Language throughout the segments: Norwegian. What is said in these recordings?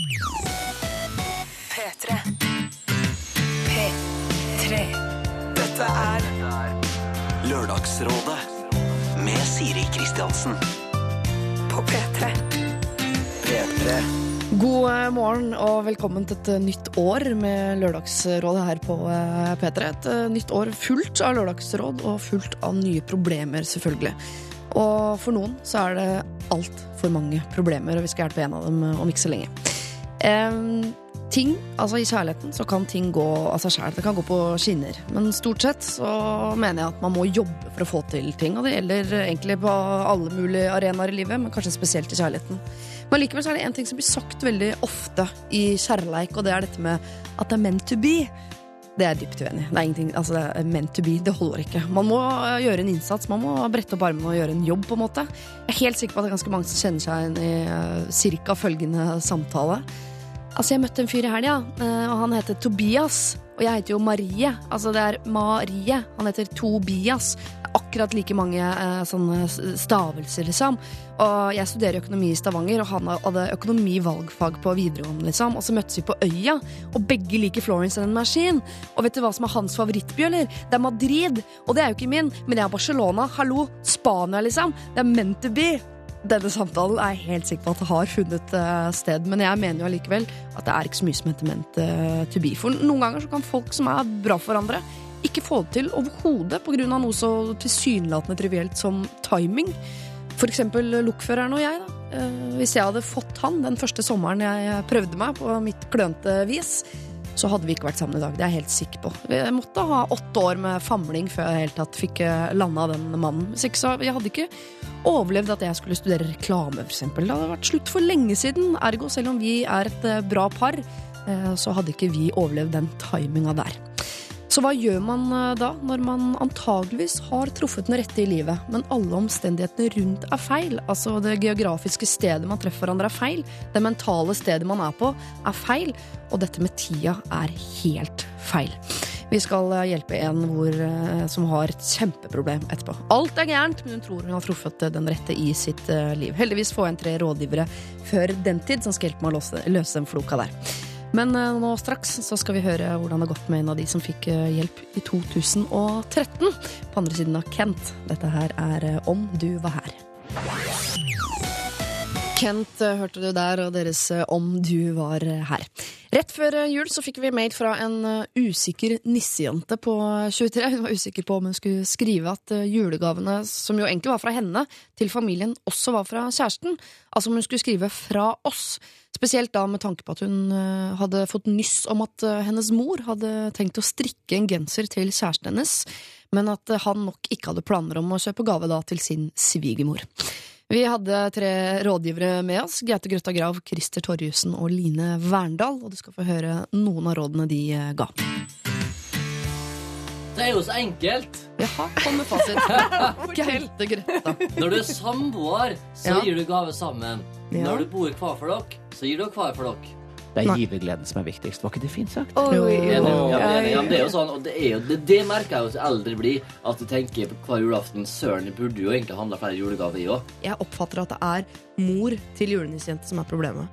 P3. P3. Dette er Lørdagsrådet med Siri Kristiansen. på P3. P3. God eh, morgen og velkommen til et eh, nytt år med Lørdagsrådet her på eh, P3. Et nytt år fullt av lørdagsråd og fullt av nye problemer, selvfølgelig. Og for noen så er det altfor mange problemer, og vi skal hjelpe en av dem om ikke så lenge. Em, ting, altså I kjærligheten så kan ting gå av seg sjæl. Det kan gå på skinner. Men stort sett så mener jeg at man må jobbe for å få til ting. Og det gjelder egentlig på alle mulige arenaer i livet, men kanskje spesielt i kjærligheten. Men likevel så er det en ting som blir sagt veldig ofte i kjærleik, og det er dette med at det er meant to be. Det er dypt uenig. Det er ingenting, altså det er meant to be, det holder ikke. Man må øh, gjøre en innsats, man må brette opp armene og gjøre en jobb, på en måte. Jeg er helt sikker på at det er ganske mange som kjenner seg igjen i uh, cirka følgende samtale. Altså, jeg møtte en fyr i helga, eh, og han heter Tobias. Og jeg heter jo Marie. Altså, det er Marie. Han heter Tobias. Akkurat like mange eh, sånne stavelser, liksom. Og jeg studerer økonomi i Stavanger, og han hadde økonomivalgfag på videregående, liksom. Og så møttes vi på Øya, og begge liker Florence and the Machine. Og vet du hva som er hans favorittbjøller? Det er Madrid. Og det er jo ikke min, men det er Barcelona. Hallo, Spania, liksom. Det er meant to be. Denne samtalen er jeg helt sikker på at det har funnet eh, sted, men jeg mener jo allikevel at det er ikke så mye som heter meant eh, to be. For noen ganger så kan folk som er bra for hverandre, ikke få det til overhodet pga. noe så tilsynelatende trivielt som timing. For eksempel lokføreren og jeg. da. Eh, Hvis jeg hadde fått han den første sommeren jeg prøvde meg på mitt klønete vis, så hadde vi ikke vært sammen i dag. Det er jeg helt sikker på. Jeg måtte ha åtte år med famling før jeg helt tatt fikk landa den mannen. Hvis ikke så Jeg hadde ikke overlevd at jeg skulle studere reklame, eksempel. Det hadde vært slutt for lenge siden. Ergo, selv om vi er et eh, bra par, eh, så hadde ikke vi overlevd den timinga der. Så hva gjør man eh, da, når man antageligvis har truffet den rette i livet, men alle omstendighetene rundt er feil? Altså det geografiske stedet man treffer hverandre er feil, det mentale stedet man er på er feil, og dette med tida er helt feil. Vi skal eh, hjelpe en hvor, eh, som har et kjempeproblem etterpå. Alt er gærent, men hun tror hun har truffet den rette i sitt liv. Heldigvis får jeg en tre rådgivere før den tid som skal hjelpe meg å løse, løse den floka der. Men eh, nå straks så skal vi høre hvordan det har gått med en av de som fikk eh, hjelp i 2013. På andre siden av Kent. Dette her er eh, Om du var her. Kent hørte du der, og deres Om du var her. Rett før jul så fikk vi mail fra en usikker nissejente på 23. Hun var usikker på om hun skulle skrive at julegavene, som jo egentlig var fra henne, til familien også var fra kjæresten. Altså om hun skulle skrive fra oss. Spesielt da med tanke på at hun eh, hadde fått nyss om at eh, hennes mor hadde tenkt å strikke en genser til kjæresten hennes, men at eh, han nok ikke hadde planer om å kjøpe gave da til sin svigermor. Vi hadde tre rådgivere med oss. Gaute Grøtta Grav, Christer Torjussen og Line Verndal. Og du skal få høre noen av rådene de ga. Det er jo så enkelt. Jaha, kom med fasit. Gaute Grøtta. Når du er samboer, så Ja. gir du gave sammen. Ja. Når du bor hver for dere, så gir dere hver for dere. Det er givergleden som er viktigst. Var ikke det fint sagt? Jo. Enig? Ja, men, Ja, enig. ja, men det er jo sånn, og det, er jo, det, det merker jeg jo så eldre blir, at du tenker på hver julaften Søren, jeg burde jo egentlig handla flere julegaver, i òg. Jeg oppfatter at det er mor til julenissejente som er problemet.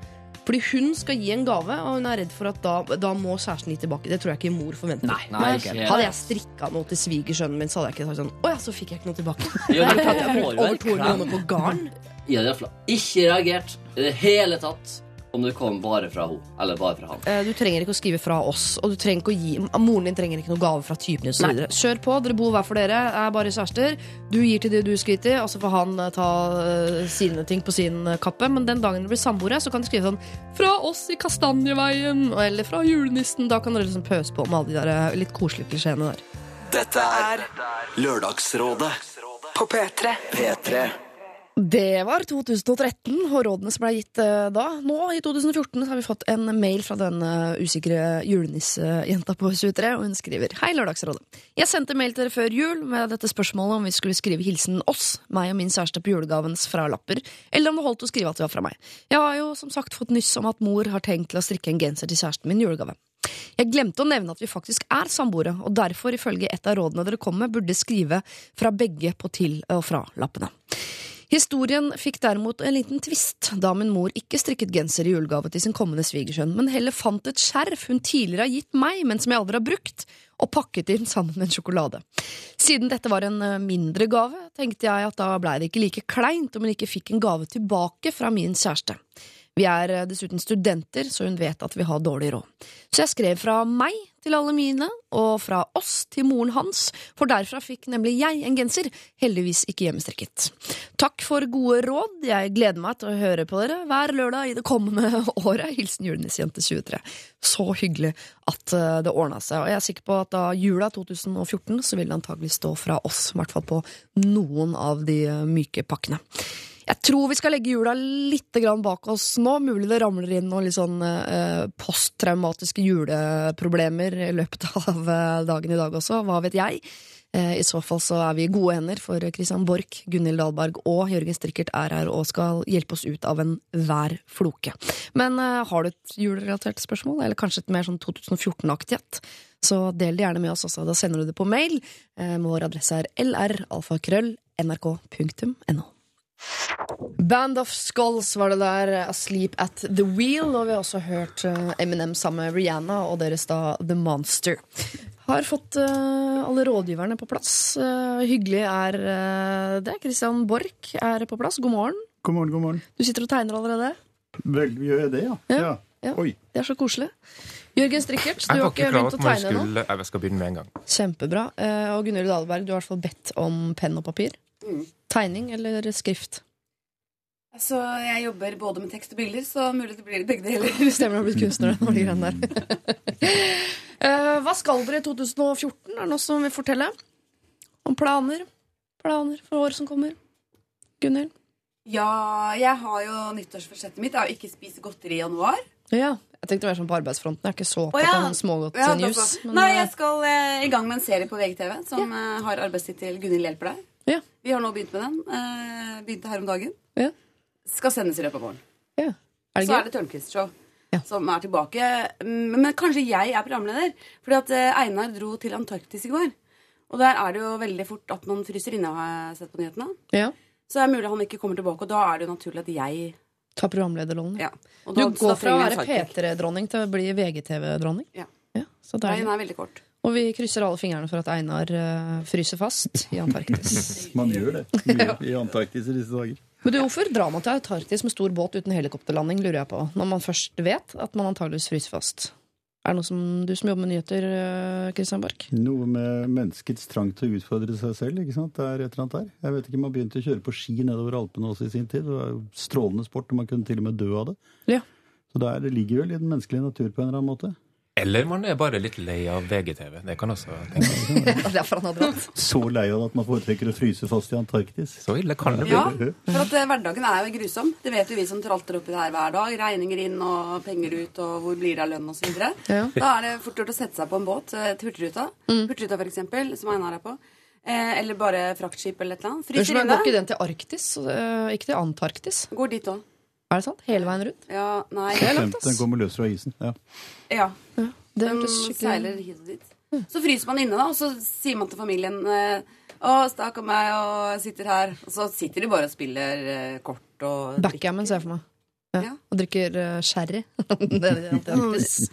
Fordi hun skal gi en gave, og hun er redd for at da, da må kjæresten gi tilbake. Det tror jeg ikke mor forventer. Nei, Nei, ikke. ikke. Hadde jeg strikka noe til svigersønnen min, så hadde jeg ikke sagt sånn Å ja, så fikk jeg ikke noe tilbake. Jo, Jeg har brukt over 200 kroner på garn. Jeg hadde i hvert fall ikke reagert i det hele tatt om det kom bare fra henne, eller bare fra han. Eh, Du trenger ikke å skrive fra oss, og du trenger ikke å gi Moren din trenger ikke noe gave fra typen din. Kjør på, dere bor hver for dere, er bare kjærester. Du gir til det du skryter, til, og så får han eh, ta eh, sine ting på sin kappe. Men den dagen dere blir samboere, så kan dere skrive sånn 'Fra oss i Kastanjeveien', eller 'Fra julenissen'. Da kan dere liksom pøse på med alle de der litt koselige klisjeene der. Dette er Lørdagsrådet På P3. P3. Det var 2013, og rådene som ble gitt eh, da. Nå, i 2014, så har vi fått en mail fra den eh, usikre julenissejenta på 23, og hun skriver Hei, Lørdagsrådet. Jeg sendte mail til dere før jul med dette spørsmålet om vi skulle skrive hilsen oss, meg og min kjæreste, på julegavens fralapper, eller om det holdt å skrive at det var fra meg. Jeg har jo som sagt fått nyss om at mor har tenkt til å strikke en genser til kjæresten min i julegave. Jeg glemte å nevne at vi faktisk er samboere, og derfor, ifølge et av rådene dere kom med, burde skrive fra begge på til- og fra-lappene. Historien fikk derimot en liten tvist da min mor ikke strikket genser i julegave til sin kommende svigersønn, men heller fant et skjerf hun tidligere har gitt meg, men som jeg aldri har brukt, og pakket inn sammen med en sjokolade. Siden dette var en eh, mindre gave, tenkte jeg at da blei det ikke like kleint om hun ikke fikk en gave tilbake fra min kjæreste. Vi er eh, dessuten studenter, så hun vet at vi har dårlig råd. Så jeg skrev fra meg til alle mine, og fra oss til moren hans, for derfra fikk nemlig jeg en genser, heldigvis ikke hjemmestrikket. Takk for gode råd, jeg gleder meg til å høre på dere hver lørdag i det kommende året. Hilsen julenissejente 23. Så hyggelig at eh, det ordna seg, og jeg er sikker på at da jula 2014 så vil det antagelig stå fra oss, i hvert fall på noen av de eh, myke pakkene. Jeg tror vi skal legge jula litt bak oss nå. Mulig det ramler inn noen litt sånn eh, posttraumatiske juleproblemer i løpet av eh, dagen i dag også. Hva vet jeg? Eh, I så fall så er vi i gode hender, for Christian Borch, Gunhild Dahlberg og Jørgen Strikkert er her og skal hjelpe oss ut av enhver floke. Men har du et julerelatert spørsmål, eller kanskje et mer sånn 2014-aktig et? Så del det gjerne med oss også. Da sender du det på mail. Vår adresse er lralfakrøll.nrk.no. Band of Skulls var det der, Asleep at the Wheel. Og vi har også hørt eh, Eminem sammen med Rihanna og deres da The Monster. Har fått uh, alle rådgiverne på plass. Uh, hyggelig er uh, det. Christian Borch er på plass. God morgen. God morgen, god morgen. Du sitter og tegner allerede. Vel, gjør jeg det, ja? Ja, ja. Oi. Det er så koselig. Jørgen Strikkert, du har ikke ikke begynt å tegne ennå. Jeg skal begynne med en gang. Kjempebra. Eh, Og Gunhild Dahlberg, du har i hvert fall bedt om penn og papir. Tegning eller skrift? Altså, jeg jobber både med tekst og bilder, så mulig det blir begge deler. Stemmer, du har blitt kunstner. når de greiene der. Eh, Hva skal dere i 2014? Er det noe som vil fortelle? Om planer? Planer for året som kommer? Gunhild? Ja, jeg har jo nyttårsforsettet mitt. Jeg har ikke spist godteri i januar. Ja. Jeg tenkte mer sånn på arbeidsfronten. Jeg er ikke så opptatt ja. av smågodt Ja, news. derfor. Nei, eh, jeg skal eh, i gang med en serie på VGTV som ja. har arbeidstittel 'Gunhild hjelper deg'. Ja. Vi har nå begynt med den. Eh, begynte her om dagen. Ja. Skal sendes i løpet av våren. ja. Er det Så er det Tørnquist-show Ja. som er tilbake. Mm, Men kanskje jeg er programleder. Fordi at eh, Einar dro til Antarktis i går. Og der er det jo veldig fort at man fryser inne, har jeg sett på nyhetene. Ja. Så det er mulig han ikke kommer tilbake, og da er det jo naturlig at jeg Ta programlederrollen. ja. Du går fra å være jeg. P3-dronning til å bli VGTV-dronning. Ja. Ja, så Veien deilig. er veldig kort. Og vi krysser alle fingrene for at Einar eh, fryser fast i Antarktis. Man gjør det mye i Antarktis i disse dager. Men du, Hvorfor drar man til Antarktis med stor båt uten helikopterlanding, lurer jeg på, når man først vet at man antageligvis fryser fast? Er det noe som du som jobber med nyheter, Kristian Christian Borch? Noe med menneskets trang til å utfordre seg selv. ikke sant? Det er et eller annet der. Jeg vet ikke, Man begynte å kjøre på ski nedover Alpene også i sin tid. Det var jo strålende sport, og man kunne til og med dø av det. Ja. Så der, ligger vel i den menneskelige natur på en eller annen måte. Eller man er bare litt lei av VGTV. Det kan også tenkes. Derfor han har dratt. Så lei av at man foretrekker å fryse fast i Antarktis. Så ille kan det bli. Ja, for at eh, hverdagen er jo grusom. Det vet jo vi som tralter oppi det her hver dag. Regninger inn og penger ut, og hvor blir det av lønn osv. Ja. Da er det fort gjort å sette seg på en båt eh, til Hurtigruta. Hurtigruta, for eksempel, som Einar er på. Eh, eller bare fraktskip eller et eller annet. Fryser men Går ikke den til Arktis, eh, ikke til Antarktis? Går dit òg. Er det sant? Hele veien rundt? Ja, nei langt, Den kommer løs fra isen. ja. Ja. Det Den seiler hit og dit. Så fryser man inne, da, og så sier man til familien eh, Å, stakkar meg, og sitter her. Og så sitter de bare og spiller eh, kort og Backgammon, ser jeg for meg. Ja. Ja. Og drikker uh, sherry. det er det Arktis.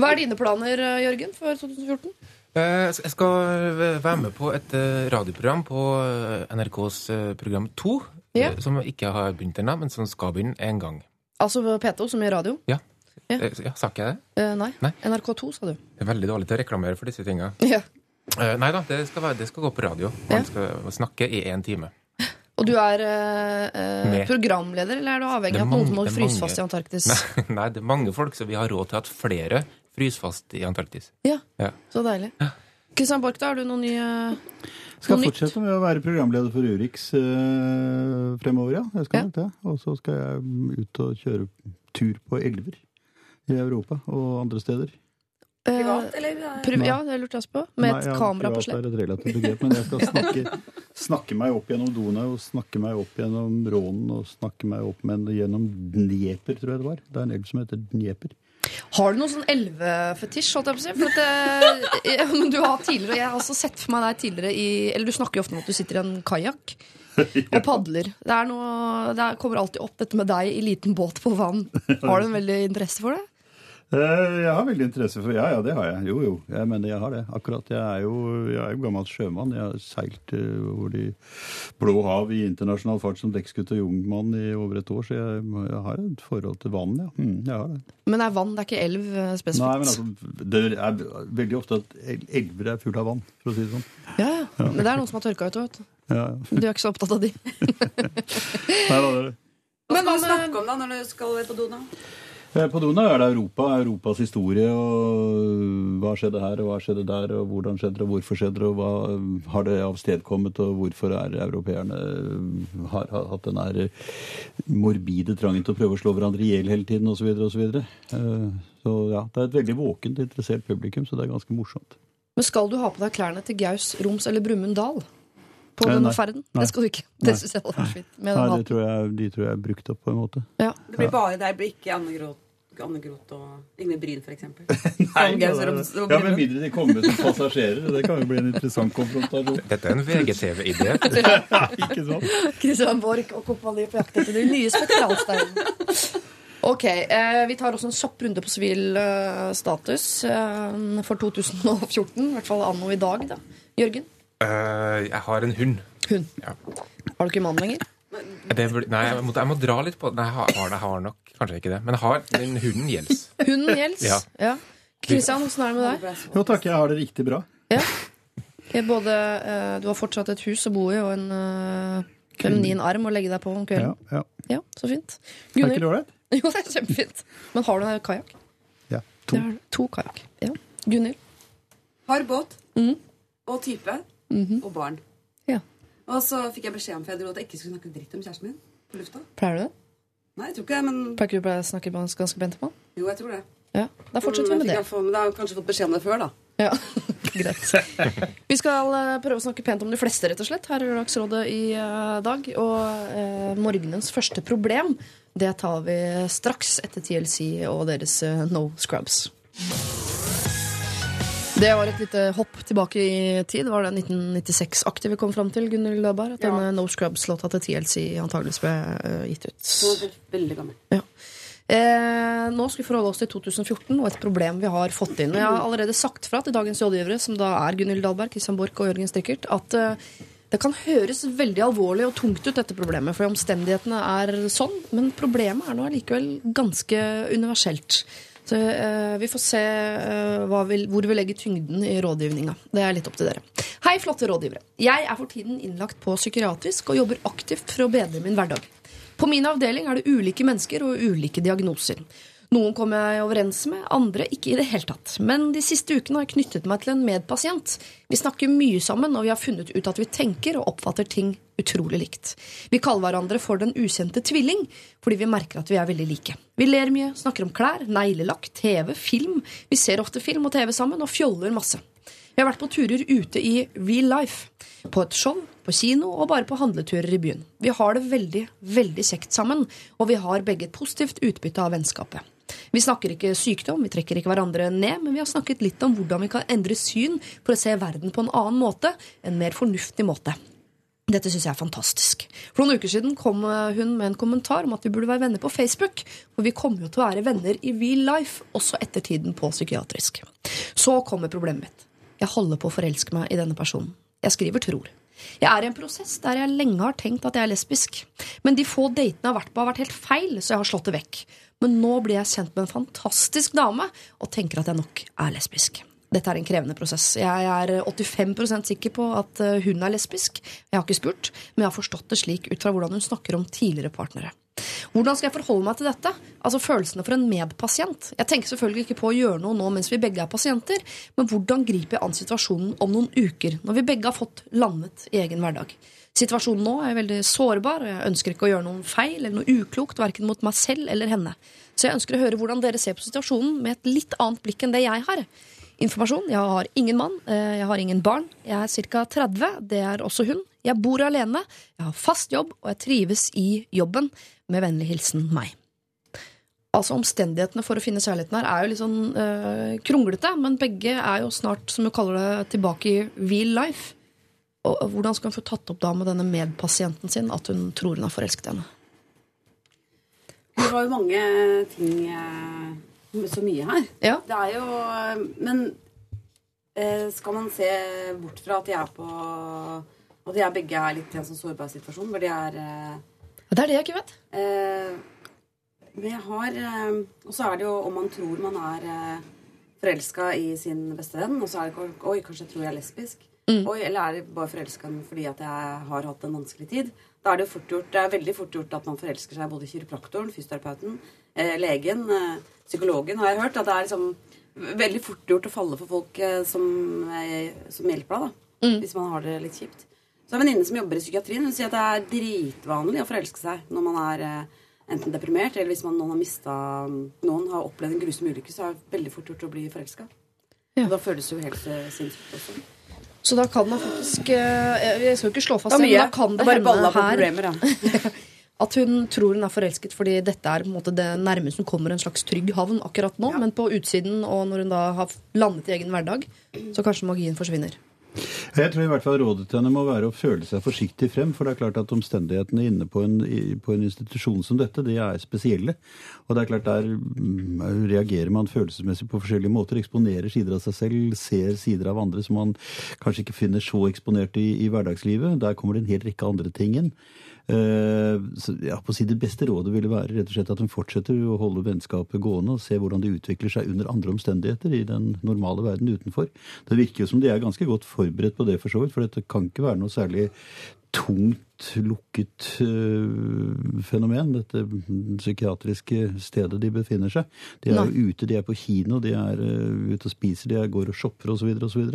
Hva er dine planer, Jørgen, for 2014? Eh, Jeg skal være med på et radioprogram på NRKs program 2. Ja. eh, Som ikke har begynt ennå, men som skal begynne en gang. Altså P2, som gjør radio? Ja. Ja. Eh, ja sa ikke jeg det? Eh, nei. Nei. NRK2, sa du. Jeg er veldig dårlig til å reklamere for disse tinga. Ja. Eh, Nei da, det skal, være, det skal gå på radio. Ja. Man skal snakke i én time. Og du er eh, eh, programleder, eller er du avhengig av at noen må det fryse fast i Antarktis? Nei, nei, det er mange folk, så vi har råd til at flere fryser fast i Antarktis. Ja, Ja. så deilig. Kristian Borch, da har du noen nye Skal Noe nytt? fortsette med å være programleder for Urix eh, fremover, ja. Jeg skal Ja. nok det. Og så skal jeg ut og kjøre tur på elver i Europa og andre steder. eh, Privat, eller? pri Ja, det lurte jeg også på. Med Nei, et ja, kamera på slep. privat er et relativt begrep, men jeg skal snakke, snakke meg opp gjennom Donau, snakke meg opp gjennom Rånen og snakke meg opp med, gjennom Dnieper, tror jeg det var. Det er en elv som heter Dnieper. Har du noen sånn elvefetisj, holdt jeg på å si? For at, eh, men du har tidligere, og jeg har også sett for meg deg tidligere i Eller du snakker jo ofte om at du sitter i en kajakk og padler. Det, er noe, det er- kommer alltid opp dette med deg i liten båt på vann. Har du en veldig interesse for det? Eh, Jeg har veldig interesse for Ja, ja, det har jeg. Jo, jo. Jeg mener jeg har det. Akkurat. Jeg er jo, jeg er jo gammel sjømann. Jeg har seilt eh, over de blå hav i internasjonal fart som dekksgutt og jungmann i over et år, så jeg, jeg har et forhold til vann, ja. Mm, jeg har det. Men det er vann, det er ikke elv eh, spesifikt. Nei, men altså, det er veldig ofte at elver er fulle av vann, for å si det sånn. ja, ja. Men det er noen som har tørka ut, vet du. Ja, ja. Du er ikke så opptatt av de. Nei, da, det. Hva skal du snakke om da når du skal på do nå? Eh, På Donau er det Europa, Europas historie, og hva skjedde her, og hva skjedde der, og hvordan skjedde det, og hvorfor skjedde det, og hva har det avstedkommet, og hvorfor er europeerne har, har hatt den her morbide trangen til å prøve å slå hverandre i hjel hele tiden, osv., osv. og Så ja, det er et veldig våkent, interessert publikum, så det er ganske morsomt. Men skal du ha på deg klærne til Gaus, Roms eller Brumund Dal på Eh, denne nei. ferden? Nei. Det skal du ikke. Det syns jeg hadde vært fint. Med Nei, den tror jeg, de tror jeg er brukt opp på en måte. Ja. Det blir bare der blir ikke Anne Groth, Anne Groth og Ingrid Bryn, og ja, Med mindre de kommer som passasjerer. Det kan jo bli en interessant konfrontasjon. Dette er en VGTV-idé. Ikke sant? Christian Borch og kompani på jakt etter de nye spektralsteinen. Ok, eh, Vi tar også en kjapp runde på sivil eh, status eh, for 2014. I hvert fall anno i dag. da. Jørgen? Eh, jeg har en hund. Hund. Ja. Har du ikke mann lenger? Det, nei, jeg må, jeg må dra litt på Nei, jeg har, jeg har nok kanskje ikke det. Men jeg har den hunden gjelder. Hunden gjelder. Ja. ja. Kristian, åssen er det med deg? Jo takk, jeg har det riktig bra. Ja. Både, uh, du har fortsatt et hus å bo i og en uh, feminin arm å legge deg på om Ja, kvelden. ja. Ja, Så fint. Er ikke det ålreit? Jo, det er kjempefint. Men har du en kajakk? Ja. To. To kajakk. Ja. Gunhild? Har båt Mm. og type og barn. Ja. Og så fikk jeg beskjed om for jeg dro at jeg ikke skulle snakke dritt om kjæresten min på lufta. Pleier du det? Nei, jeg tror ikke det, men Pleier ikke du å snakke ganske pent om han? jo, jeg tror det. Ja, Da fortsetter vi med jeg det. få- Men da har jeg kanskje fått beskjed om det før, da. Ja, Greit. Vi skal eh, prøve å snakke pent om de fleste, rett og slett, her i Lørdagsrådet i eh, dag. Og eh, morgenens første problem, det tar vi straks etter TLC og deres eh, No Scrubs. Det var et lite hopp tilbake i tid. Var det 1996-aktig vi kom fram til, Gunhild Løberg? At Ja. denne No Scrubs-låta til TLC antageligvis ble eh, gitt ut. Så veldig gammel. Ja. Eh, nå skal vi forholde oss til 2014 og et problem vi har fått inn. Jeg har allerede sagt fra til dagens rådgivere, som da er Gunhild Dahlberg, Kristian Borch og Jørgen Strikkert, at eh, det kan høres veldig alvorlig og tungt ut, dette problemet, for omstendighetene er sånn. Men problemet er nå allikevel ganske universelt. Så eh, Vi får se eh, vi, hvor vi legger tyngden i rådgivninga. Det er litt opp til dere. Hei, flotte rådgivere. Jeg er for tiden innlagt på psykiatrisk og jobber aktivt for å bedre min hverdag. På min avdeling er det ulike mennesker og ulike diagnoser. Noen kom jeg overens med, andre ikke i det hele tatt. Men de siste ukene har jeg knyttet meg til en medpasient. Vi snakker mye sammen, og vi har funnet ut at vi tenker og oppfatter ting utrolig likt. Vi kaller hverandre for den ukjente tvilling, fordi vi merker at vi er veldig like. Vi ler mye, snakker om klær, neglelakk, TV, film. Vi ser ofte film og TV sammen, og fjoller masse. Vi har vært på turer ute i real life. På et show, på kino og bare på handleturer i byen. Vi har det veldig, veldig kjekt sammen, og vi har begge et positivt utbytte av vennskapet. Vi snakker ikke sykdom, vi trekker ikke hverandre ned, men vi har snakket litt om hvordan vi kan endre syn for å se verden på en annen måte, en mer fornuftig måte. Dette syns jeg er fantastisk. For noen uker siden kom eh, hun med en kommentar om at vi burde være venner på Facebook. For vi kommer jo til å være venner i real life, også etter tiden på psykiatrisk. Så kommer problemet mitt. Jeg holder på å forelske meg i denne personen. Jeg skriver tror. Jeg er i en prosess der jeg lenge har tenkt at jeg er lesbisk. Men de få datene jeg har vært på, har vært helt feil, så jeg har slått det vekk. Men nå blir jeg kjent med en fantastisk dame og tenker at jeg nok er lesbisk. Dette er en krevende prosess. Jeg er 85% sikker på at eh, hun er lesbisk. Jeg har ikke spurt, men jeg har forstått det slik ut fra hvordan hun snakker om tidligere partnere. Hvordan skal jeg forholde meg til dette? Altså følelsene for en medpasient. Jeg tenker selvfølgelig ikke på å gjøre noe nå mens vi begge er pasienter, men hvordan griper jeg an situasjonen om noen uker, når vi begge har fått landet i egen hverdag? Situasjonen nå er veldig sårbar, og jeg ønsker ikke å gjøre noen feil eller noe uklokt, verken mot meg selv eller henne. Så jeg ønsker å høre hvordan dere ser på situasjonen med et litt annet blikk enn det jeg har. Informasjon. Jeg har ingen mann, eh, jeg har ingen barn. Jeg er ca. 30, det er også hun. Jeg bor alene, jeg har fast jobb, og jeg trives i jobben. Med vennlig hilsen meg. Altså Omstendighetene for å finne kjærligheten her er jo litt sånn øh, kronglete, men begge er jo snart, som du kaller det, tilbake i real life. Og og hvordan skal hun få tatt opp da med denne medpasienten sin at hun tror hun har forelsket henne? Det var jo mange ting eh, Så mye her. Ja. Det er jo Men eh, skal man se bort fra at de er på At de er begge er litt i en sånn sårbar situasjon, hvor de er eh, Det er det jeg ikke vet. Og så er det jo om man tror man er forelska i sin beste venn, og så er det ikke Oi, kanskje jeg tror jeg er lesbisk. Oi, eller er det bare forelska fordi at jeg har hatt en vanskelig tid? Da er det fort gjort, det er veldig fort gjort at man forelsker seg både i kiropraktoren, fysioterapeuten, eh, legen, eh, psykologen, har jeg hørt. At det er liksom veldig fort gjort å falle for folk eh, som, eh, som hjelper deg, da. Hvis man har det litt kjipt. Så jeg en venninne som jobber i psykiatrien. Hun sier at det er dritvanlig å forelske seg når man er eh, enten deprimert, eller hvis man, noen har mista Noen har opplevd en grusom ulykke, så er det veldig fort gjort å bli forelska. Ja. Da føles det jo helt eh, sinnssykt også. Så da kan man faktisk eh, Jeg skal ikke slå fast Det men da kan det Det hende her problemer, ja. at hun tror hun er forelsket fordi dette er på en måte det nærmeste hun kommer en slags trygg havn akkurat nå. Men på utsiden, og når hun da har landet i egen hverdag, så kanskje magien forsvinner. Jeg tror i hvert fall rådet til henne må være å føle seg forsiktig frem. For det er klart at omstendighetene inne på en, på en institusjon som dette, de er spesielle. Og det er klart der mm, reagerer man følelsesmessig på forskjellige måter. Eksponerer sider av seg selv, ser sider av andre som man kanskje ikke finner så eksponert i, i hverdagslivet. Der kommer det en hel rekke andre ting inn. Eh, ja, på å si Det beste rådet ville være rett og slett at hun fortsetter å holde vennskapet gående og se hvordan det utvikler seg under andre omstendigheter i den normale verden utenfor. Det virker jo som de er ganske godt forberedt på det, for så vidt, for dette kan ikke være noe særlig tungt lukket øh, fenomen, dette psykiatriske stedet de befinner seg. De er jo ute, de er på kino, de er øh, ute og spiser, de er, går og shopper osv. osv.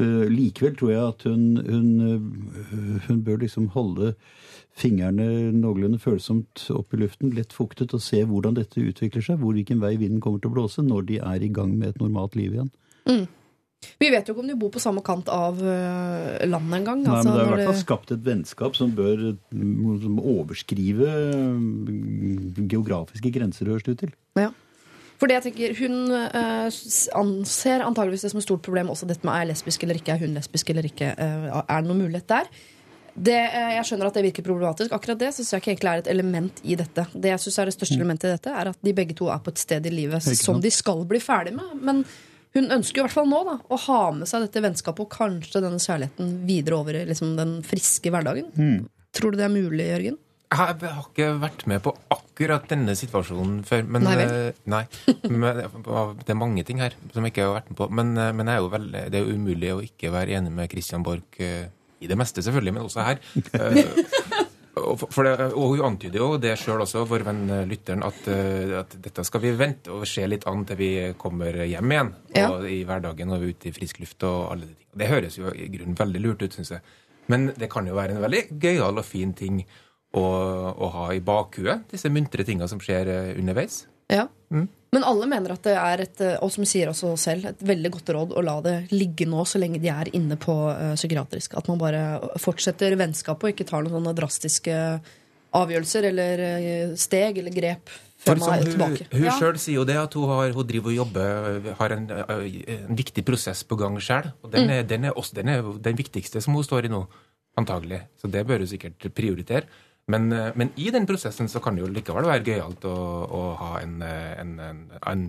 Uh, likevel tror jeg at hun, hun, øh, hun bør liksom holde fingrene noenlunde følsomt opp i luften, lett fuktet, og se hvordan dette utvikler seg, hvor hvilken vei vinden kommer til å blåse når de er i gang med et normalt liv igjen. Vi vet jo ikke om de bor på samme kant av øh, landet engang. Nei, altså, men det er i hvert fall skapt et vennskap som bør mm, som overskrive mm, geografiske grenser, høres det ut til. Ja. For det jeg tenker, Hun øh, anser antageligvis det som et stort problem også dette med er jeg lesbisk eller ikke, er hun lesbisk eller ikke. øh, er det noen mulighet der? Det, jeg skjønner at det virker problematisk. Akkurat det synes jeg ikke egentlig er et element i dette. Det jeg synes er det største elementet i dette, er at de begge to er på et sted i livet Mm. Som de skal bli ferdig med. Men hun ønsker i hvert fall nå da, å ha med seg dette vennskapet og kanskje denne kjærligheten videre over i liksom, den friske hverdagen. Mm. Tror du det er mulig, Jørgen? Jeg har ikke vært med på akkurat denne situasjonen før. Men, Nei vel? eh, nei. Men det er mange ting her som jeg ikke har vært med på. Men, eh, men jeg er jo vel, det er jo umulig å ikke være enig med Christian Borch eh, i det meste, selvfølgelig, men også her. Og, det, og hun antyder jo det sjøl også, vår venn eh, lytteren, at, eh, at dette skal vi vente og se litt an til vi kommer hjem igjen. Ja. Og i hverdagen og ute i frisk luft og alle de tingene. Det høres jo i grunnen veldig lurt ut, syns jeg. Men det kan jo være en veldig gøyal og fin ting å, å ha i bakhuet, disse muntre tinga som skjer eh, underveis. Ja. Mm. Men alle mener at det er et, eh, og som sier også selv, et veldig godt råd å la det ligge nå så lenge de er inne på eh, psykiatrisk. At man bare fortsetter vennskapet og ikke tar noen sånne drastiske avgjørelser eller eh, steg eller grep For hun, hun Ja. sjøl sier jo det, at hun, har, hun driver og jobber, har en, en viktig prosess på gang sjøl. Og den er, den, er også, den er den viktigste som hun står i nå, antagelig. Så det bør hun sikkert prioritere. Men, eh, men i den prosessen så kan det jo likevel være gøyalt å, å ha en, eh, en, en, en,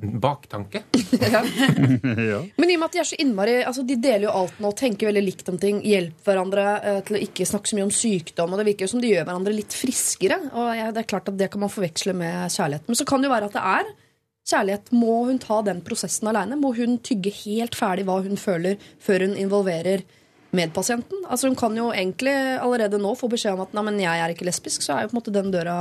en baktanke. Men i og med at de er så innmari altså De deler jo alt nå, tenker veldig likt om ting, hjelper hverandre eh, til å ikke snakke så mye om sykdom, og det virker jo som de gjør hverandre litt friskere. Og ja, det er klart at det kan man forveksle med kjærlighet. Men så kan det jo være at det er kjærlighet. Må hun ta den prosessen aleine? Må hun tygge helt ferdig hva hun føler, før hun involverer medpasienten? Altså Hun kan jo egentlig allerede nå få beskjed om at nei, men jeg er ikke lesbisk, så er jo på en måte den døra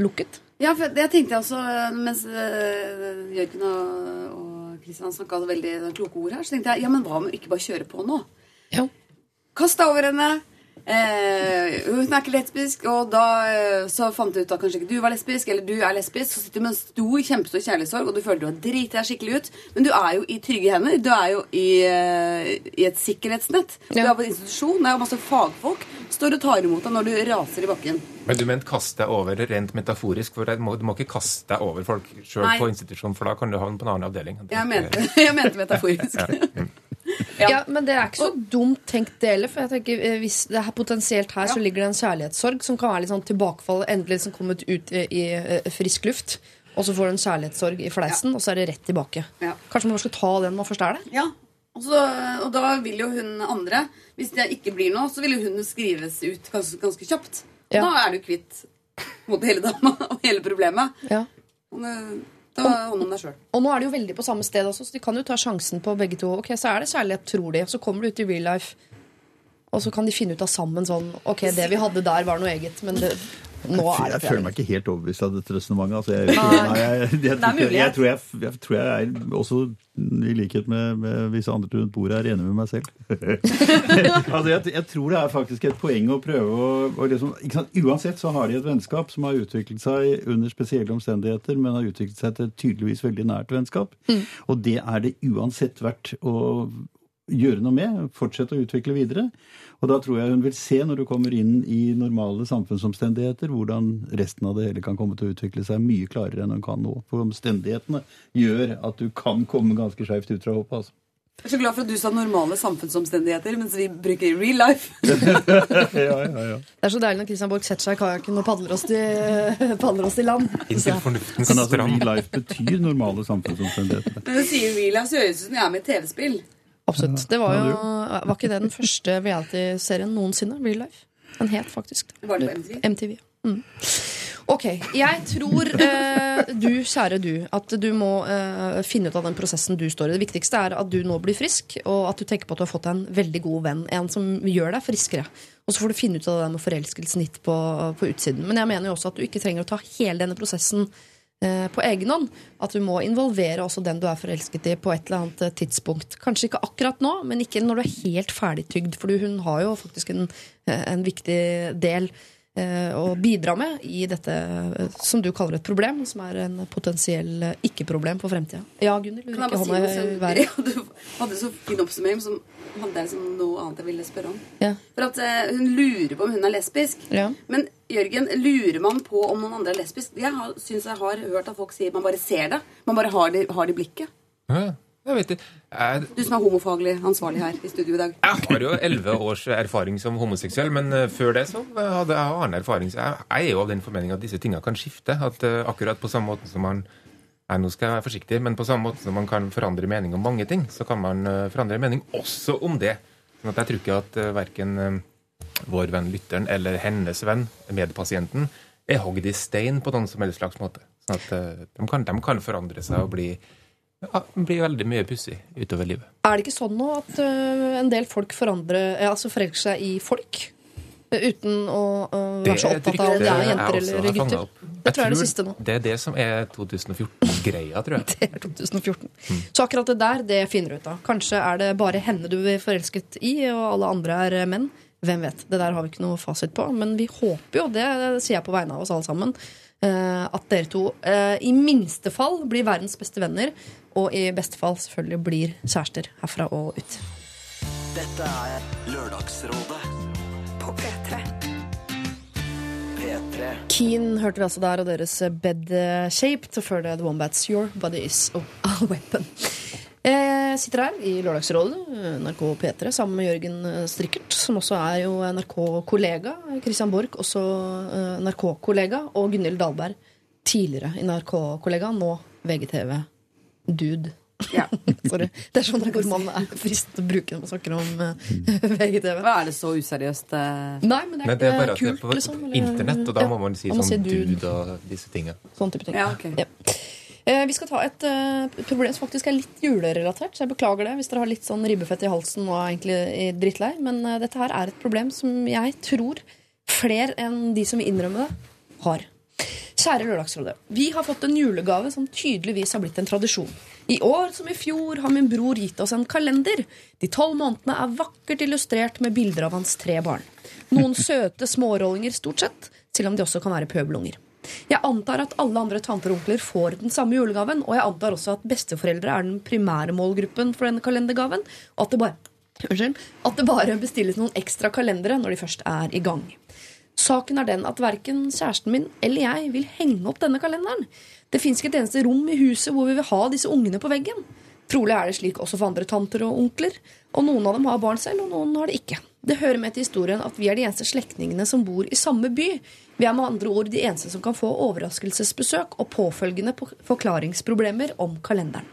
lukket. Ja, for det tenkte jeg også mens øh, Jørgen og, Kristian snakka veldig kloke ord her. Så tenkte jeg ja, men hva med vi ikke bare kjøre på nå? Ja. Kast deg over henne. Eh, hun er ikke lesbisk, og da eh, så fant jeg ut at kanskje ikke du var lesbisk, eller du er lesbisk. Så sitter du med en stor, kjempestor kjærlighetssorg, og du føler du har driti deg skikkelig ut. Men du er jo i trygge hender. Du er jo i, eh, i et sikkerhetsnett. Du er på en institusjon. Det er jo masse fagfolk står og tar imot deg når du raser i bakken. Men du mente kast deg over rent metaforisk, for du må, du må ikke kaste deg over folk sjøl på institusjon, for da kan du havne på en annen avdeling. Jeg mente, jeg mente metaforisk. Ja, Men det er ikke så dumt tenkt det heller. For jeg tenker eh, hvis det er potensielt her, så ligger det en kjærlighetssorg som kan være litt sånn tilbakefall. Endelig liksom kommet ut i, i eh, frisk luft. Og så får du en kjærlighetssorg i fleisen, og så er det rett tilbake. Ja. Kanskje man skal ta den man først er det? Ja. Og, så, og da vil jo hun andre Hvis det ikke blir noe, så vil jo hun skrives ut ganske, ganske kjapt. Og Ja. da er du kvitt mot hele dama og hele problemet. Ja. Det- Ta hånd om deg sjøl. Og nå er de jo veldig på samme sted også, så de kan jo ta sjansen på begge to. Ok, Så er det kjærlighet, tror de. Så kommer du ut i real life, og så kan de finne ut av sammen sånn Ok, det vi hadde der, var noe eget, men det, nå er det Jeg føler meg ikke helt overbevist av dette resonnementet. Altså, jeg, jeg, jeg, jeg, tror jeg, tror jeg er også, i likhet med, med visse andre rundt bordet, er enig med meg selv. altså, jeg, jeg tror det er faktisk et poeng å prøve å, å liksom? Uansett så har de et vennskap som har utviklet seg under spesielle omstendigheter, men har utviklet seg til et tydeligvis veldig nært vennskap. Og det er det uansett verdt å gjøre noe med, fortsette å utvikle videre. Og da tror jeg hun vil se, når du kommer inn i normale samfunnsomstendigheter, hvordan resten av det hele kan komme til å utvikle seg mye klarere enn hun kan nå. For omstendighetene gjør at du kan komme ganske skeivt ut fra hoppet. Altså. Jeg er så glad for at du sa normale samfunnsomstendigheter, mens vi bruker real life. ja, ja, ja. Det er så deilig når Christian Borch setter seg i kajakken og padler oss til, padler oss til land. Inntil fornuftens altså, strand. real life betyr normale samfunnsomstendigheter. Men du sier real life, så høres det ut som jeg er med i TV-spill. Absolutt. Det var jo Var ikke det den første reality-serien noensinne? Real Life. Den het faktisk det. Var det på MTV? MTV. Mm. Ok. Jeg tror, eh, du kjære du, at du må eh, finne ut av den prosessen du står i. Det viktigste er at du nå blir frisk, og at du tenker på at du har fått deg en veldig god venn. En som gjør deg friskere. Og så får du finne ut av det der med forelskelsen litt på, på utsiden. Men jeg mener jo også at du ikke trenger å ta hele denne prosessen på egen hånd. At du må involvere også den du er forelsket i, på et eller annet eh, tidspunkt. Kanskje ikke akkurat nå, men ikke når du er helt ferdigtygd. For hun har jo faktisk en, eh, en viktig del eh, å bidra med i dette eh, som du kaller et problem, som er en potensiell eh, ikke-problem for fremtida. Ja, Gunnhild, du Kan jeg rekker bare si hånda noe i været. Du hadde så fin oppsummering som hadde jeg liksom noe annet jeg ville spørre om. Ja. For at eh, Hun lurer på om hun er lesbisk. Ja. Men Jørgen, lurer man på om noen andre er lesbisk? Jeg syns synes jeg har hørt at folk sier man bare ser det. Man bare har det, har det i blikket. Ja, jeg vet ikke. Jeg, Du som er homofaglig ansvarlig her i studio i dag. jeg har jo elleve års erfaring som homoseksuell, men eh, før det så hadde jeg annen erfaring. Så jeg, jeg er jo av den formening at disse tingene kan skifte. At eh, akkurat på samme måte som man Nei, nå skal jeg være forsiktig, men på samme måte som man kan forandre mening om mange ting, så kan man eh, forandre mening også om det. Sånn at jeg tror ikke at uh, verken vår venn lytteren eller hennes venn, medpasienten, er hogd i stein på noen som helst slags måte. Sånn at de, kan, de kan forandre seg og bli, ja, blir veldig mye pussig utover livet. Er det ikke sånn nå at uh, en del folk forandrer, eh, altså forelsker seg i folk? eh, Uten å uh, være så opptatt av om det er jenter eller gutter. Det tror jeg er det siste nå. Det er det som er 2014-greia, tror jeg. Det er 2014. Så akkurat det der, det finner du ut av. Kanskje er det bare henne du blir forelsket i, og alle andre er menn. Hvem vet. Det der har vi ikke noe fasit på. Men vi håper jo, det sier jeg på vegne av oss alle sammen, at dere to i minste fall blir verdens beste venner, og i beste fall selvfølgelig blir kjærester herfra og ut. Dette er Lørdagsrådet På P3. P3. Keen hørte vi altså der, og deres Bed Shaped, og før det The Wombats Your Body Is a Weapon. Jeg sitter her i Lørdagsrådet, NRK P3, sammen med Jørgen Strikkert, som også er jo NRK-kollega. Christian Borch, også eh, NRK-kollega. Og Gunhild Dahlberg, tidligere NRK-kollega, nå VGTV. Dude. Ja. Sorry. Det er sånn hvor man er fristet til å bruke når man snakker om uh, VGTV. Hva er det så useriøst? Uh... Nei, men det er Men det er bare at det er kult, på liksom. eller- internett, og da Ja, må man si man må sånn dude. dude og disse tingene. Sånn type ting. Ja, okay. Ja. Eh, Vi skal ta et uh, problem som faktisk er litt julerelatert. Så jeg beklager det hvis dere har litt sånn ribbefett i halsen og er egentlig i drittlei. Men eh, dette her er et problem som jeg tror flere enn de som vil innrømme det, har. Kjære Lørdagsrådet. Vi har fått en julegave som tydeligvis har blitt en tradisjon. I år som i fjor har min bror gitt oss en kalender. De tolv månedene er vakkert illustrert med bilder av hans tre barn. Noen søte smårollinger stort sett, selv om de også kan være pøbelunger. Jeg antar at alle andre tanter og onkler får den samme julegaven, og jeg antar også at besteforeldre er den primære målgruppen for denne kalendergaven, og at det bare, unnskyld, at det bare bestilles noen ekstra kalendere når de først er i gang. Saken er den at verken kjæresten min eller jeg vil henge opp denne kalenderen. Det fins ikke et eneste rom i huset hvor vi vil ha disse ungene på veggen. Trolig er det slik også for andre tanter og onkler, og noen av dem har barn selv, og noen har det ikke. Det hører med til historien at vi er de eneste slektningene som bor i samme by. Vi er med andre ord de eneste som kan få overraskelsesbesøk og påfølgende forklaringsproblemer om kalenderen.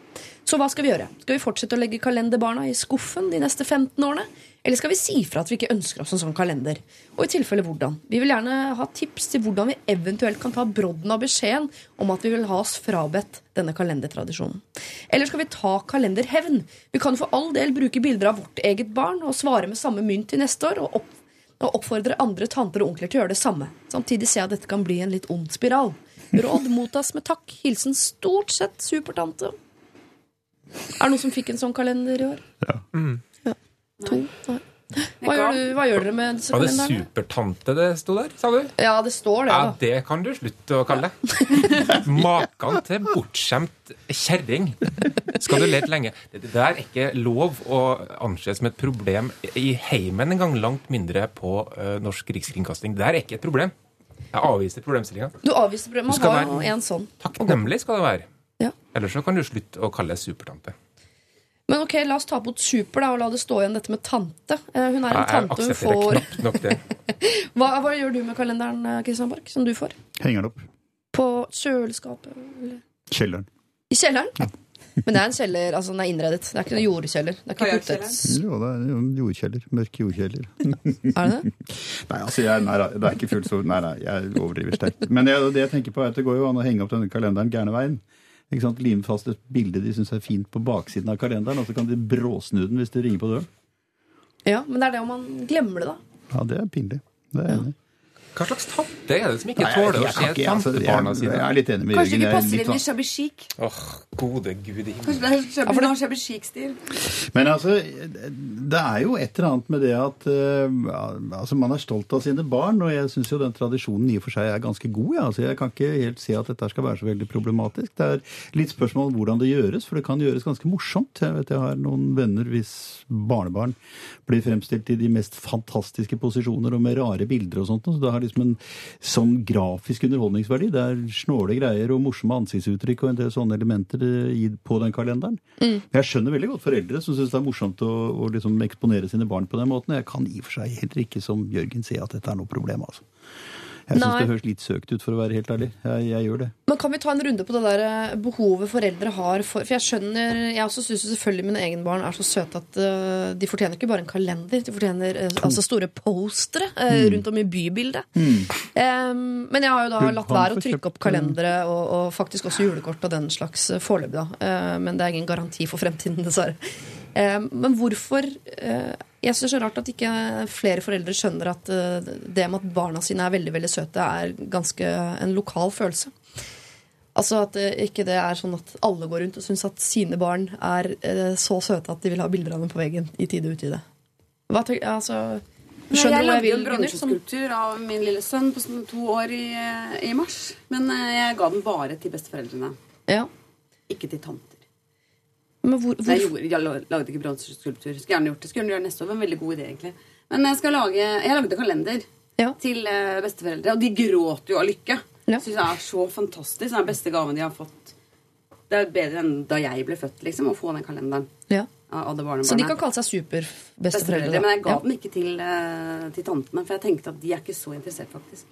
Så hva skal vi gjøre? Skal vi fortsette å legge kalenderbarna i skuffen de neste 15 årene? Eller skal vi si fra at vi ikke ønsker oss en sånn kalender? Og i tilfelle hvordan? Vi vil gjerne ha tips til hvordan vi eventuelt kan ta brodden av beskjeden om at vi vil ha oss frabedt denne kalendertradisjonen. Eller skal vi ta kalenderhevn? Vi kan for all del bruke bilder av vårt eget barn og svare med samme mynt til neste år, og, opp, og oppfordre andre tanter og onkler til å gjøre det samme. Samtidig ser jeg at dette kan bli en litt ond spiral. Råd mottas med takk. Hilsen stort sett supertante. Er det noen som fikk en sånn kalender i år? Ja. Ja. To? Nei. Hva gjør, du, hva gjør dere med disse Var det supertante det sto der, sa du? Ja, det står det, Ja, da. det kan du slutte å kalle det. Maken til bortskjemt kjerring. Skal du lete lenge. Det der er ikke lov å anse som et problem i heimen engang, langt mindre på eh, Norsk Rikskringkasting. Det der er ikke et problem. Jeg avviser problemstillinga. Du avviser problemet. Man har jo en sånn. Takknemlig skal det være. Ja. Ellers så kan du slutte å kalle det supertante. Men ok, la oss ta bort super da, og la det stå igjen dette med tante. Eh, Hun er en Jeg tante hun får nok det. hva, hva gjør du med kalenderen, Kristian Christian Borch, som du får? Henger den opp. På kjøleskapet? Eller? Kjelleren. I kjelleren? Ja. Men det er en kjeller, altså den er innredet. Det er ikke noen jordkjeller. Det er ikke kuttet. puttet. Jo, det er en jordkjeller. Mørk jordkjeller. Er det det? Nei, altså, jeg, nei, det er ikke fullt så Nei, nei, jeg overdriver sterkt. Men jeg, det jeg tenker på er at det går jo an å henge opp denne kalenderen gærne veien. Ikke sant? Lime fast et bilde de syns er fint på baksiden av kalenderen, og så kan de bråsnu den hvis det ringer på døren. Ja, men det er det om man glemmer det, da. Ja, det er pinlig. Det er jeg enig i. Hva slags tante er det som ikke Nei, jeg- tåler å se tante ikke, tantebarna jeg, jeg er litt enig med Kanskje Jørgen. ikke jeg er passer inn i sånn- shabby chic? Åh, gode gud i himmelen. Kanskje det er shabby, chic-stil? Men altså, det er jo et eller annet med det at uh, altså man er stolt av sine barn, og jeg syns jo den tradisjonen i og for seg er ganske god. Ja. Altså, jeg kan ikke helt se at dette skal være så veldig problematisk. Det er litt spørsmål om hvordan det gjøres, for det kan gjøres ganske morsomt. Jeg vet jeg har noen venner hvis barnebarn blir fremstilt i de mest fantastiske posisjoner og med rare bilder og sånt. Så det har liksom en sånn grafisk underholdningsverdi. Det er snåle greier og morsomme ansiktsuttrykk og en del sånne elementer eh, på den kalenderen. Jeg skjønner veldig godt foreldre som syns det er morsomt å, å liksom eksponere sine barn på den måten. Jeg kan i og for seg heller ikke som Jørgen se at dette er noe problem. altså. Jeg syns det høres litt søkt ut, for å være helt ærlig. Jeg, jeg gjør det. Men kan vi ta en runde på det der eh, behovet foreldre har for For jeg skjønner Jeg også syns selvfølgelig mine egne barn er så søte at uh, de fortjener ikke bare en kalender. De fortjener uh, altså store postere eh, rundt om i bybildet. Em, men jeg har jo da latt være å trykke opp kalendere og, og faktisk også julekort og den slags foreløpig, da. Men det er ingen garanti for fremtiden, dessverre. Eh, men hvorfor eh, Jeg syns det er så rart at ikke flere foreldre skjønner at eh, det med at barna sine er veldig veldig søte, er ganske en lokal følelse. Altså at ikke det er sånn at alle går rundt og syns at sine barn er så søte at de vil ha bilder av dem på veggen i tide og utide. Hva tenker, altså, Nei, jeg lagde en bronseskulptur av min lille sønn på sånn to år i, i mars. Men jeg ga den bare til besteforeldrene. Ja. Ikke til tanter. Men hvor, hvor, jeg, gjorde, jeg lagde ikke bronseskulptur. Skulle gjerne gjort det. Skulle gjøre det neste år. Det var en veldig god idé, egentlig. Men jeg skal lage Jeg lagde kalender Ja. til eh, besteforeldre, og de gråter jo av lykke. Ja. Syns det er så fantastisk. Det er den beste gaven de har fått. Det er bedre enn da jeg ble født, liksom, å få den kalenderen. ja. Så de kan kalle seg superbesteforeldre? besteforeldre. Men jeg ga Ja. den ikke til, eh, til tantene, for jeg tenkte at de er ikke så interessert, faktisk.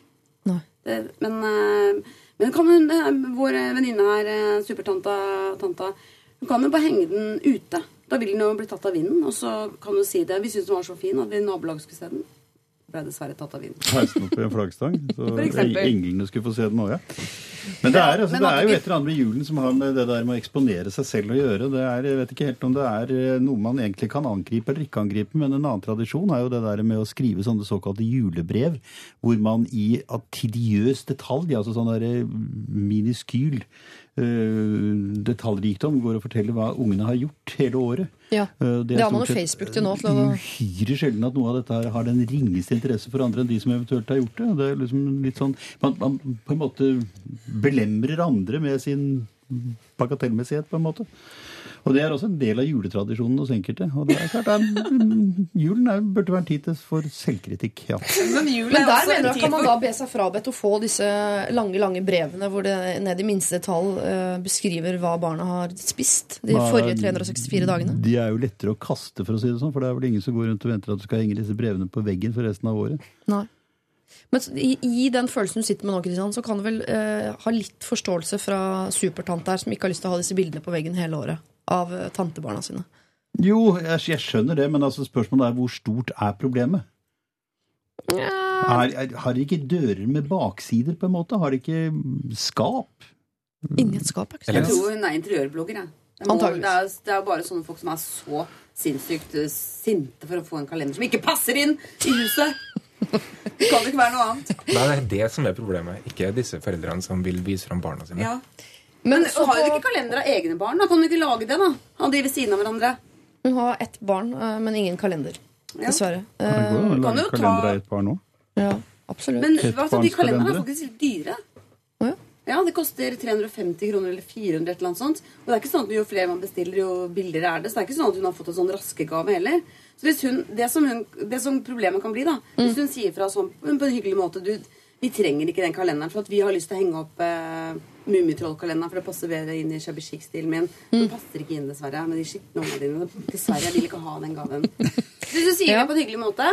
Det, men, eh, men kan hun, vår venninne her, supertanta, tanta, hun kan jo bare henge den ute. Da vil den jo bli tatt av vinden, og så kan du si det. Vi syntes den var så fin at vi nabolaget skulle se den. Ble dessverre tatt av vinden. Heiste den opp i en flaggstang, så englene skulle få se den òg, ja. Men det er, altså, det er jo et eller annet med julen som har med det der med å eksponere seg selv å gjøre. Det er, jeg vet ikke helt om det er eh, noe man egentlig kan angripe eller ikke angripe, men en annen tradisjon er jo det der med å skrive sånne såkalte julebrev, hvor man i atidiøs detalj, altså sånn eh, miniskyl detaljrikdom, går og forteller hva ungene har gjort hele året. Ja. Eh, Det har man jo Facebook til nå. Det er uhyre sjelden at noe av dette har den ringeste interesse for andre enn de som eventuelt har gjort det. Det er liksom litt sånn Man, man på en måte belemrer andre med sin bagatellmessighet, på en måte. Og det er også en del av juletradisjonen hos enkelte. Og det er klart, er, julen er, burde være en tid til for selvkritikk, ja. Men Men er der også mener en jeg kan man da be seg frabedt å få disse lange lange brevene hvor det ned i minste tall uh, beskriver hva barna har spist de da, forrige 364 dagene. De er jo lettere å kaste, for å si det sånn. For det er vel ingen som går rundt og venter at du skal henge disse brevene på veggen for resten av året. Nei. Men i, i den følelsen du sitter med nå, Kristian, så kan du vel eh, ha litt forståelse fra supertante her, som ikke har lyst til å ha disse bildene på veggen hele året av eh, tantebarna sine. Jo, jeg, jeg skjønner det, men altså spørsmålet er hvor stort er problemet? Er, er, har de ikke dører med baksider, på en måte? Har de ikke skap? Inni et skap, ikke sant? Jeg tror hun er interiørblogger. Jeg. Det, må, det, er, det er bare sånne folk som er så sinnssykt eh, sinte for å få en kalender som ikke passer inn i huset. Det kan ikke være noe annet. Nei, det er det som er problemet, ikke disse foreldrene som vil vise fram barna sine. Ja. Men Men så Har du ikke kalender av egne barn? Da kan du ikke lage det, da. Ha de ved siden av hverandre. hun har ett barn, eh, men ingen kalender. Ja. Dessverre. Det går jo å kan lage kalender av ett barn. Eh, ja, absolutt. Men altså, de kalenderne er faktisk litt dyre. Ja. Ja, Det koster 350 kroner eller 400 et eller annet sånt. Og det er ikke sånn at jo flere man bestiller, jo billigere er det. Så det er ikke sånn at hun har fått en sånn raskegave heller. Så hvis hun, det, som hun, det som problemet kan bli, da Hvis hun sier fra sånn på en hyggelig måte du, Vi trenger ikke den kalenderen for at vi har lyst til å henge opp eh, Mummitrollkalenderen, for det passer bedre inn i shabby chic-stilen min. Det passer ikke inn, dessverre, med de skitne ungene dine. Dessverre, jeg vil ikke ha den gaven. Hvis du sier Ja. det på en hyggelig måte,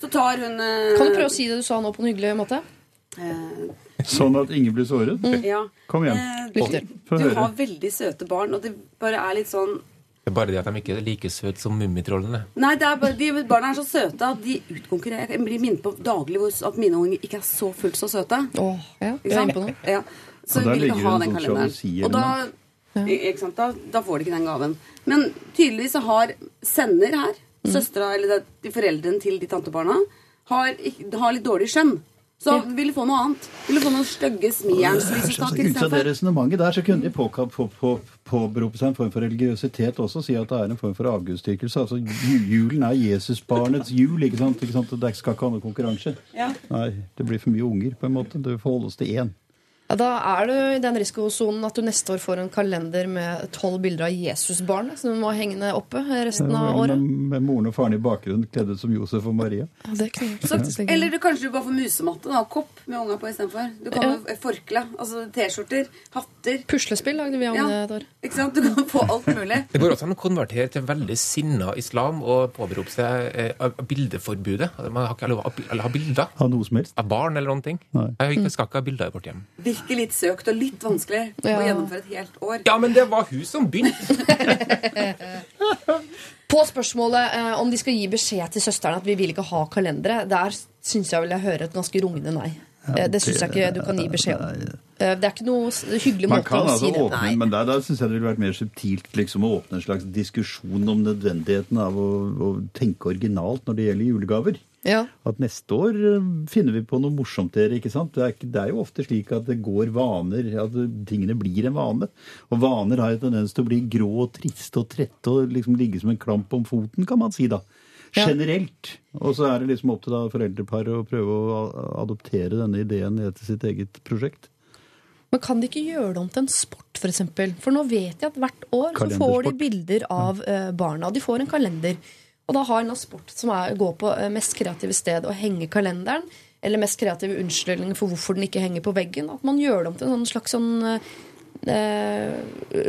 så tar hun eh, Kan du prøve å si det du sa nå på en hyggelig måte? eh, Sånn at ingen blir såret. Ja. Kom igjen. Eh, du, Du har veldig søte barn, og det bare er litt sånn Det er bare det at de ikke er like søte som mummitrollene. Nei, det er bare, de barna er så søte at de utkonkurrerer. Jeg blir minnet på daglig at mine unger ikke er så fullt så søte. Åh, ja, Ikke sant? Ja. Så vi vil ikke ha den sånn kalenderen. Og da, ikke sant? Da, da får de ikke den gaven. Men tydeligvis så har sender her, søstera eller de foreldrene til de tantebarna, har, har litt dårlig skjønn. Så vil du få noe annet. Vil du få noen stygge Så smijernslysestaker Ut av det resonnementet der så kunne de påberope på, på, på, seg en form for religiøsitet også, og si at det er en form for avgudsdyrkelse. Altså, julen er Jesusbarnets jul, ikke sant? Ikke sant? Det skal ikke ha noen konkurranse. Ja. Nei, det blir for mye unger, på en måte. Det forholdes til én. Ja, da er du i den risikosonen at du neste år får en kalender med tolv bilder av Jesusbarnet som du må henge oppe resten av året. med moren og faren i bakgrunnen kledd ut som Josef og Maria. Ja, det kan Så, eller du, kanskje du bare får musematte da, kopp med unga på istedenfor. Du kan jo forkle. Altså T-skjorter, hatter. Puslespill lagde vi om Ja. et år. Ikke sant? Du kan få alt mulig. Det går også an å konvertere til veldig sinna islam og påberope seg eh, bildeforbudet. Man har ikke lov å ha- ha bilder Ha noe som helst. av barn eller noen ting. Nei. Jeg skal ikke ha bilder i vårt hjem. Virker litt søkt og litt vanskelig Ja. å gjennomføre et helt år. Ja, men det var hun som begynte! På spørsmålet eh, om de skal gi beskjed til søsteren at vi vil ikke ha kalendere, der syns jeg vel jeg hører et ganske rungende nei. Ja, det syns jeg ikke du kan gi beskjed om. Eh, det er ikke noe hyggelig måte kan å altså si det åpne, Nei. men der, der syns jeg det ville vært mer subtilt liksom, å åpne en slags diskusjon om nødvendigheten av å, å tenke originalt når det gjelder julegaver. Ja. At neste år eh, finner vi på noe morsomt dere, ikke sant? Det er, det er jo ofte slik at det går vaner, at tingene blir en vane. Og vaner har jo tendens til å bli grå og triste og trette og liksom ligge som en klamp om foten, kan man si da. Ja. Generelt. Og så er det liksom opp til da foreldreparet å prøve å adoptere denne ideen ned til sitt eget prosjekt. Men kan de ikke gjøre det om til en sport, f.eks.? For, eksempel? for nå vet jeg at hvert år så får de bilder av eh, barna. De får en kalender. Og da har en sport som er å gå på eh, mest kreative sted og henge kalenderen. Eller mest kreative unnskyldninger for hvorfor den ikke henger på veggen. At man gjør det om til en sånn slags sånn eh,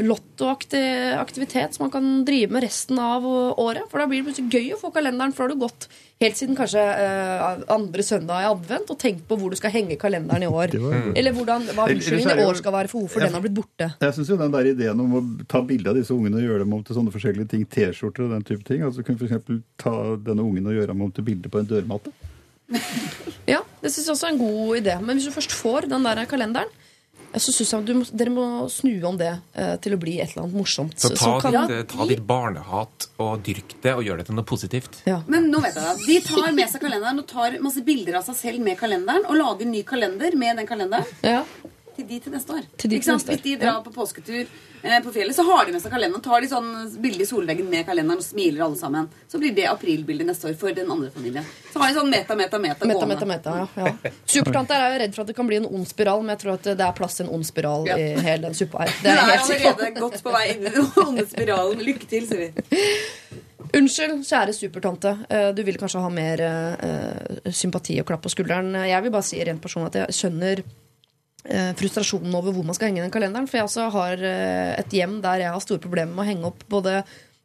lottoaktig aktivitet som man kan drive med resten av året. For da blir det plutselig gøy å få kalenderen, for da har du gått helt siden kanskje eh, andre søndag i advent og tenkt på hvor du skal henge kalenderen i år. Var- Eller hvordan, hva unnskyldningen i år skal være for hvorfor den har blitt borte. Jeg syns jo den der ideen om å ta bilde av disse ungene og gjøre dem om til sånne forskjellige ting, T-skjorter og den type ting altså Kunne f.eks. ta denne ungen og gjøre ham om til bilde på en dørmatte. Ja, det syns jeg også er en god idé. Men hvis du først får den der kalenderen, eh, så syns jeg du må, dere må snu om det eh, til å bli et eller annet morsomt. Så ta, kan- ditt, eh, ta ditt barnehat og dyrk det, og gjør det til noe positivt. ja. Men nå vet jeg det. De tar med seg kalenderen og tar masse bilder av seg selv med kalenderen og lager ny kalender med den kalenderen. Ja. Til de til neste år. Til de til neste år, Hvis de drar på påsketur eh, på fjellet, så har de med seg kalenderen. Tar de sånn bilde i solveggen med kalenderen og smiler alle sammen. Så blir det aprilbildet neste år for den andre familien. Så har de sånn meta, meta, meta, Meta, gående. meta, meta, ja, ja. Supertante er jo redd for at det kan bli en ond spiral, men jeg tror at det er plass til en ond spiral Ja. i hele den suppa her. Det er er allerede på. godt på vei inn i den onde spiralen. Lykke til, sier vi. Unnskyld, kjære supertante. Eh, Du vil kanskje ha mer eh, sympati og klapp på skulderen. Jeg vil bare si rent personlig at jeg skjønner eh, frustrasjonen over hvor man skal henge den kalenderen. For jeg også har eh, et hjem der jeg har store problemer med å henge opp både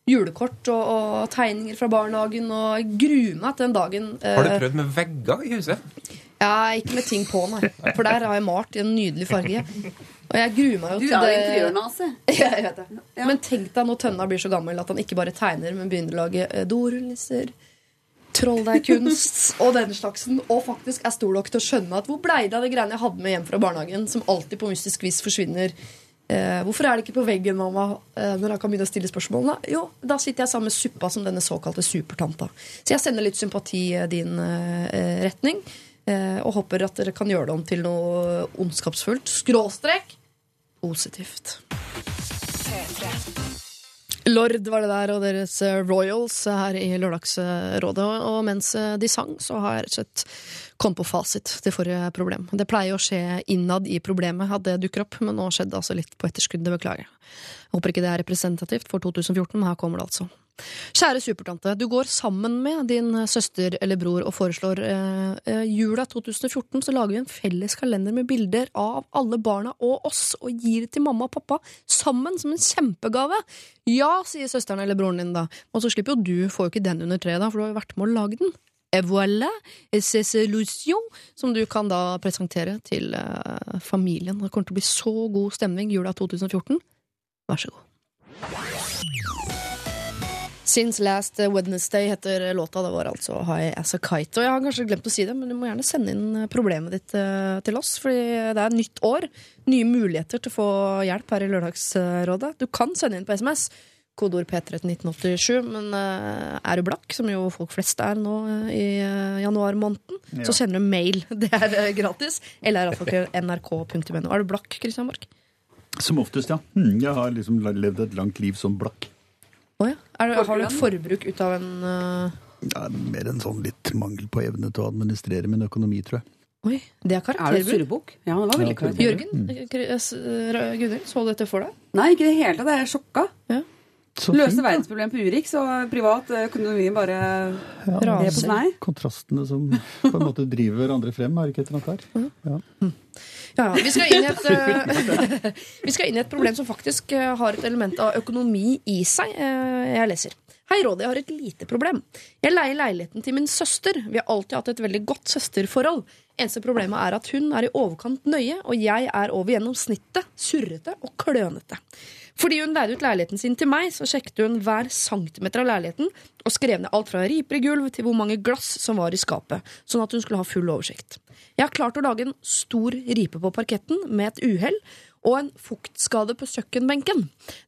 julekort og, og tegninger fra barnehagen. Og jeg gruer meg til den dagen eh, Har du prøvd med vegger i huset? Ja, ikke med ting på, nei. For der har jeg malt i en nydelig farge. Og jeg gruer meg jo Du til er jo det interiørnase. Ja, jeg vet det. Men tenk deg når Tønna blir så gammel at han ikke bare tegner, men begynner å lage eh, dorullnisser, trolldeigkunst og den slagsen. Og faktisk er stor nok til å skjønne at hvor blei det av de greiene jeg hadde med hjem fra barnehagen, som alltid på mystisk vis forsvinner. Eh, hvorfor er det ikke på veggen, mamma? Eh, når jeg kan begynne å stille spørsmålene Jo, da sitter jeg sammen med suppa som denne såkalte supertanta. Så jeg sender litt sympati i din eh, retning. Eh, og håper at dere kan gjøre det om til noe ondskapsfullt. Skråstrek positivt. Lord var det der, og deres eh, Royals her i Lørdagsrådet. Og mens eh, de sang, så har jeg rett og slett kommet på fasit til forrige problem. Det pleier å skje innad i problemet at det dukker opp, men nå skjedde det altså litt på etterskudd. Beklager. Jeg håper ikke det er representativt for 2014, men her kommer det altså. Kjære supertante, du går sammen med din søster eller bror og foreslår eh, eh, jula 2014 så lager vi en felles kalender med bilder av alle barna og oss og gir det til mamma og pappa sammen som en kjempegave. Ja, sier søsteren eller broren din da. Og så slipper jo du, får jo ikke den under treet da, for du har jo vært med å lage den. Et voilà, solution, som du kan da presentere til eh, familien. Det kommer til å bli så god stemning jula 2014. Vær så god. Since Last Wednesday heter låta. Det var altså High As A Kite. Og jeg har kanskje glemt å si det, men du må gjerne sende inn problemet ditt eh, til oss. Fordi det er nytt år. Nye muligheter til å få hjelp her i Lørdagsrådet. Du kan sende inn på SMS. Kodeord P3 til 1987. Men eh, er du blakk, som jo folk flest er nå eh, i uh, januarmåneden, Ja. så sender du mail. Det er eh, gratis. Eller nrk.no. Er du blakk, Christian Borch? Som oftest, ja. Mm, Jeg har liksom levd et langt liv som blakk. Å ja. Er har du et forbruk ut av en uh... Er mer en sånn litt mangel på evne til å administrere min økonomi, tror jeg. Oi, det er Er surrebukk? Ja, det var veldig Ja, karakterbukk. Jørgen, mm. Eh, så du dette for deg? Nei, ikke i det hele tatt. Jeg er sjokka. Så Løste verdensproblemet verdensproblem på Urix, og privat økonomi bare Ja, Raser. snei. Kontrastene som på en måte driver hverandre frem, er det ikke et eller annet her? Ja. Ja, ja. Vi skal, inn i et, eh, vi skal inn i et problem som faktisk eh, har et element av økonomi i seg. Eh, Jeg leser. Hei, Rådi, jeg har et lite problem. Jeg leier leiligheten til min søster. Vi har alltid hatt et veldig godt søsterforhold. Eneste problemet er at hun er i overkant nøye, og jeg er over gjennomsnittet surrete og klønete. Fordi hun leide ut leiligheten sin til meg, så sjekket hun hver centimeter av leiligheten og skrev ned alt fra riper i gulv til hvor mange glass som var i skapet, sånn at hun skulle ha full oversikt. Jeg har klart å lage en stor ripe på parketten med et uhell og en fuktskade på kjøkkenbenken.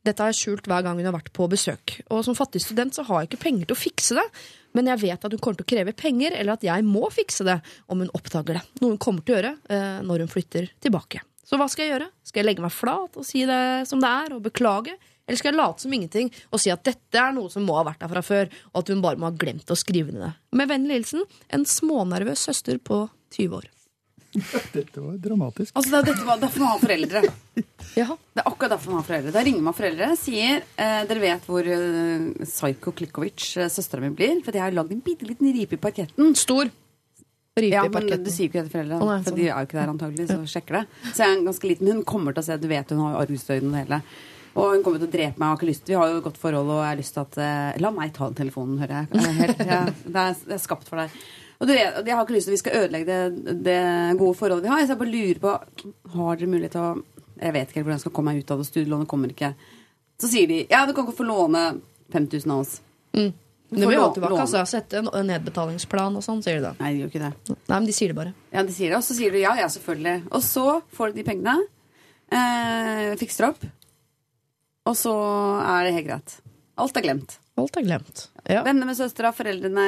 Dette har jeg skjult hver gang hun har vært på besøk. Og som fattig student så har jeg ikke penger til å fikse det, men jeg vet at hun kommer til å kreve penger, eller at jeg må fikse det om hun oppdager det. Noe hun kommer til å gjøre eh, når hun flytter tilbake. Så hva skal jeg gjøre? Skal jeg legge meg flat og si det som det er, og beklage? Eller skal jeg late som ingenting og si at dette er noe som må ha vært der fra før, og at hun bare må ha glemt å skrive ned det? Med vennlig hilsen en smånervøs søster på 20 år. Dette var dramatisk. Altså, det er var derfor man har foreldre. ja. Det er akkurat derfor man har foreldre. Da ringer man foreldre sier eh, dere vet hvor eh, Psycho Klikovic, eh, søstera mi, blir. For jeg har lagd en bitte liten ripe i parketten. Stor. Ripe Ja, i men. Du sier jo ikke det til foreldrene, oh, for sånn. de er jo ikke der antagelig, så sjekker det. Så jeg er en ganske liten Hun kommer til å se Du vet hun har arvestøyden og hele. Og hun kommer til å drepe meg. og har ikke lyst Vi har jo et godt forhold, og jeg har lyst til at eh, La meg ta den telefonen, hører jeg. Jeg Helt, jeg, det, er, det er skapt for deg. Og du vet, jeg har ikke lyst til at vi skal ødelegge det, det gode forholdet vi har. Så jeg bare lurer på Har dere mulighet til å Jeg vet ikke helt hvordan jeg skal komme meg ut av det. Studielånet kommer ikke. Så sier de ja, du kan ikke få låne 5000 av oss. Mm. Du må blir tilbake. Altså, sette en en nedbetalingsplan og sånn, sier de da. Nei, de gjør ikke det. Nei, men de sier det bare. Ja, de sier det. Og så sier du ja, ja, selvfølgelig. Og så får du de pengene. Eh, fikser opp. Og så er det helt greit. Alt er glemt. Alt er glemt. Ja. Venner med søstera, foreldrene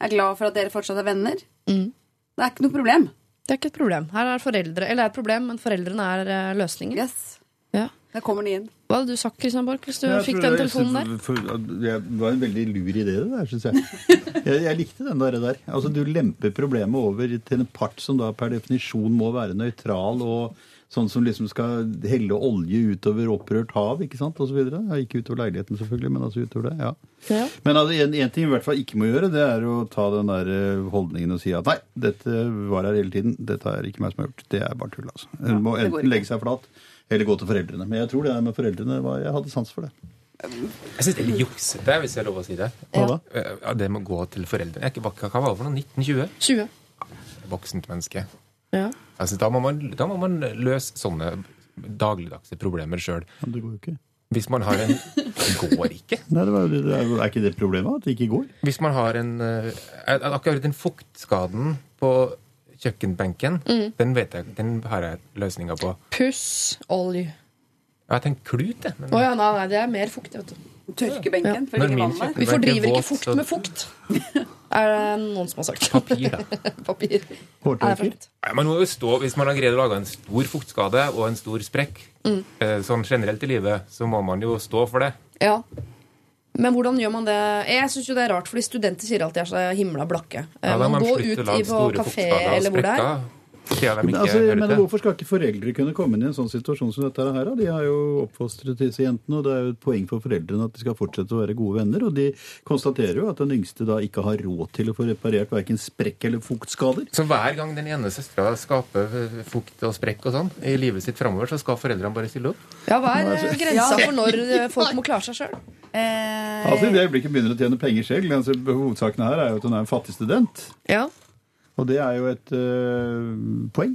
er glad for at dere fortsatt er venner. Mm. Det er ikke noe problem. Det er ikke et problem. Her er foreldre, eller det er et problem, men foreldrene er eh, løsningen. Yes. Ja. Der kommer den inn. Hva hadde du sagt, Christian Borch, hvis du Jeg fikk den telefonen der? for- Det var en veldig lur idé, det der, syns jeg. jeg. Jeg likte den der. der. Altså, Du lemper problemet over til en part som da per definisjon må være nøytral og sånn som liksom skal helle olje utover opprørt hav, ikke sant, osv. Ja, ikke utover leiligheten, selvfølgelig, men altså utover det. ja. Ja. Men altså, en, en ting vi i hvert fall ikke må gjøre, det er å ta den der eh, holdningen og si at nei, dette var her hele tiden, dette er ikke meg som har gjort. Det er bare tull, altså. En må enten legge seg flat eller gå til foreldrene. Men jeg tror det med foreldrene var Jeg hadde sans for det. Jeg syns det er litt juksete, hvis jeg er lov å si det. Hva da? Eh, Ja, det med å gå til foreldrene. Jeg er ikke- Hva hva var det for noe? 1920? 20. Voksent menneske. Ja. Jeg synes, da, må man, da må man løse sånne dagligdagse problemer sjøl. Men det går jo ikke. Hvis man har en Det går ikke. Nei, det var, det er, er ikke det problemet at det ikke går? Hvis man har en eh, Akkurat den fuktskaden på kjøkkenbenken, den vet jeg, den har jeg løsninga på. Puss, olje. Jeg tenkte klut, jeg. Men Oh, ja, nei, nei, det er mer fukt, vet du. Tørkebenken. For vann der. Vi er fordriver ikke fukt så- med fukt. Er det noen som har sagt. Papir, da. Papir. Er Hårtørker? Ja, Man må jo stå, Hvis man har greid å lage en stor fuktskade og en stor sprekk, mm. sånn generelt i livet, så må man jo stå for det. Ja. Men hvordan gjør man det? Jeg syns jo det er rart, fordi studenter sier alltid de er så himla blakke. Ja, man går ut i på kafé eller hvor det er. Altså, men hvorfor skal ikke foreldre kunne komme inn i en sånn situasjon som dette her? De har jo oppfostret disse jentene, og det er jo et poeng for foreldrene at de skal fortsette å være gode venner. Og de konstaterer jo at den yngste da ikke har råd til å få reparert verken sprekk eller fuktskader. Så hver gang den ene søstera skaper fukt og sprekk og sånn i livet sitt framover, så skal foreldrene bare stille opp? Ja, hva er altså- grensa for når eh, folk må klare seg sjøl? Eh, Altså I det øyeblikket begynner å tjene penger selv. Altså, hovedsaken her er jo at hun er en fattig student. Ja. Og det er jo et øh, poeng.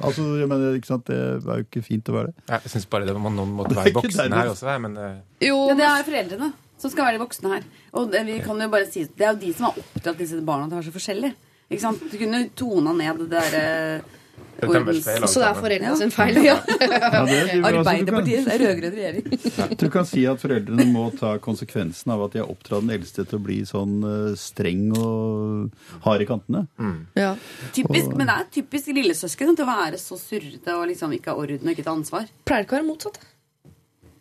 Altså, jeg mener, ikke sant, Det er jo ikke fint å være det. Jeg syns bare det, man, noen måtte være voksne voksen her også, men eh, Jo, ja, det er foreldrene som skal være de voksne her. Og det, vi kan jo bare si, det er jo de som har oppdratt disse barna til å være så forskjellige. Ikke sant? Du kunne tona ned det der eh, det er feil. alt Så det er foreldrene sin feil? Ja. Ja, det, du, kan, Arbeiderpartiet, er rød-grønn regjering. du kan si at foreldrene må ta konsekvensen av at de har oppdratt den eldste til å bli sånn øh, streng og hard i kantene. Ja. Typisk, men det er typisk lillesøsken til å være så surrete og liksom ikke ha orden og ikke ta ansvar. Pleier det ikke å være motsatt?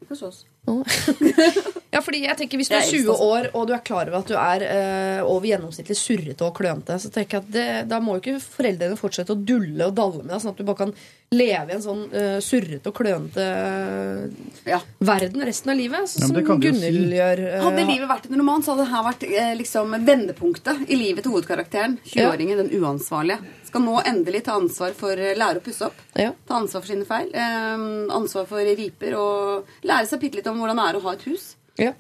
Ikke hos oss. Ja, fordi jeg tenker Hvis du er er 20 år og du er klar over at du er eh, over gjennomsnittlig surrete og klønete, så tenker jeg at det, da må jo ikke foreldrene fortsette å dulle og dalle med deg, sånn at du bare kan leve i en sånn eh, surrete og klønete Ja. verden resten av livet. Så, Ja, som Gunhild si. gjør. eh, Hadde livet vært en roman, så hadde det her vært eh, liksom vendepunktet i livet til hovedkarakteren. 20-åringen, den uansvarlige. Skal nå endelig ta ansvar for å lære å pusse opp. ja. Ta ansvar for sine feil. Eh, ansvar for riper og lære seg bitte litt om hvordan det er å ha et hus. Ja.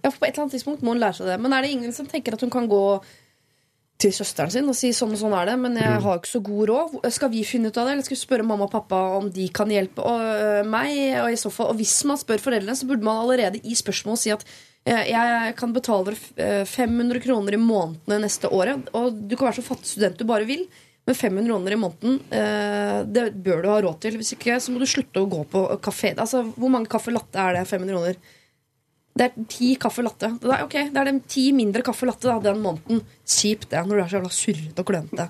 ja, for på et eller annet tidspunkt må hun lære seg det. Men er det ingen som tenker at hun kan gå til søsteren sin og si sånn og sånn er det, men jeg har ikke så god råd. Skal vi finne ut av det, eller skal vi spørre mamma og pappa om de kan hjelpe og, øh, meg? Og i så fall, og hvis man spør foreldrene, så burde man allerede i spørsmålet si at jeg kan betale dere eh, 500 kroner i månedene neste året, og du kan være så fattig student du bare vil. Men 500 kroner i måneden, eh, det bør du ha råd til. Hvis ikke så må du slutte å gå på kafé. Altså, Hvor mange kaffe latte er det? 500 kroner? Det er ti kaffe latte. Det er, ok, det er de ti mindre kaffe latte da, den måneden. Kjipt det, når du er så jævla surrete og klønete.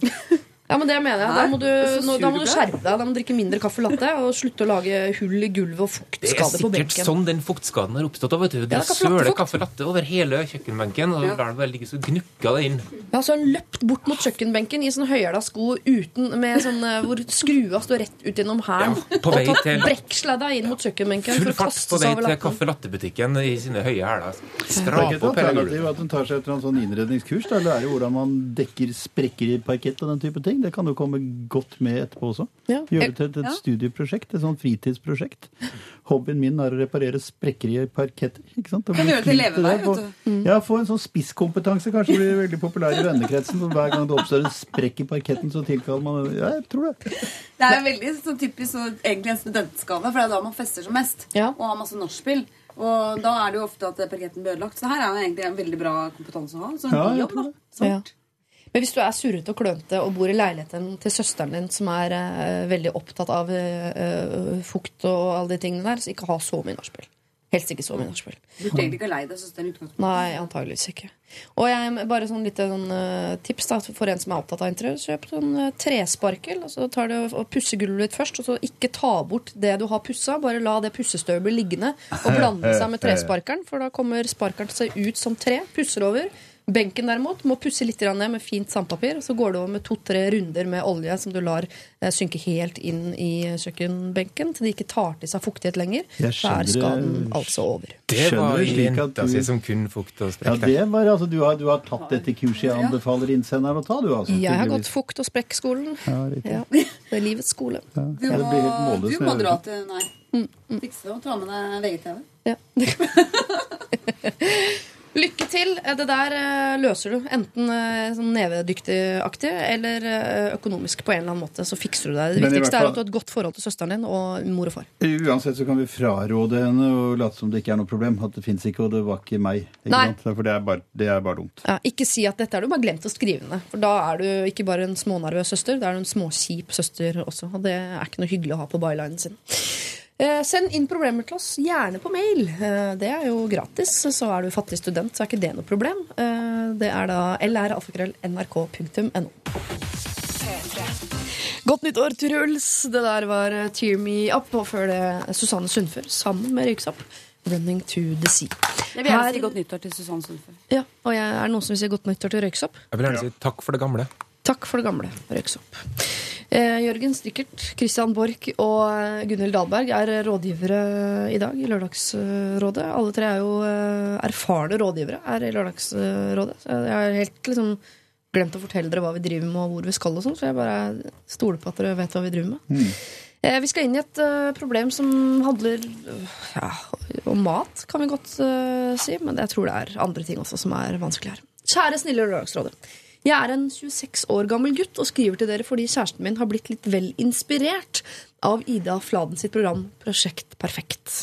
Ja, men det mener jeg. Da må du, nå, da må du skjerpe deg. Da må du drikke mindre kaffe latte og slutte å lage hull i gulvet og Det er sikkert benken. sånn den fuktskaden har oppstått. Vet du. De Ja, søler kaffe latte over hele kjøkkenbenken, og Ja. lar det bare ligge så gnukka det inn. Ja, så har han løpt bort mot kjøkkenbenken i sånn høyhæla sko uten, med sånn, eh, hvor skrua står rett ut gjennom hælen. Ja, på vei og tatt til- brekksladda inn mot kjøkkenbenken Full for å fart kaste på seg vei over til lappen. kaffe latte-butikken i sine høye hæler. Det er Skrape opp hele gulvet. at hun tar seg et eller annet sånn innredningskurs. Da lærer hvordan man dekker sprekker i parkett og den type ting. Det kan jo komme godt med etterpå også. Ja. Gjøre det til et, et Ja. studieprosjekt, et sånt fritidsprosjekt. Hobbyen min er å reparere sprekker i parketter. ikke sant? Kan gjøre det til levevei, vet du. Mm. Ja, få en sånn spisskompetanse. Kanskje blir veldig populær i vennekretsen. og Hver gang det oppstår en sprekk i parketten, så tilkaller man Ja, jeg tror det. Det er jo veldig sånn typisk så, egentlig en studentskade, for det er da man fester som mest. Ja. Og har masse nachspiel. Og da er det jo ofte at parketten blir ødelagt. Så her er jo egentlig en veldig bra kompetanse å ha. Så en Ja, jobb, da. Svart. Smart. Men hvis du er surrete og klønete og bor i leiligheten til søsteren din, som er eh, veldig opptatt av eh, eh, fukt og alle de tingene der, så ikke ha så mye nachspiel. Helst ikke så mye nachspiel. Du trenger ikke å leie deg søsteren i utgangspunktet. Nei, antageligvis ikke. Og jeg, bare sånn litt sånn, eh, tips da, for en som er opptatt av interiør. Kjøp sånn uh, tresparkel. og Så tar du og pusser gulvet ditt først, og så ikke ta bort det du har pussa. Bare la det pussestøvet bli liggende og blande seg med tresparkeren, for da kommer sparkeren til å se ut som tre. Pusser over. Benken derimot må pusse litt ned med fint sandpapir. og Så går du over med to-tre runder med olje som du lar eh, synke helt inn i kjøkkenbenken til de ikke tar til seg fuktighet lenger. Så er skaden altså over. Det var slik at jenta du- si som kun fukt og Ja, sprekk. Ja, det var, altså, du, har, du har tatt dette kurset jeg anbefaler innsenderen å ta, du altså. Jeg har gått fukt- og sprekkskolen. Ja. Ja, det er livets skole. Du Ja, må, det blir helt du må dra til Nei. Fikse det og ta med deg VGTV. Ja. Lykke til. Det der eh, løser du. Enten sånn nevedyktig-aktig eller eh, økonomisk på en eller annen måte. Så fikser du deg. Det viktigste er at du har et godt forhold til søsteren din og mor og far. Uansett så kan vi fraråde henne og late som det ikke er noe problem. At det fins ikke, og det var ikke meg. Ikke Nei. sant? For det er, bare, det er bare dumt. Ja, ikke si at dette er du bare glemt å skrive ned. For da er du ikke bare en smånervøs søster, da er du en småkjip søster også. Og det er ikke noe hyggelig å ha på bylinen sin. Eh, send inn problemer til oss, gjerne på mail. Eh, det er jo gratis. Så er du fattig student, så er ikke det noe problem. Eh, det er da lralfakrøll.nrk.no. Godt nyttår, Truls! Det der var Tear Me Up, og før det Susanne Sundfør sammen med Røyksopp. Running to the Sea. Jeg vil gjerne si godt nyttår til Susanne Sundfør. Ja, og jeg, er det noen som vil si godt nyttår til Røyksopp? Jeg vil gjerne si takk for det gamle. Takk for det gamle. Røyksopp. Eh, Jørgen Strikkert, Christian Borch og eh, Gunhild Dahlberg er rådgivere i dag i Lørdagsrådet. Alle tre er jo eh, erfarne rådgivere her i Lørdagsrådet. Så jeg har helt liksom glemt å fortelle dere hva vi driver med og hvor vi skal, og sånn, så jeg bare stoler på at dere vet hva vi driver med. Eh, Vi skal inn i et problem som handler ja, om mat, kan vi godt si. Men jeg tror det er andre ting også som er vanskelig her. Kjære, snille Lørdagsrådet. Jeg er en 26 år gammel gutt og skriver til dere fordi kjæresten min har blitt litt vel inspirert av Ida Fladen sitt program Prosjekt Perfekt.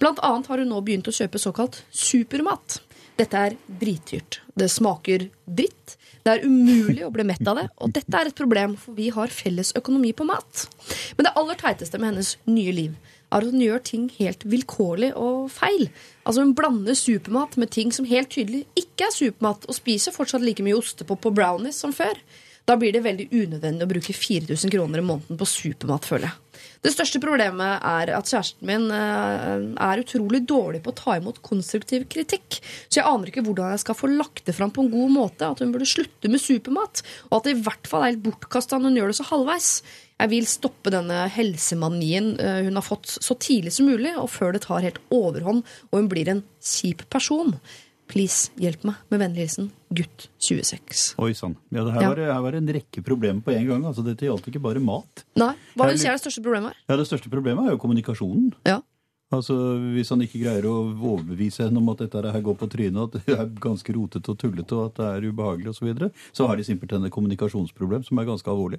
Blant annet har hun nå begynt å kjøpe såkalt supermat. Dette er dritdyrt. Det smaker dritt. Det er umulig å bli mett av det, og dette er et problem, for vi har felles økonomi på mat. Men det aller teiteste med hennes nye liv er at hun gjør ting helt vilkårlig og feil. Altså Hun blander supermat med ting som helt tydelig ikke er supermat, og spiser fortsatt like mye ostepop og brownies som før. Da blir det veldig unødvendig å bruke 4000 kroner i måneden på supermat, føler jeg. Det største problemet er at kjæresten min eh, er utrolig dårlig på å ta imot konstruktiv kritikk. Så jeg aner ikke hvordan jeg skal få lagt det fram på en god måte. At hun burde slutte med supermat. Og at det i hvert fall er helt bortkasta når hun gjør det så halvveis. Jeg vil stoppe denne helsemanien eh, hun har fått så tidlig som mulig, og før det tar helt overhånd og hun blir en kjip person. Please, hjelp meg. Med vennlig hilsen gutt 26. Oi sann. Ja, det her, Ja. var, her var det en rekke problemer på en gang. Altså, dette gjaldt ikke bare mat. Nei, Hva vil du si er det største problemet her? Ja, Det største problemet er jo kommunikasjonen. Ja. Altså, Hvis han ikke greier å overbevise henne om at dette her går på trynet, at det er ganske rotete og tullete og at det er ubehagelig osv., så, videre, så har de simpelthen et kommunikasjonsproblem som er ganske alvorlig.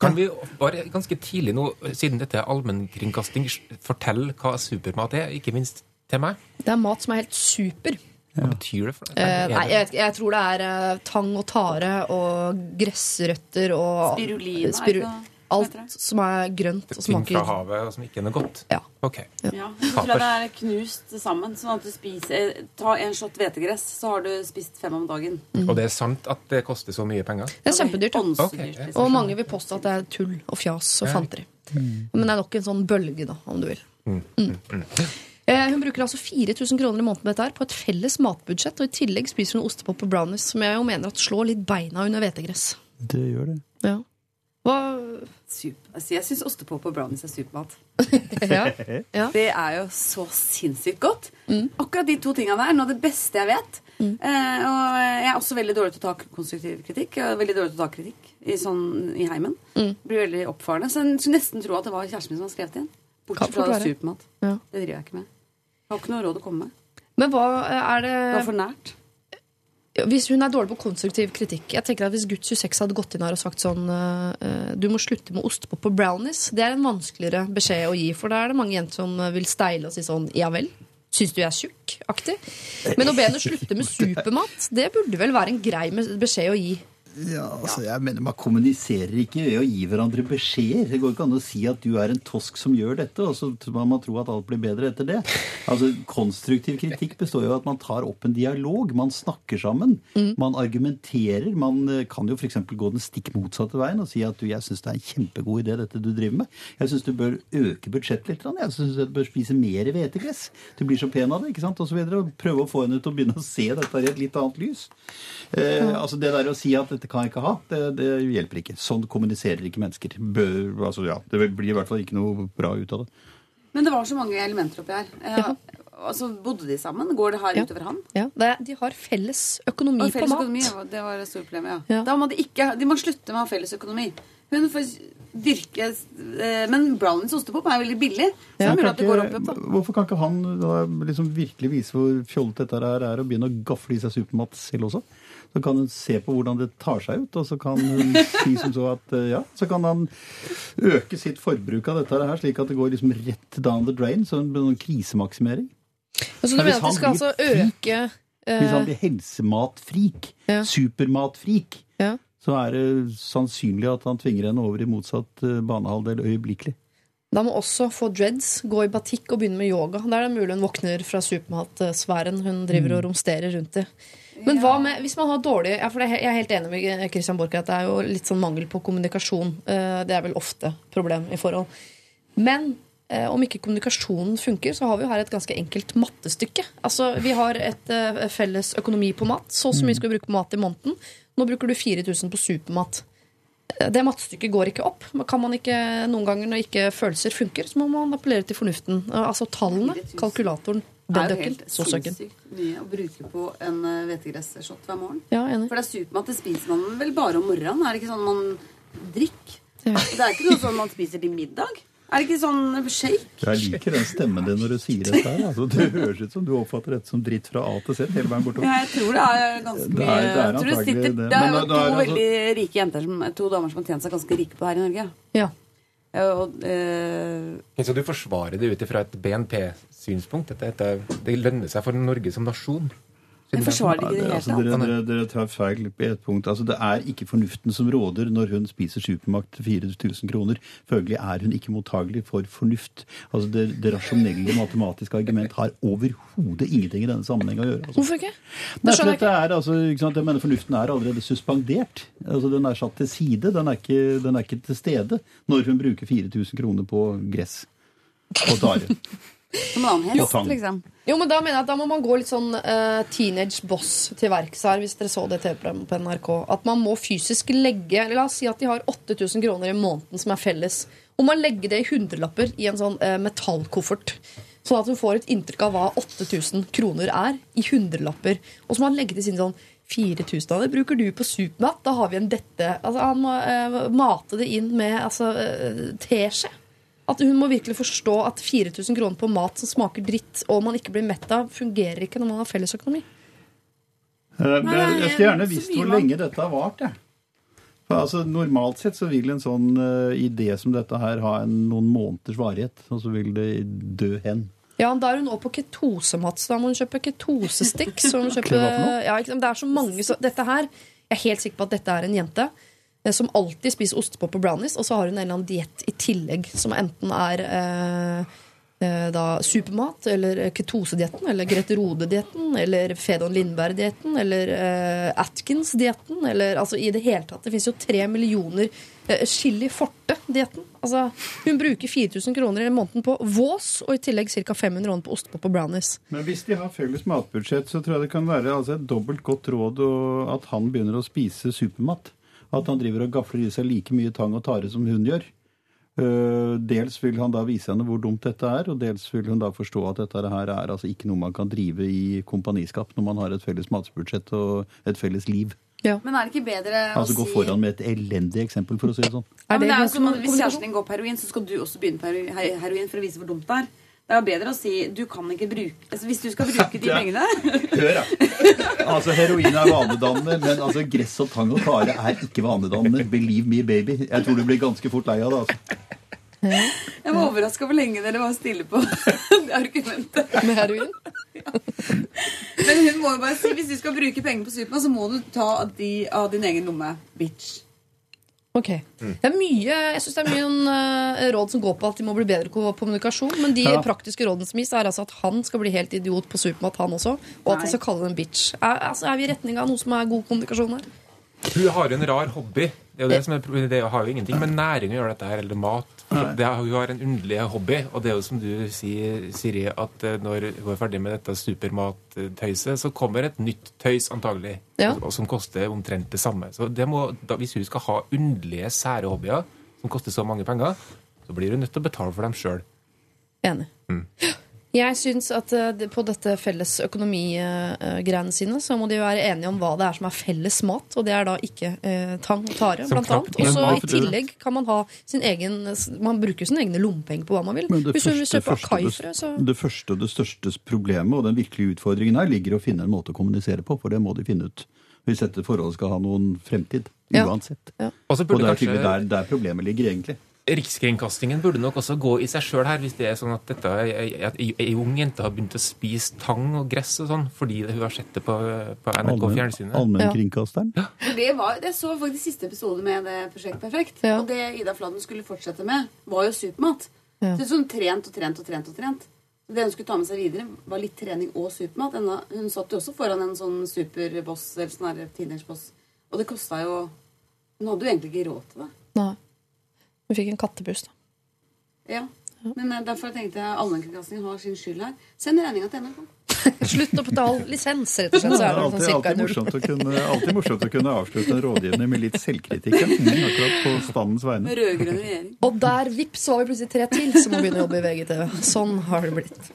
Kan vi bare ganske tidlig nå, siden dette er allmennkringkasting, fortelle hva supermat er? Ikke minst til meg. Det er mat som er helt super. Hva betyr det for deg? Eh, nei, jeg, jeg tror det er eh, tang og tare og gressrøtter og Spirulina, er spiru- ikke det- Alt som er grønt og smaker Ting fra havet og som ikke er noe godt? Ja. Ok. Ja, så tror det er knust sammen. Sånn at du spiser Ta en shot hvetegress, så har du spist fem om dagen. Og det er sant at det koster så mye penger? Det er kjempedyrt. ja. Okay. Liksom. Og mange vil påstå at det er tull og fjas og Ja. fanteri. Men det er nok en sånn bølge, da, om du vil. Mm. Eh, Hun bruker altså 4000 kroner i måneden på dette her, på et felles matbudsjett. Og i tillegg spiser hun ostepop og brownies, som jeg jo mener at slår litt beina under hvetegress. Det gjør det. Ja. Hva Super. Altså, jeg syns ostepop og brownies er supermat. ja. ja. Det er jo så sinnssykt godt. Akkurat de to tingene der. Noe av det beste jeg vet. Eh, og jeg er også veldig dårlig til å ta konstruktiv kritikk. Er veldig dårlig til å ta kritikk i, sånn, i heimen. Blir veldig oppfarende. Så jeg skulle nesten tro at det var kjæresten min som hadde skrevet inn. Bortsett fra supermat. Ja. Det driver jeg ikke med. Jeg har ikke noe råd å komme med. Men hva er det Det var for nært. Hvis hun er dårlig på konstruktiv kritikk Jeg tenker at Hvis gutt 26 hadde gått inn her og sagt sånn eh, Du må slutte med ostepop og brownies. Det er en vanskeligere beskjed å gi, for da er det mange jenter som vil steile og si sånn Ja vel? Syns du jeg er tjukk? Aktig. Men å be henne slutte med supermat, det burde vel være en grei beskjed å gi. Ja, altså, jeg mener Man kommuniserer ikke ved å gi hverandre beskjeder. Det går ikke an å si at du er en tosk som gjør dette, og så må man tro at alt blir bedre etter det. Altså, Konstruktiv kritikk består jo av at man tar opp en dialog. Man snakker sammen. Man argumenterer. Man eh, kan jo f.eks. gå den stikk motsatte veien og si at du, jeg syns det er en kjempegod idé, dette du driver med. Jeg syns du bør øke budsjettet litt. Jeg syns du bør spise mer hvetegress. Du blir så pen av det. ikke sant, og så videre, Prøve å få henne til å begynne å se dette i et litt annet lys. Eh, altså Det der å si at dette kan jeg ikke ha, det, det hjelper ikke. Sånn kommuniserer ikke mennesker. Bør, altså ja, Det blir i hvert fall ikke noe bra ut av det. Men det var så mange elementer oppi her. Eh, altså, Bodde de sammen? Går det her Ja. utover han? Ja, det, er- de har felles økonomi Og på felles mat. økonomi, ja, det var et stort problem, ja. Ja. Da må de ikke De må slutte med å ha felles økonomi. Hun får dyrke eh, Men Brownies ostepop er veldig billig. Så det er mulig at det går opp. opp. Hvorfor kan ikke han da liksom virkelig vise hvor fjollete dette her er, og begynne å gafle i seg supermat selv også? Så kan hun se på hvordan det tar seg ut, og så kan hun si som så at eh, ja, så kan han øke sitt forbruk av dette her, slik at det går liksom rett down the drain, så det blir noen krisemaksimering. Altså, du Men mener at de skal altså øke eh, Hvis han blir helsematfrik, Ja. supermatfrik, ja. så er det sannsynlig at han tvinger henne over i motsatt eh, banehalvdel øyeblikkelig. Da må også få dreads, gå i batikk og begynne med yoga. Da er det mulig hun våkner fra supermatsfæren hun driver og romsterer rundt i. Men hva med hvis man har dårlig ja, for Jeg er helt enig med Christian Borch at det er jo litt sånn mangel på kommunikasjon. Eh, Det er vel ofte problem i forhold. Men eh, om ikke kommunikasjonen funker, så har vi jo her et ganske enkelt mattestykke. Altså, Vi har et eh, felles økonomi på mat. Så og så mye skal vi bruke på mat i måneden. Nå bruker du 4000 på supermat. Det mattestykket går ikke opp. Kan man ikke noen ganger når ikke følelser funker, så må man appellere til fornuften. Altså tallene, kalkulatoren, Det er jo helt sinnssykt mye å bruke på en eh, hvetegressshot hver morgen. Ja, enig. For det er supermat, det spiser man vel bare om morgenen? Er det ikke sånn man drikker? Det er ikke noe sånn man spiser til middag? Er det ikke sånn shake? Jeg liker den stemmen din når du sier dette her. Altså, det høres ut som du oppfatter dette som dritt fra A til Z hele veien bortover. Ja, jeg tror det er ganske Det er- det er tror det, antagelig sitter, det. det er jo to er altså- veldig rike jenter, som, to damer som har tjent seg ganske rike på det her i Norge. Ja. Og, eh, Ok, Så du forsvarer det ut ifra et BNP-synspunkt? Dette, dette, det lønner seg for Norge som nasjon? jeg forsvarer det ikke det, det altså, hele dere, tatt. dere, dere tar feil på ett punkt. Altså, det er ikke fornuften som råder når hun spiser supermakt til 4000 kroner. Følgelig er hun ikke mottagelig for fornuft. Altså, det, det rasjonelle matematiske argument har overhodet ingenting i denne sammenheng å gjøre. Altså. Hvorfor ikke? Det Nei, for dette er, altså, ikke sant? Jeg mener Fornuften er allerede suspendert. Altså, den er satt til side. Den er ikke, den er ikke til stede når hun bruker 4000 kroner på gress og tare. Som en annen hest, liksom. Jo, men Da mener jeg at da må man gå litt sånn uh, teenage boss til verks her, hvis dere så det TV-programmet på NRK. At man må fysisk legge eller La oss si at de har 8000 kroner i måneden som er felles. Og man legger det i hundrelapper i en sånn uh, metallkoffert. Sånn at hun får et inntrykk av hva 8000 kroner er i hundrelapper. Og så må han legge til sin sånn 4000 av det bruker du på supermat. Da har vi en dette. Altså, han må uh, mate det inn med altså, teskje. At hun må virkelig forstå at 4000 kroner på mat som smaker dritt, og man ikke blir mett av, fungerer ikke når man har fellesøkonomi. Eh, jeg skulle gjerne visst hvor lenge dette har vart. jeg. For altså, Normalt sett så vil en sånn uh, idé som dette her ha en, noen måneders varighet, og så vil det dø hen. Ja, Da er hun også på ketosemat, så da må hun kjøpe ketosestikk. Så hun ja, det er så mange så Dette her Jeg er helt sikker på at dette er en jente som alltid spiser ostepop og brownies, og så har hun en eller annen diett i tillegg som enten er eh, eh, da supermat, eller ketosedietten, eller Grete Rode-dietten, eller Fedon Lindberg-dietten, eller eh, Atkins-dietten, eller altså i det hele tatt. Det fins jo tre millioner eh, Chili Forte-dietten. Altså, hun bruker 4000 kroner i måneden på Vås, og i tillegg ca. 500 kroner på ostepop og brownies. Men hvis de har felles matbudsjett, så tror jeg det kan være altså, et dobbelt godt råd at han begynner å spise supermat. At han driver og gafler i seg like mye tang og tare som hun gjør. Eh, dels vil han da vise henne hvor dumt dette er, og dels vil hun da forstå at dette her er altså ikke noe man kan drive i kompaniskap når man har et felles matbudsjett og et felles liv. Men er det ikke bedre Altså å gå si foran med et elendig eksempel, for å si det sånn. ja, men det er jo som Hvis kjæresten din går på heroin, så skal du også begynne på heroin for å vise hvor dumt det er. Det er bedre å si du kan ikke bruke altså, Hvis du skal bruke de pengene Hør, da. Altså, heroin er vanedannende, men altså, gress og tang og tare er ikke vanedannende. Believe me, baby. Jeg tror du blir ganske fort lei av det. altså. Jeg var overraska hvor lenge dere var stille på det argumentet. Med heroin? Men Men hun må jo bare si hvis du skal bruke penger på Supermann, så må du ta de av din egen lomme. Bitch. Ok. Det er mye, jeg synes det er mye eh, råd som går på at de må bli bedre på kommunikasjon. Men de Ja. praktiske rådene som gis, er altså at han skal bli helt idiot på Supermat, han også. Og at han skal kalle det en bitch. Er, altså, er vi i retning av noe som er god kommunikasjon her? Hun har jo en rar hobby. Det, er jo det, som er, det har jo ingenting med næring å gjøre, dette her, eller mat. Det hun har en underlig hobby, og det er jo som du sier, Siri, at eh, når hun er ferdig med dette supermattøyset, så kommer et nytt tøys antagelig, Ja. som koster omtrent det samme. Så det må, da, hvis hun skal ha underlige, sære hobbyer som koster så mange penger, så blir hun nødt til å betale for dem sjøl. Enig. Jeg syns at eh, på dette felles økonomigreiene sine, så må de være enige om hva det er som er felles mat, og det er da ikke eh, tang og tare, Som blant annet. Og så i tillegg kan man ha sin egen Man bruker sine egne lommepenger på hva man vil. Men det Hvis du vil første, kjøpe første, akaifrø, så det, første og det største problemet og den virkelige utfordringen her ligger i å finne en måte å kommunisere på, for det må de finne ut. Hvis dette forholdet skal ha noen fremtid. Ja. Uansett. Og så Og det er kanskje der, der problemet ligger, egentlig. Rikskringkastingen burde nok også gå i seg sjøl her, hvis det er sånn at dette, at ei ung jente har begynt å spise tang og gress og sånn fordi hun har sett det på, på NRK Allmenn- Fjernsynet. Allmennkringkasteren. For Det var, jeg så faktisk siste episode med det Prosjekt Perfekt. Ja. Og det Ida Fladen skulle fortsette med, var jo supermat. Ja. Så sånn trent og trent og trent og trent. Det hun skulle ta med seg videre, var litt trening og supermat. Hun satt jo også foran en sånn superboss, eller sånn teenageboss. Og det kosta jo Hun hadde jo egentlig ikke råd til det. Nei. Hun fikk en kattebuss, da. Ja. Men derfor tenkte jeg allmennkringkastingen har sin skyld her. Send regninga til NRK. Slutt å betale lisens, rett og slett. Så Det er det sånn alltid, cirka alltid, morsomt å kunne, alltid morsomt å kunne avslutte en rådgivende med litt selvkritikk. Mm, akkurat på standens vegne. Rød-grønn regjering. Og der, vips, så var vi plutselig tre til som må begynne å jobbe i VGTV. Sånn har det blitt.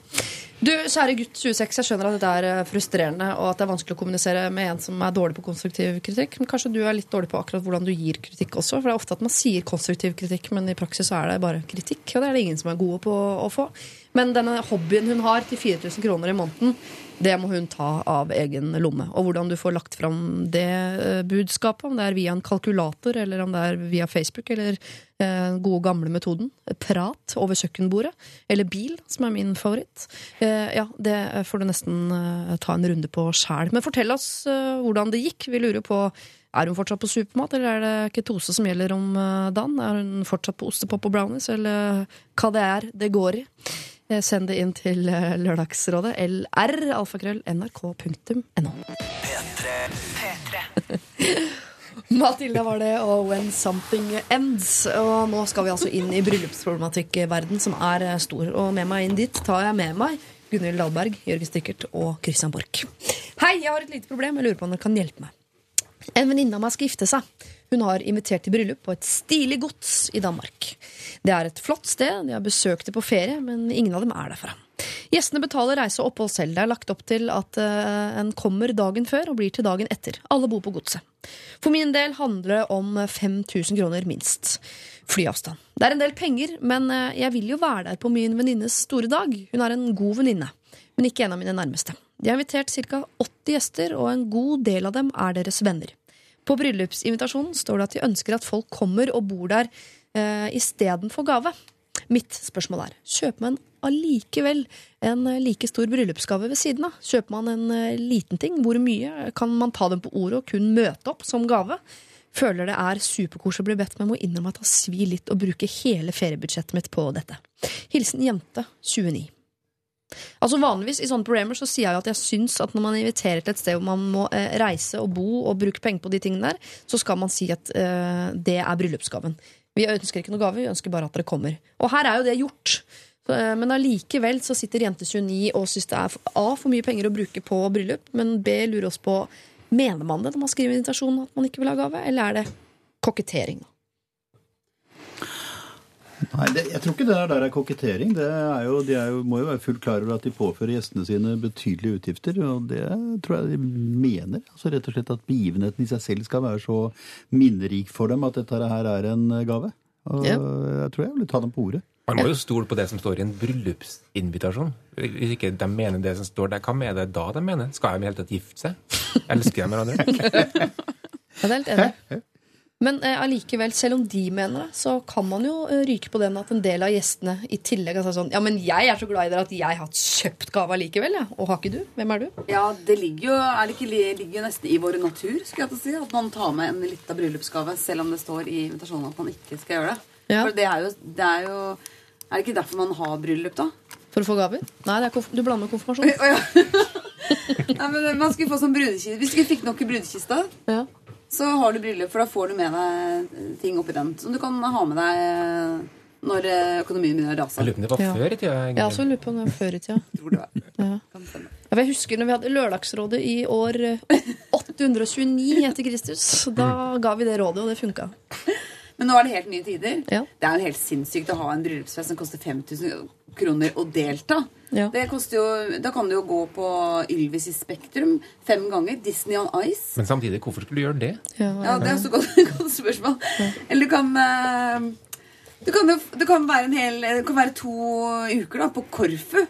Du, kjære gutt 26, jeg skjønner at dette er eh, frustrerende, og at det er vanskelig å kommunisere med en som er dårlig på konstruktiv kritikk. Men kanskje du er litt dårlig på akkurat hvordan du gir kritikk også. For det er ofte at man sier konstruktiv kritikk, men i praksis så er det bare kritikk. Og det er det ingen som er gode på å få. Men denne hobbyen hun har til 4000 kroner i måneden, det må hun ta av egen lomme. Og hvordan du får lagt fram det eh, budskapet, om det er via en kalkulator, eller om det er via Facebook, eller den gode gamle metoden, prat over kjøkkenbordet, eller bil, som er min favoritt. Eh, ja, det får du nesten eh, ta en runde på sjæl. Men fortell oss eh, hvordan det gikk. Vi lurer på er hun fortsatt på supermat, eller er det ketose som gjelder om eh, dagen? Er hun fortsatt på ostepop og brownies, eller hva det er det går i? Eh, Send det inn til eh, Lørdagsrådet. LR, alfakrøll, nrk.no. Matilda var det, og When Something Ends. Og nå skal vi altså inn i bryllupsproblematikkverden, som er eh, stor. Og med meg inn dit tar jeg med meg Gunhild Dahlberg, Jørgen Stikkert og Christian Borch. Hei, jeg har et lite problem. Jeg lurer på om dere kan hjelpe meg. En venninne av meg skal gifte seg. Hun har invitert til bryllup på et stilig gods i Danmark. Det er et flott sted, de har besøkt det på ferie, men ingen av dem er derfra. Gjestene betaler reise og opphold selv. Det er lagt opp til at eh, en kommer dagen før og blir til dagen etter. Alle bor på godset. For min del handler det om 5000 kroner minst. Flyavstand. Det er en del penger, men eh, jeg vil jo være der på min venninnes store dag. Hun er en god venninne, men ikke en av mine nærmeste. De har invitert ca. 80 gjester, og en god del av dem er deres venner. På bryllupsinvitasjonen står det at de ønsker at folk kommer og bor der eh, istedenfor gave. Mitt spørsmål er kjøper man allikevel en eh, like stor bryllupsgave ved siden av? Kjøper man en eh, liten ting? Hvor mye? Kan man ta dem på ordet og kun møte opp som gave? Føler det er superkoselig å bli bedt, men må innrømme at det svir litt å bruke hele feriebudsjettet mitt på dette. Hilsen jente 29. Altså Vanligvis i sånne programmer så sier jeg jo at jeg syns at når man inviterer til et sted hvor man må eh, reise og bo og bruke penger på de tingene der, så skal man si at eh, det er bryllupsgaven. Vi ønsker ikke noe gave, vi ønsker bare at dere kommer. Og her er jo det gjort. Så, eh, Men allikevel så sitter jente 29 og syns det er A for mye penger å bruke på bryllup, men B lurer oss på Mener man det når man skriver invitasjon at man ikke vil ha gave, eller er det kokettering? Nei, det, jeg tror ikke det der, der er kokettering. Det er jo, de er jo, må jo være fullt klar over at de påfører gjestene sine betydelige utgifter. Og det tror jeg de mener. Altså Rett og slett at begivenheten i seg selv skal være så minnerik for dem at dette her er en gave. Og Ja. jeg tror jeg vil ta dem på ordet. Man må jo stole på det som står i en bryllupsinvitasjon. Hvis ikke de mener det som står der, hva er det da de mener? Skal de i hele tatt gifte seg? Elsker de hverandre? Jeg er helt enig. Men eh, selv om de mener det, så kan man jo eh, ryke på den at en del av gjestene i tillegg har sagt sånn Ja, men jeg er så glad i dere at jeg har kjøpt gave allikevel, jeg. Og har ikke du? Hvem er du? Ja, det ligger jo, er det ikke, ligger jo nesten i vår natur, skulle jeg til å si. At man tar med en liten bryllupsgave, selv om det står i invitasjonen at man ikke skal gjøre det. Ja. For det er jo, det er jo Er det ikke derfor man har bryllup, da? For å få gaver? Nei, du blander konfirmasjon. Å, ja. Nei, men man skulle få sånn brudekiste. Hvis du ikke fikk nok i brudekista, Ja. Så har du bryllup, for da får du med deg ting oppi den som du kan ha med deg eh, når eh, økonomien begynner å rase. Jeg lurer på om det var Ja. før i tida. Jeg har også lurt på om det var før i tida. Tror det var. Ja. Ja, Jeg husker når vi hadde Lørdagsrådet i år eh, 829 etter Kristus. Da ga vi det rådet, og det funka. Men nå er det helt nye tider. Ja. Det er jo helt sinnssykt å ha en bryllupsfest som koster 5000 kroner å delta. Ja. Det koster jo, da kan du jo gå på Ylvis i Spektrum fem ganger. Disney on Ice. Men samtidig, hvorfor skulle du gjøre det? Ja, Ja, Det er også et godt, godt spørsmål. Eller du kan eh, du kan, jo, det kan være en hel Det kan være to uker da, på Korfu.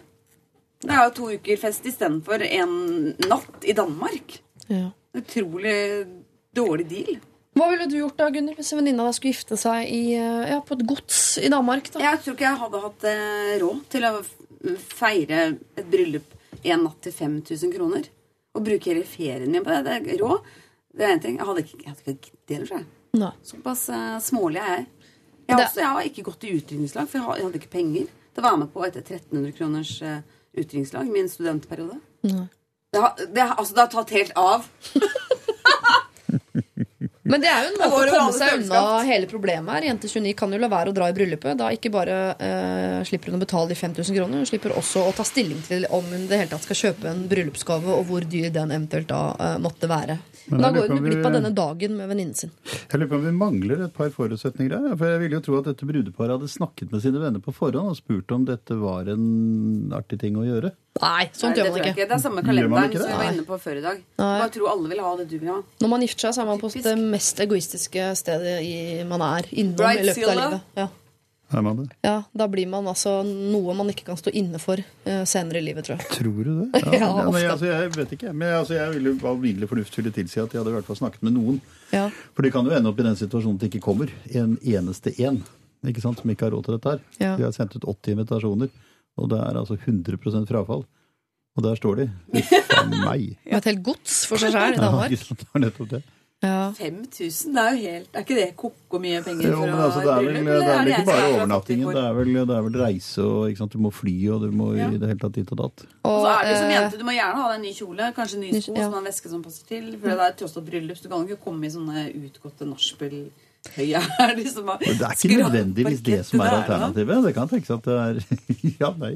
Det er jo to uker fest istedenfor en natt i Danmark. ja. Utrolig dårlig deal. Hva ville du gjort da, Gunnhild, hvis en venninne av deg skulle gifte seg i, eh, ja, på et gods i Danmark? da? Jeg tror ikke jeg hadde hatt eh, råd til å feire et bryllup en natt til 5000 kroner. Og bruke hele ferien min på det. det er råd. Det er en ting. Jeg hadde ikke, jeg hadde ikke giddet jeg. Nei. Såpass uh, smålig er jeg. Jeg også, jeg har ikke gått i utdrikningslag, for jeg, hadde ikke penger til å være med på et 1300 kroners uh, utdrikningslag i min studentperiode. Nei. Det har, det, altså, det har tatt helt av. Men det er jo en måte å komme seg unna hele problemet her. Jente 29 kan jo la være å dra i bryllupet. Da ikke bare uh, slipper hun å betale de 5000 kroner, hun slipper også å ta stilling til om hun det hele tatt skal kjøpe en bryllupsgave, og hvor dyr den eventuelt da uh, måtte være. Men da går hun glipp av denne dagen med venninnen sin. Jeg lurer på om vi mangler et par forutsetninger her. For jeg ville jo tro at dette brudeparet hadde snakket med sine venner på forhånd og spurt om dette var en artig ting å gjøre. Nei, sånt Nei, gjør man ikke. Det er samme kalenderen som vi var inne på før i dag. Nei. Bare tror alle vil ha det du vil ha. Når man gifter seg, så er man på Typisk. det mest egoistiske stedet i, man er innom i løpet av livet. Ja. Man det? ja, Da blir man altså noe man ikke kan stå inne for eh, senere i livet, tror jeg. Tror du det? Ja, Ja, men altså, jeg vet ikke. Men altså, jeg ville alminnelig fornuft ville tilsi at jeg hadde i hvert fall snakket med noen. Ja. For de kan jo ende opp i den situasjonen at det ikke kommer en eneste en ikke sant, som ikke har råd til dette her. Ja. De har sendt ut 80 invitasjoner, og det er altså 100% frafall. Og der står de. Uff a meg. Ja, et helt gods for seg sjøl i Danmark. ikke sant, det var nettopp det. Ja. 5000, det er jo helt Er ikke det koko mye penger Jo, men altså, det er vel, bryllup, det er vel ikke bare er overnattingen, det er vel, det er vel reise og ikke sant? Du må fly, og du må Ja. i det hele tatt dit og datt. Og så er det som eh, jente, Du må gjerne ha deg en ny kjole, kanskje nye Ny- sko, ja. som har en veske som passer til. For det er tross alt bryllup, så du kan ikke komme i sånne utgåtte nachspiel-høyhæler har Men det er ikke nødvendigvis det som er alternativet. Det kan tenkes at det er Ja, nei.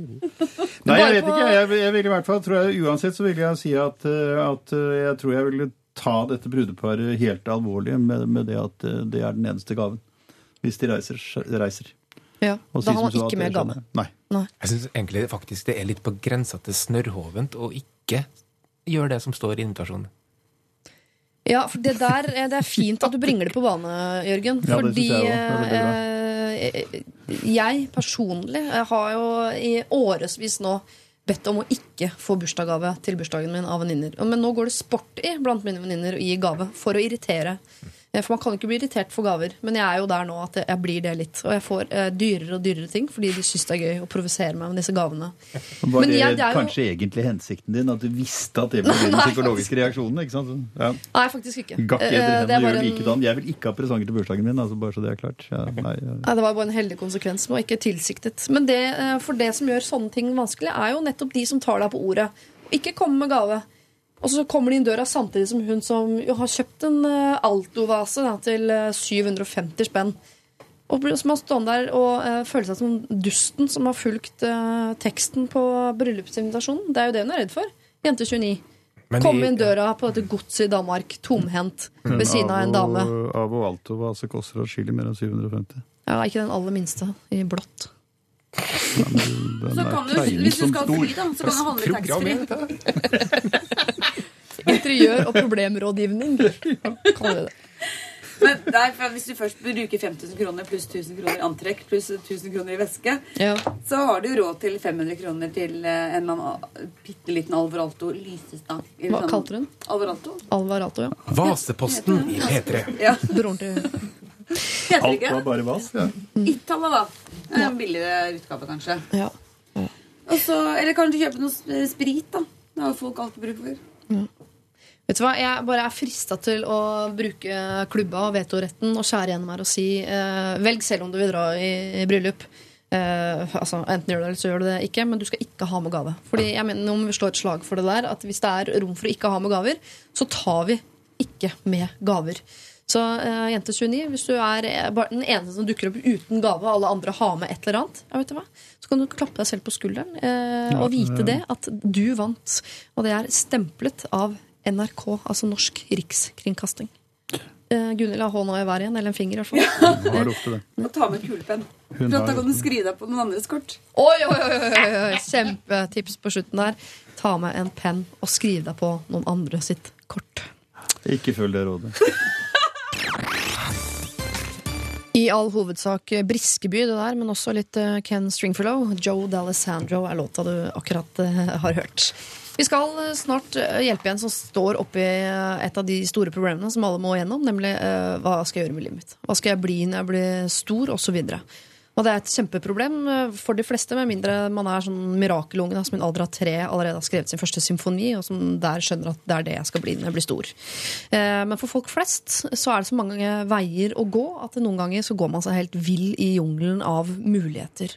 Nei, jeg vet ikke. Jeg, jeg vil i hvert fall, tror jeg, Uansett så vil jeg si at, eh, at eh, jeg tror jeg ville ta dette brudeparet helt alvorlig med, med det at eh, det er den eneste gaven. Hvis de reiser. reiser. Ja, Og Da har man ikke mer gave. jeg. Nei. Jeg syns egentlig faktisk det er litt på grensa til snørrhovent å ikke gjøre det som står i invitasjonen. Ja, for det der eh, Det er fint at du bringer det på bane, Jørgen. Ja, fordi jeg er eh, jeg personlig jeg har jo i årevis nå bedt om å ikke få bursdagsgave til bursdagen min av venninner. Men nå går det sport i blant mine venninner å gi gave for å irritere. For man kan ikke bli irritert for gaver, men jeg er jo der nå at jeg blir det litt. Og jeg får eh, dyrere og dyrere ting fordi de syns det er gøy å provosere meg med disse gavene. Var Men det, jeg- det er jo- kanskje egentlig hensikten din? At du visste at det ble den psykologiske reaksjonen? ikke sant? Ja. Nei, faktisk ikke. Gakk Eh, etter det er henne gjør en- likedan. Jeg vil ikke ha presanger til bursdagen min, altså bare så det er klart. Ja, nei, ja. Nei, Det var bare en heldig konsekvens, og ikke tilsiktet. Men det, eh, for det som gjør sånne ting vanskelig, er jo nettopp de som tar deg på ordet. Ikke komme med gave. Og så kommer de inn døra samtidig som hun som jo har kjøpt en eh, Alto-vase til eh, 750 spenn. Og som har stående der og uh, føler seg som dusten som har fulgt uh, teksten på bryllupsinvitasjonen. Det er jo det hun er redd for. Jente 29. Men Kom inn døra på dette godset i Danmark, tomhendt, ved siden av en dame. Avo- Avo Alto vase koster atskillig mer enn 750. Ja, Ikke den aller minste, i blått. Den Så er kan du, hvis du skal fly, da, så kan du handle taxfree. Interiør- og problemrådgivning. Det. Men nei, hvis du først bruker 5000 kroner pluss 1000 kroner i antrekk pluss 1000 kroner i væske, Ja. så har du råd til 500 kroner til eh, en bitte liten Alvaralto lysestang. Hva sånn- kalte du den? Alvaralto. Alvaralto, ja. Vaseposten i P3. Ja, Broren til heter det Alt ikke? var bare vas. Ja. Ittala, da. Er En billigere utgave, kanskje. Ja. ja. Også, eller kanskje kjøpe noe sprit, da. Det har jo folk alltid bruk for. Vet du hva, Jeg bare er frista til å bruke klubba og vetoretten og skjære gjennom her og si eh, velg selv om du vil dra i, i bryllup. Eh, altså, Enten gjør du det, eller så gjør du det ikke, men du skal ikke ha med gave. Fordi jeg mener, må vi slå et slag for det der, at hvis det er rom for å ikke ha med gaver, så tar vi ikke med gaver. Så uh, jente 29, hvis du er eh, bare den eneste som dukker opp uten gave, og alle andre har med et eller annet, ja, vet du hva? så kan du klappe deg selv på skulderen eh, og vite det at du vant. Og det er stemplet av NRK, altså Norsk Rikskringkasting. Uh, Gunhild har hånda i været igjen, eller en finger i hvert fall. Hun har det. Og ta med kulepenn. For da kan du skrive deg på noen andres kort. Oi, oi, oi, oi, oi. Kjempetips på slutten der. Ta med en penn og skriv deg på noen andre sitt kort. Ikke følg det rådet. I all hovedsak Briskeby, det der, men også litt eh, Ken Stringfellow. Joe D'Alessandro er låta du akkurat eh, har hørt. Vi skal eh, snart hjelpe en som står oppi et av de store problemene som alle må gjennom, nemlig hva skal jeg gjøre med livet mitt? Hva skal jeg bli når jeg blir stor? Videre. Og det er et kjempeproblem eh, for de fleste, med mindre man er sånn mirakelunge som i en alder av tre allerede har skrevet sin første symfoni, og som der skjønner at det er det jeg skal bli når jeg blir stor. Eh, Men for folk flest så er det så mange veier å gå at noen ganger så går man seg helt vill i jungelen av muligheter.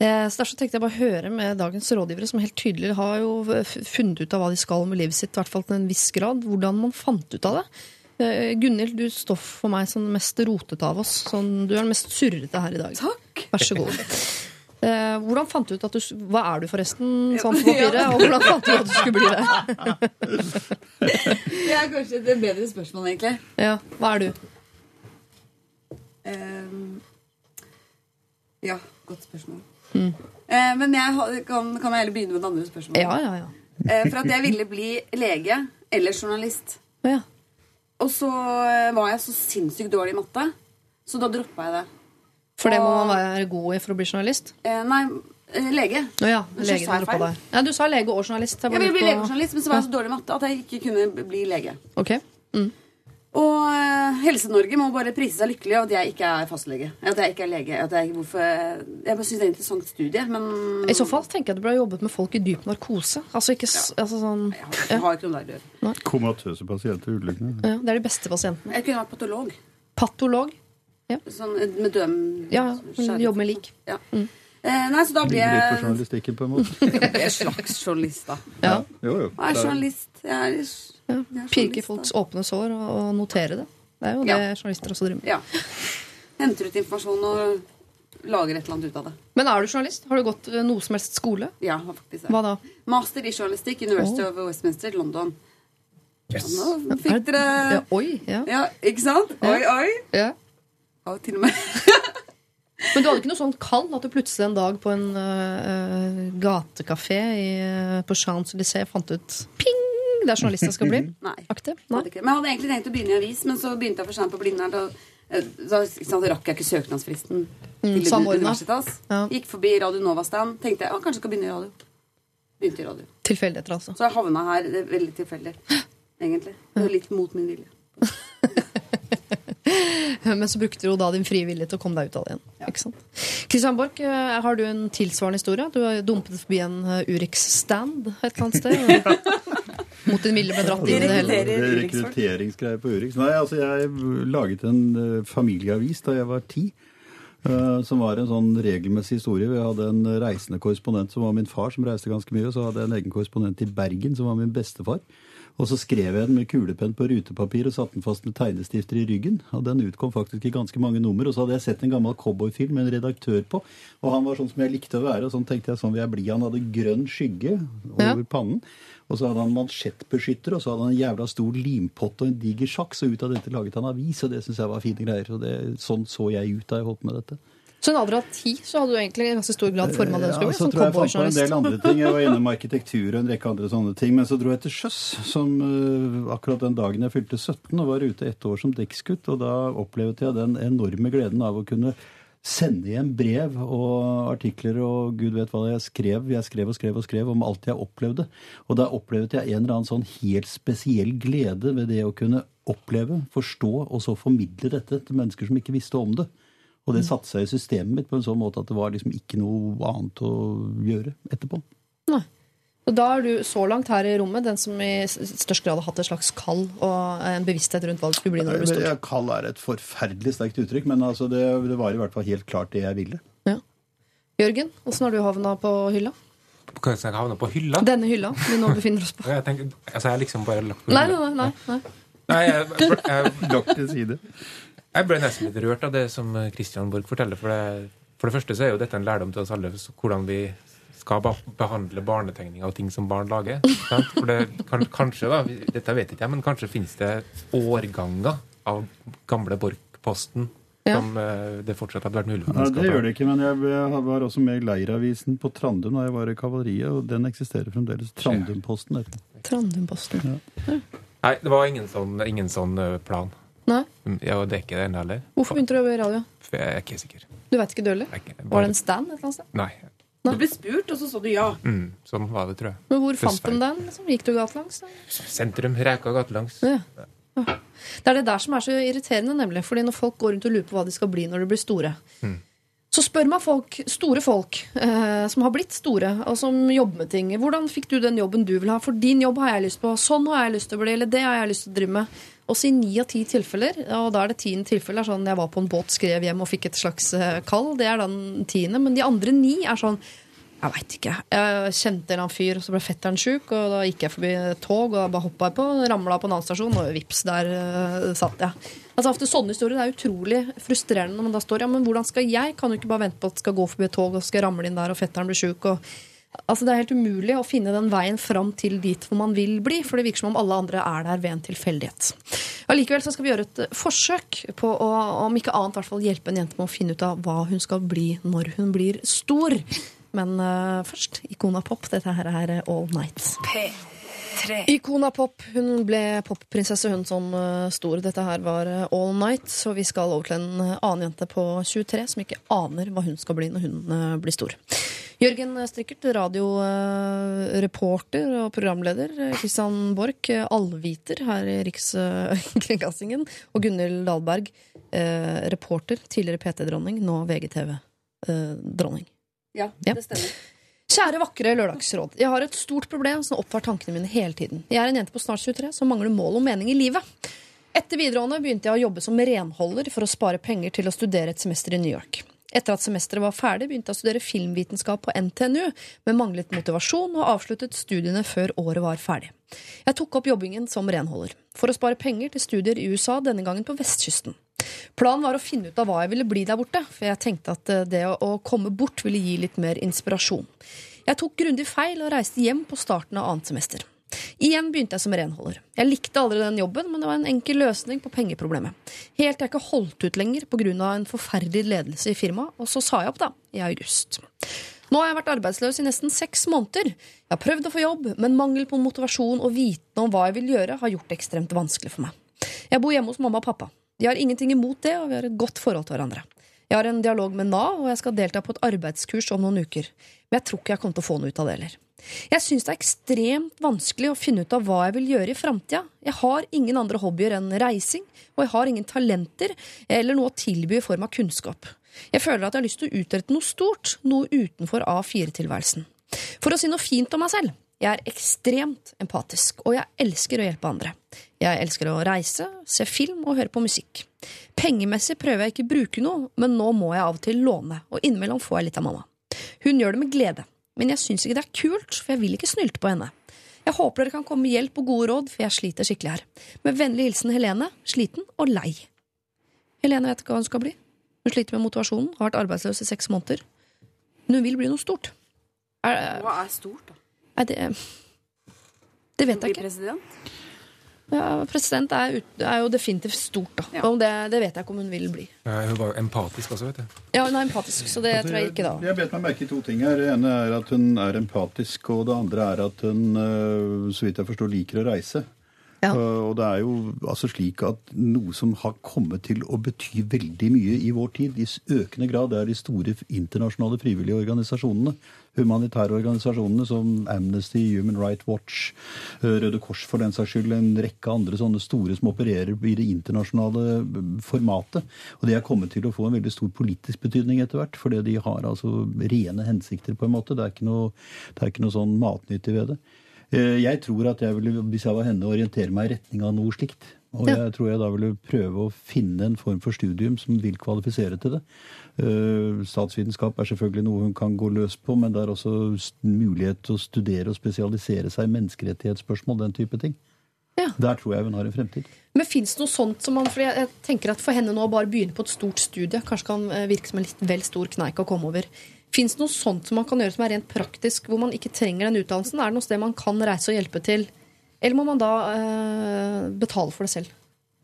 Eh, Så Derfor tenkte jeg bare høre med dagens rådgivere, som helt tydelig har jo funnet ut av hva de skal med livet sitt, i hvert fall til en viss grad, hvordan man fant ut av det. Eh, Gunhild, du står for meg som den mest rotete av oss. Sånn, du er den mest surrete her i dag. Takk. Vær så god. Eh, hvordan fant du ut at du Hva er du forresten, sånn på papiret? Og hvordan fant du ut at du skulle bli det? Det er kanskje et bedre spørsmål, egentlig. Ja, Hva er du? Uh, ja, godt spørsmål. Eh, men jeg kan, kan jeg heller begynne med det andre spørsmålet? Ja, ja, ja. Uh, for at jeg ville bli lege eller journalist. ja. Og så eh, var jeg så sinnssykt dårlig i matte, så da droppa jeg det. For det må man være god i for å bli journalist? Eh, nei, eh, lege. Å ja, lege sa jeg feil? Ja, du sa lege og journalist. Jeg ville bli legejournalist, men så var jeg så dårlig i matte at jeg ikke kunne bli lege. Ok. Og eh, Helse-Norge må bare prise seg lykkelig av at jeg ikke er fastlege. At jeg ikke er lege. At jeg, hvorfor, jeg bare syns det er en interessant studie, men I så fall tenker jeg du burde jobbet med folk i dyp narkose. Altså ikke ja. altså sånn jeg har, jeg har ikke noe der å gjøre. Komatøse pasienter utelukkende. ja, Det er de beste pasientene. Jeg kunne vært patolog. Patolog. Ja. Sånn eh, med døm... Ja, ja. Jobbe med lik. Ja. Eh, nei, så da blir Ligger litt på jeg journalistikken, på en måte. Jeg er slags journalist, da. Ja. Jo, jo. Jeg er er- journalist. Jeg er, ja. Pirke i folks åpne sår og, og notere det. Det er jo det Ja. journalister også driver med. Ja. Henter ut informasjon og lager et eller annet ut av det. Men er du journalist? Har du gått eh, noe som helst skole? Ja, faktisk det. Hva da? Master i journalistikk, University oh. of Westminster, London. Yes. Nå Er fikk det- dere Ja, oi, ja. Ja, ikke sant? Oi, oi. ja. Ja, til og med. Men du hadde ikke noe sånn kall at du plutselig en dag på en uh, gatekafé i, på Champs-Élysées fant ut Ping! Det er journalister skal bli? Nei. Hadde Nei. Men jeg hadde egentlig tenkt å begynne i avis, men så begynte jeg for sent på Blindern. Da, eh, da rakk jeg ikke søknadsfristen til universitetas. Ja. Gikk forbi Radio Nova-stand. Tenkte jeg, kanskje jeg skal begynne i radio. Begynte i radio. Tilfeldigheter, altså. Så jeg havna her det er veldig tilfeldig, egentlig. Det litt mot min vilje. Men så brukte du da din frie vilje til å komme deg ut av det igjen. Ikke sant? Christian Borch, eh, har du en tilsvarende historie? Du har dumpet forbi en eh, Urix-stand et eller annet sted. Mot din ville ble dratt inn i det hele. Det er rekrutteringsgreier på Urix. Nei, altså jeg laget en eh, familieavis da jeg var ti. eh, som var en sånn regelmessig historie. Vi hadde en reisende korrespondent som var min far, som reiste ganske mye. Og så hadde jeg en egen korrespondent i Bergen, som var min bestefar. Og så skrev jeg den med kulepenn på rutepapir og satte den fast med tegnestifter i ryggen. Og den utkom faktisk i ganske mange nummer. Og så hadde jeg sett en gammel cowboyfilm med en redaktør på. Og han var sånn som jeg likte å være, og sånn tenkte jeg sånn vil jeg bli. Han hadde grønn skygge over Ja. pannen. Og så hadde han mansjettbeskytter, og så hadde han en jævla stor limpott og en diger sjakk. Og ut av dette laget han avis, og det syns jeg var fine greier. Og det, sånn så jeg ut da jeg holdt på med dette. Så i en alder av ti så hadde du egentlig i ganske stor grad forma det du Ja, skulle bli, så tror jeg jeg fant på en del andre ting. Jeg var innom arkitektur og en rekke andre sånne ting. Men så dro jeg til sjøs som uh, akkurat den dagen jeg fylte 17 og var ute ett år som dekksgutt. Og da opplevde jeg den enorme gleden av å kunne sende hjem brev og artikler og gud vet hva jeg skrev. Jeg skrev og skrev og skrev om alt jeg opplevde. Og da opplevde jeg en eller annen sånn helt spesiell glede ved det å kunne oppleve, forstå og så formidle dette til mennesker som ikke visste om det. Og det satte seg i systemet mitt på en sånn måte at det var liksom ikke noe annet å gjøre etterpå. Nei. Og da er du så langt her i rommet den som i størst grad har hatt et slags kall og en bevissthet rundt hva det skulle bli når du blir stor. Jeg Kall er et forferdelig sterkt uttrykk, men altså det, det var i hvert fall helt klart det jeg ville. Ja. Jørgen, åssen har du havna på hylla? Hva skal jeg havne på hylla? Denne hylla vi nå befinner oss på. Jeg tenker, altså jeg har liksom bare lagt på hylla. nei, nei. nei, nei. Nei, jeg, jeg, Lagt til side. jeg ble nesten litt rørt av det som Christian Borch forteller. For det, for det første så er jo dette en lærdom til oss alle hvordan vi skal behandle barnetegninger og ting som barn lager. Sant? For det kan, kanskje, da, dette vet ikke jeg, men kanskje finnes det årganger av gamle Borch-posten Ja. som eh, det fortsatt hadde vært mulig for Ja, mennesker det å ta. gjør det ikke, men jeg var også med i Leiravisen på Trandum da jeg var i kavaleriet, og den eksisterer fremdeles. Trandumposten heter den. Trandumposten. Nei, det var ingen sånn, ingen sånn eh, plan. Nei. Ja, det er ikke det ennå heller. Hvorfor begynte du å jobbe i radio? For jeg er ikke sikker. Du veit ikke du heller? Er Var det en stand et eller annet sted? Nei. Du ble spurt, og så sa du ja. Mm, sånn var det, tror jeg. Men hvor fant de den? Liksom? Gikk du gatelangs? Sentrum, Reka gatelangs. Ja. Ja. Det er det der som er så irriterende, nemlig. Fordi når folk går rundt og lurer på hva de skal bli når de blir store, så spør man folk, store folk eh, som har blitt store, og som jobber med ting. Hvordan fikk du den jobben du vil ha? For din jobb har jeg lyst på. Sånn har jeg lyst til å bli, eller det har jeg lyst til å drive med. Også i ni av ti tilfeller, og da er det tiende tilfelle er sånn jeg var på en båt, skrev hjem og fikk et slags eh, kall. Det er den tiende. Men de andre ni er sånn jeg veit ikke. Jeg kjente en eller annen fyr, og så ble fetteren sjuk. Og da gikk jeg forbi tog, og bare hoppa jeg på, ramla på en annen stasjon, og vips, der uh, satt jeg. Altså ofte Sånne historier er utrolig frustrerende når man da står ja, men hvordan skal jeg? Kan jo ikke bare vente på at det skal gå forbi et tog, og skal ramle inn der, og fetteren blir sjuk. Og... Altså Det er helt umulig å finne den veien fram til dit hvor man vil bli, for det virker som om alle andre er der ved en tilfeldighet. Allikevel så skal vi gjøre et forsøk på å, om ikke annet, hvert fall hjelpe en jente med å finne ut av hva hun skal bli når hun blir stor. Men uh, først Ikona Pop. Dette her er All Night. P3. Ikona Pop hun ble popprinsesse, hun som uh, stor. Dette her var eh, All Night. Så vi skal over til en annen jente på 23 som ikke aner hva hun skal bli når hun blir stor. Jørgen Strikkert, radioreporter og programleder. Kristian Borch, eh, allviter her i Rikskringkastingen. Og Gunhild Dahlberg, eh, reporter, tidligere PT-dronning, nå VGTV-dronning. Ja, Ja. det stemmer. Kjære vakre lørdagsråd. Jeg har et stort problem som opptar tankene mine hele tiden. Jeg er en jente på snart 23 som mangler mål og mening i livet. Etter videregående begynte jeg å jobbe som renholder for å spare penger til å studere et semester i New York. Etter at semesteret var ferdig, begynte jeg å studere filmvitenskap på NTNU, men manglet motivasjon og avsluttet studiene før året var ferdig. Jeg tok opp jobbingen som renholder, for å spare penger til studier i USA, denne gangen på vestkysten. Planen var å finne ut av hva jeg ville bli der borte, for jeg tenkte at eh, det å- komme bort ville gi litt mer inspirasjon. Jeg tok grundig feil og reiste hjem på starten av annet semester. Igjen begynte jeg som renholder. Jeg likte aldri den jobben, men det var en enkel løsning på pengeproblemet. Helt til jeg ikke holdt ut lenger pga. en forferdelig ledelse i firmaet, og så sa jeg opp, da, i august. Nå har jeg vært arbeidsløs i nesten seks måneder. Jeg har prøvd å få jobb, men mangel på motivasjon og viten om hva jeg vil gjøre, har gjort det ekstremt vanskelig for meg. Jeg bor hjemme hos mamma og pappa. De har ingenting imot det, og vi har et godt forhold til hverandre. Jeg har en dialog med Nav, og jeg skal delta på et arbeidskurs om noen uker. Men jeg tror ikke jeg kommer til å få noe ut av det heller. Jeg syns det er ekstremt vanskelig å finne ut av hva jeg vil gjøre i framtida. Jeg har ingen andre hobbyer enn reising, og jeg har ingen talenter eller noe å tilby i form av kunnskap. Jeg føler at jeg har lyst til å utrette noe stort, noe utenfor A4-tilværelsen. For å si noe fint om meg selv. Jeg er ekstremt empatisk, og jeg elsker å hjelpe andre. Jeg elsker å reise, se film og høre på musikk. Pengemessig prøver jeg ikke å bruke noe, men nå må jeg av og til låne, og innimellom får jeg litt av mamma. Hun gjør det med glede, men jeg syns ikke det er kult, for jeg vil ikke snylte på henne. Jeg håper dere kan komme med hjelp og gode råd, for jeg sliter skikkelig her. Med vennlig hilsen Helene, sliten og lei. Helene vet ikke hva hun skal bli. Hun sliter med motivasjonen, har vært arbeidsløs i seks måneder. Men hun vil bli noe stort. Er, Hva er stort, da? er det Det vet jeg ikke. president? Ja, president er, ut, er jo definitivt stort, da. Ja. Det, det vet jeg ikke om hun vil bli. Ja, Hun var jo empatisk også, vet du. Ja, hun er empatisk, så det tror jeg ikke da. Jeg bet meg merke i to ting her. Det ene er at hun er empatisk, og det andre er at hun, øh, så vidt jeg forstår, liker å reise. Ja. Uh, Og det er jo altså slik at noe som har kommet til å bety veldig mye i vår tid, i økende grad, er de store internasjonale frivillige organisasjonene. Humanitære organisasjonene som Amnesty, Human Rights Watch, uh, Røde Kors for den saks skyld, en rekke andre sånne store som opererer i det internasjonale uh, formatet. Og det er kommet til å få en veldig stor politisk betydning etter hvert, fordi de har altså rene hensikter, på en måte. Det er ikke noe, det er ikke noe sånn matnyttig ved det. Eh, Jeg tror at jeg ville, hvis jeg var henne, orientere meg i retning av noe slikt. Og Ja. jeg tror jeg da ville prøve å finne en form for studium som vil kvalifisere til det. Eh, Statsvitenskap er selvfølgelig noe hun kan gå løs på, men det er også mulighet til å studere og spesialisere seg i menneskerettighetsspørsmål, den type ting. Ja. Der tror jeg hun har en fremtid. Men fins det noe sånt som man For jeg, tenker at for henne nå å bare begynne på et stort studie kanskje kan eh, virke som en litt vel stor kneik å komme over. Fins det noe sånt som man kan gjøre som er rent praktisk, hvor man ikke trenger den utdannelsen? Er det noe sted man kan reise og hjelpe til? Eller må man da eh, betale for det selv?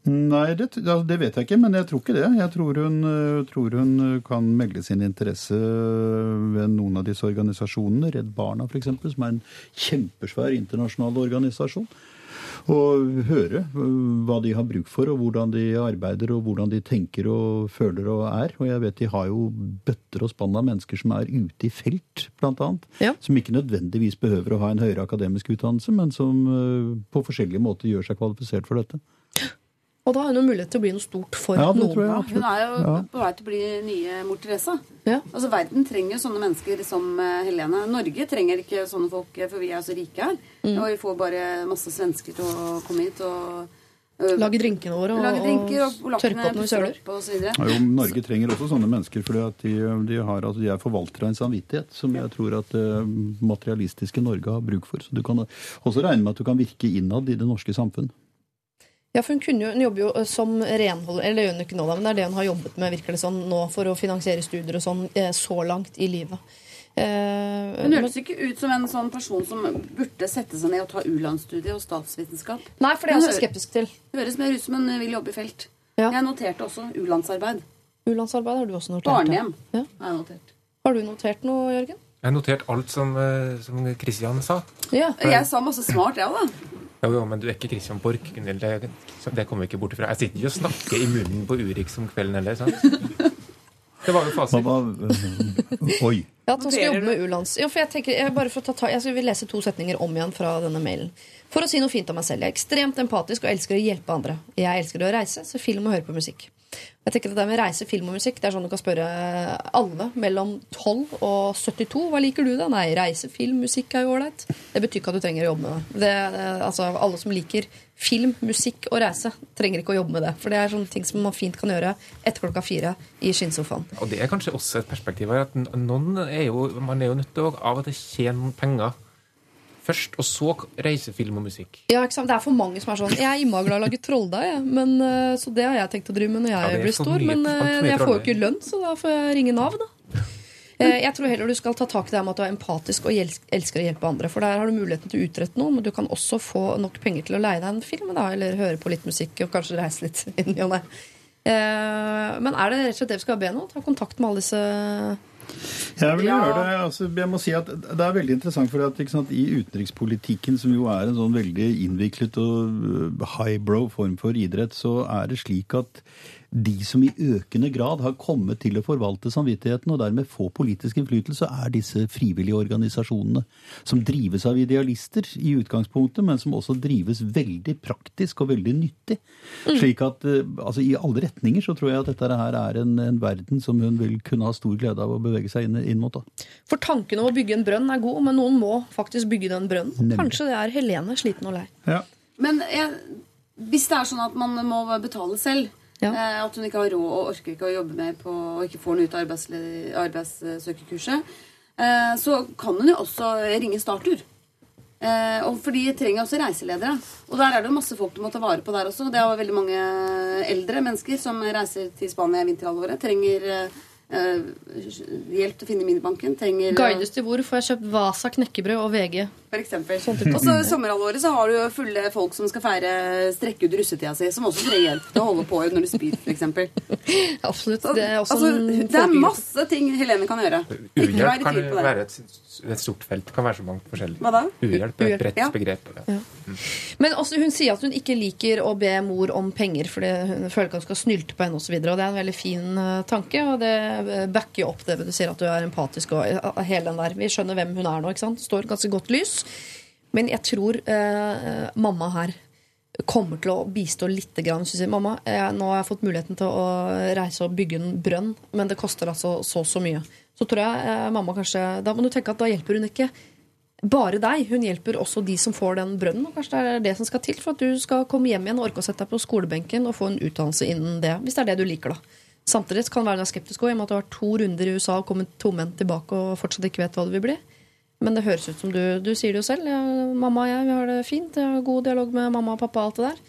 Nei, det, det vet jeg ikke, men jeg tror ikke det. Jeg tror hun, øh, tror hun øh, kan melde sin interesse ved noen av disse organisasjonene. Redd Barna f.eks., som er en kjempesvær internasjonal organisasjon. Og høre øh, hva de har bruk for, og hvordan de arbeider, og hvordan de tenker og føler og er. Og jeg vet de har jo bøtter og spann av mennesker som er ute i felt, blant annet. Ja. Som ikke nødvendigvis behøver å ha en høyere akademisk utdannelse, men som øh, på forskjellige måter gjør seg kvalifisert for dette. Og da har hun jo mulighet til å bli noe stort for Ja, noen. jeg hun er jo Ja. på vei til å bli nye mor Teresa. Ja. Altså, Verden trenger sånne mennesker som eh, Helene. Norge trenger ikke sånne folk, eh, for vi er så rike her. Mm. Og vi får bare masse svensker til å komme hit og øh, Lage drinkene våre og, lage drinker og og tørke opp når vi søler. opp og så. Ja, jo, Norge trenger også sånne mennesker, fordi de, de, altså, de er forvaltere av en samvittighet som jeg tror at det materialistiske Norge har bruk for. Så du kan også regne med at du kan virke innad i det norske samfunn. Ja, for hun, kunne jo, hun jobber jo eh, som renholder, eller gjør hun ikke nå, da, men det er det hun har jobbet med virker det sånn, nå for å finansiere studier og sånn eh, så langt i livet. Eh, Hun hørtes ikke ut som en sånn person som burde sette seg ned og ta u-landsstudie og statsvitenskap. Nei, for det er jeg også skeptisk til. Det høres mer ut som hun vil jobbe i felt. Ja. Jeg noterte også u-landsarbeid. U-landsarbeid har du også notert. Barnehjem Ja. har jeg notert. Har du notert noe, Jørgen? Jeg har notert alt som, eh, som Christian sa. Ja. Jeg sa masse smart, jeg òg, da. Jo, jo, men du er ikke Christian Borch, Gunhild. Det, det kommer vi ikke bort ifra. Jeg sitter ikke og snakker i munnen på Urix om kvelden heller. sant? Det var jo fasit. øh, Oi. Ja, at han skal jobbe med u-lands. Ja, for jeg tenker, jeg, bare for å ta, ta, jeg vil lese to setninger om igjen fra denne mailen. For å si noe fint om meg selv. Jeg er ekstremt empatisk og elsker å hjelpe andre. Jeg elsker å reise, se film og høre på musikk. Jeg tenker at det med reise, film og musikk Det er sånn du kan spørre alle mellom 12 og 72. Hva liker du, da? Nei, reise, film, musikk er jo ålreit. Det betyr ikke at du trenger å jobbe med det. det. Altså, alle som liker film, musikk og reise, trenger ikke å jobbe med det. For det er sånne ting som man fint kan gjøre etter klokka fire i skinnsofaen. Og det er kanskje også et perspektiv her at noen er jo, man er jo nødt til å av og til tjene penger først, og så reise, film og musikk. Ja, ikke sant? Det er for mange som er sånn Jeg er innmari glad i å lage trolldeig. Men, eh, så det har jeg tenkt å drive med når jeg Ja, blir stor. mye- Men eh, jeg får jo ikke lønn, så da får jeg ringe Nav, da. Eh, Jeg tror heller du skal ta tak i det med at du er empatisk og elsker å hjelpe andre. For der har du muligheten til å utrette noe, men du kan også få nok penger til å leie deg en film, da, eller høre på litt musikk og kanskje reise litt inn i og ned. Men er det rett og slett det vi skal be nå? Ta kontakt med alle disse Jeg vil Ja. gjøre det. Altså, jeg må si at Det er veldig interessant, for at, sant, i utenrikspolitikken, som jo er en sånn veldig innviklet og øh, highbrow form for idrett, så er det slik at de som i økende grad har kommet til å forvalte samvittigheten og dermed få politisk innflytelse, er disse frivillige organisasjonene. Som drives av idealister i utgangspunktet, men som også drives veldig praktisk og veldig nyttig. Slik at eh, altså, i alle retninger så tror jeg at dette her er en, en verden som hun vil kunne ha stor glede av å bevege seg inn, inn mot. Da. For tanken om å bygge en brønn er god, men noen må faktisk bygge den brønnen. Nemlig. Kanskje det er Helene sliten og lei. Ja. Men jeg, hvis det er sånn at man må betale selv, Ja. eh, at hun ikke har råd og orker ikke å jobbe mer på, og ikke får noe ut av arbeidssøkerkurset, eh, så kan hun jo også ringe Startur. Eh, og for de trenger også reiseledere. Og der er det jo masse folk du må ta vare på der også. Det er jo veldig mange eldre mennesker som reiser til Spania i vinterhalvåret. Trenger hjelp til å finne minibanken. Trenger Guides til hvor får jeg kjøpt Vasa knekkebrød og VG For. Og så sommerhalvåret så har du jo fulle folk som skal feire strekke ut russetida si, som også trenger hjelp til å holde på når du spyr, f.eks. Absolutt. Det er også Altså, en det er masse ting Helene kan gjøre. Uhjelp kan være et, et stort felt. Det kan være så mange forskjellige. Hva da? Uhjelp er et bredt Ja. begrep. Ja. Men også, hun sier at hun ikke liker å be mor om penger, fordi hun føler ikke at hun skal snylte på henne osv. Og, og det er en veldig fin eh, tanke, og det eh, backer jo opp det du sier at du er empatisk og eh, hele den der. Vi skjønner hvem hun er nå, ikke sant? Står ganske godt lys. Men jeg tror eh, mamma her kommer til å bistå litt. Grann, sier, mamma, jeg, nå har jeg fått muligheten til å reise og bygge en brønn, men det koster altså så så mye. Så tror jeg eh, mamma kanskje Da må du tenke at da hjelper hun ikke bare deg. Hun hjelper også de som får den brønnen. Og kanskje det er det som skal til for at du skal komme hjem igjen og orke å sette deg på skolebenken og få en utdannelse innen det. Hvis det er det du liker, da. Samtidig kan det være skeptisk også, i og med at du har vært to runder i USA og kommet tomhendt tilbake og fortsatt ikke vet hva det vil bli. Men det høres ut som du, du sier det jo selv. Ja, mamma og jeg vi har det fint. Jeg har god dialog med mamma og pappa og alt det der.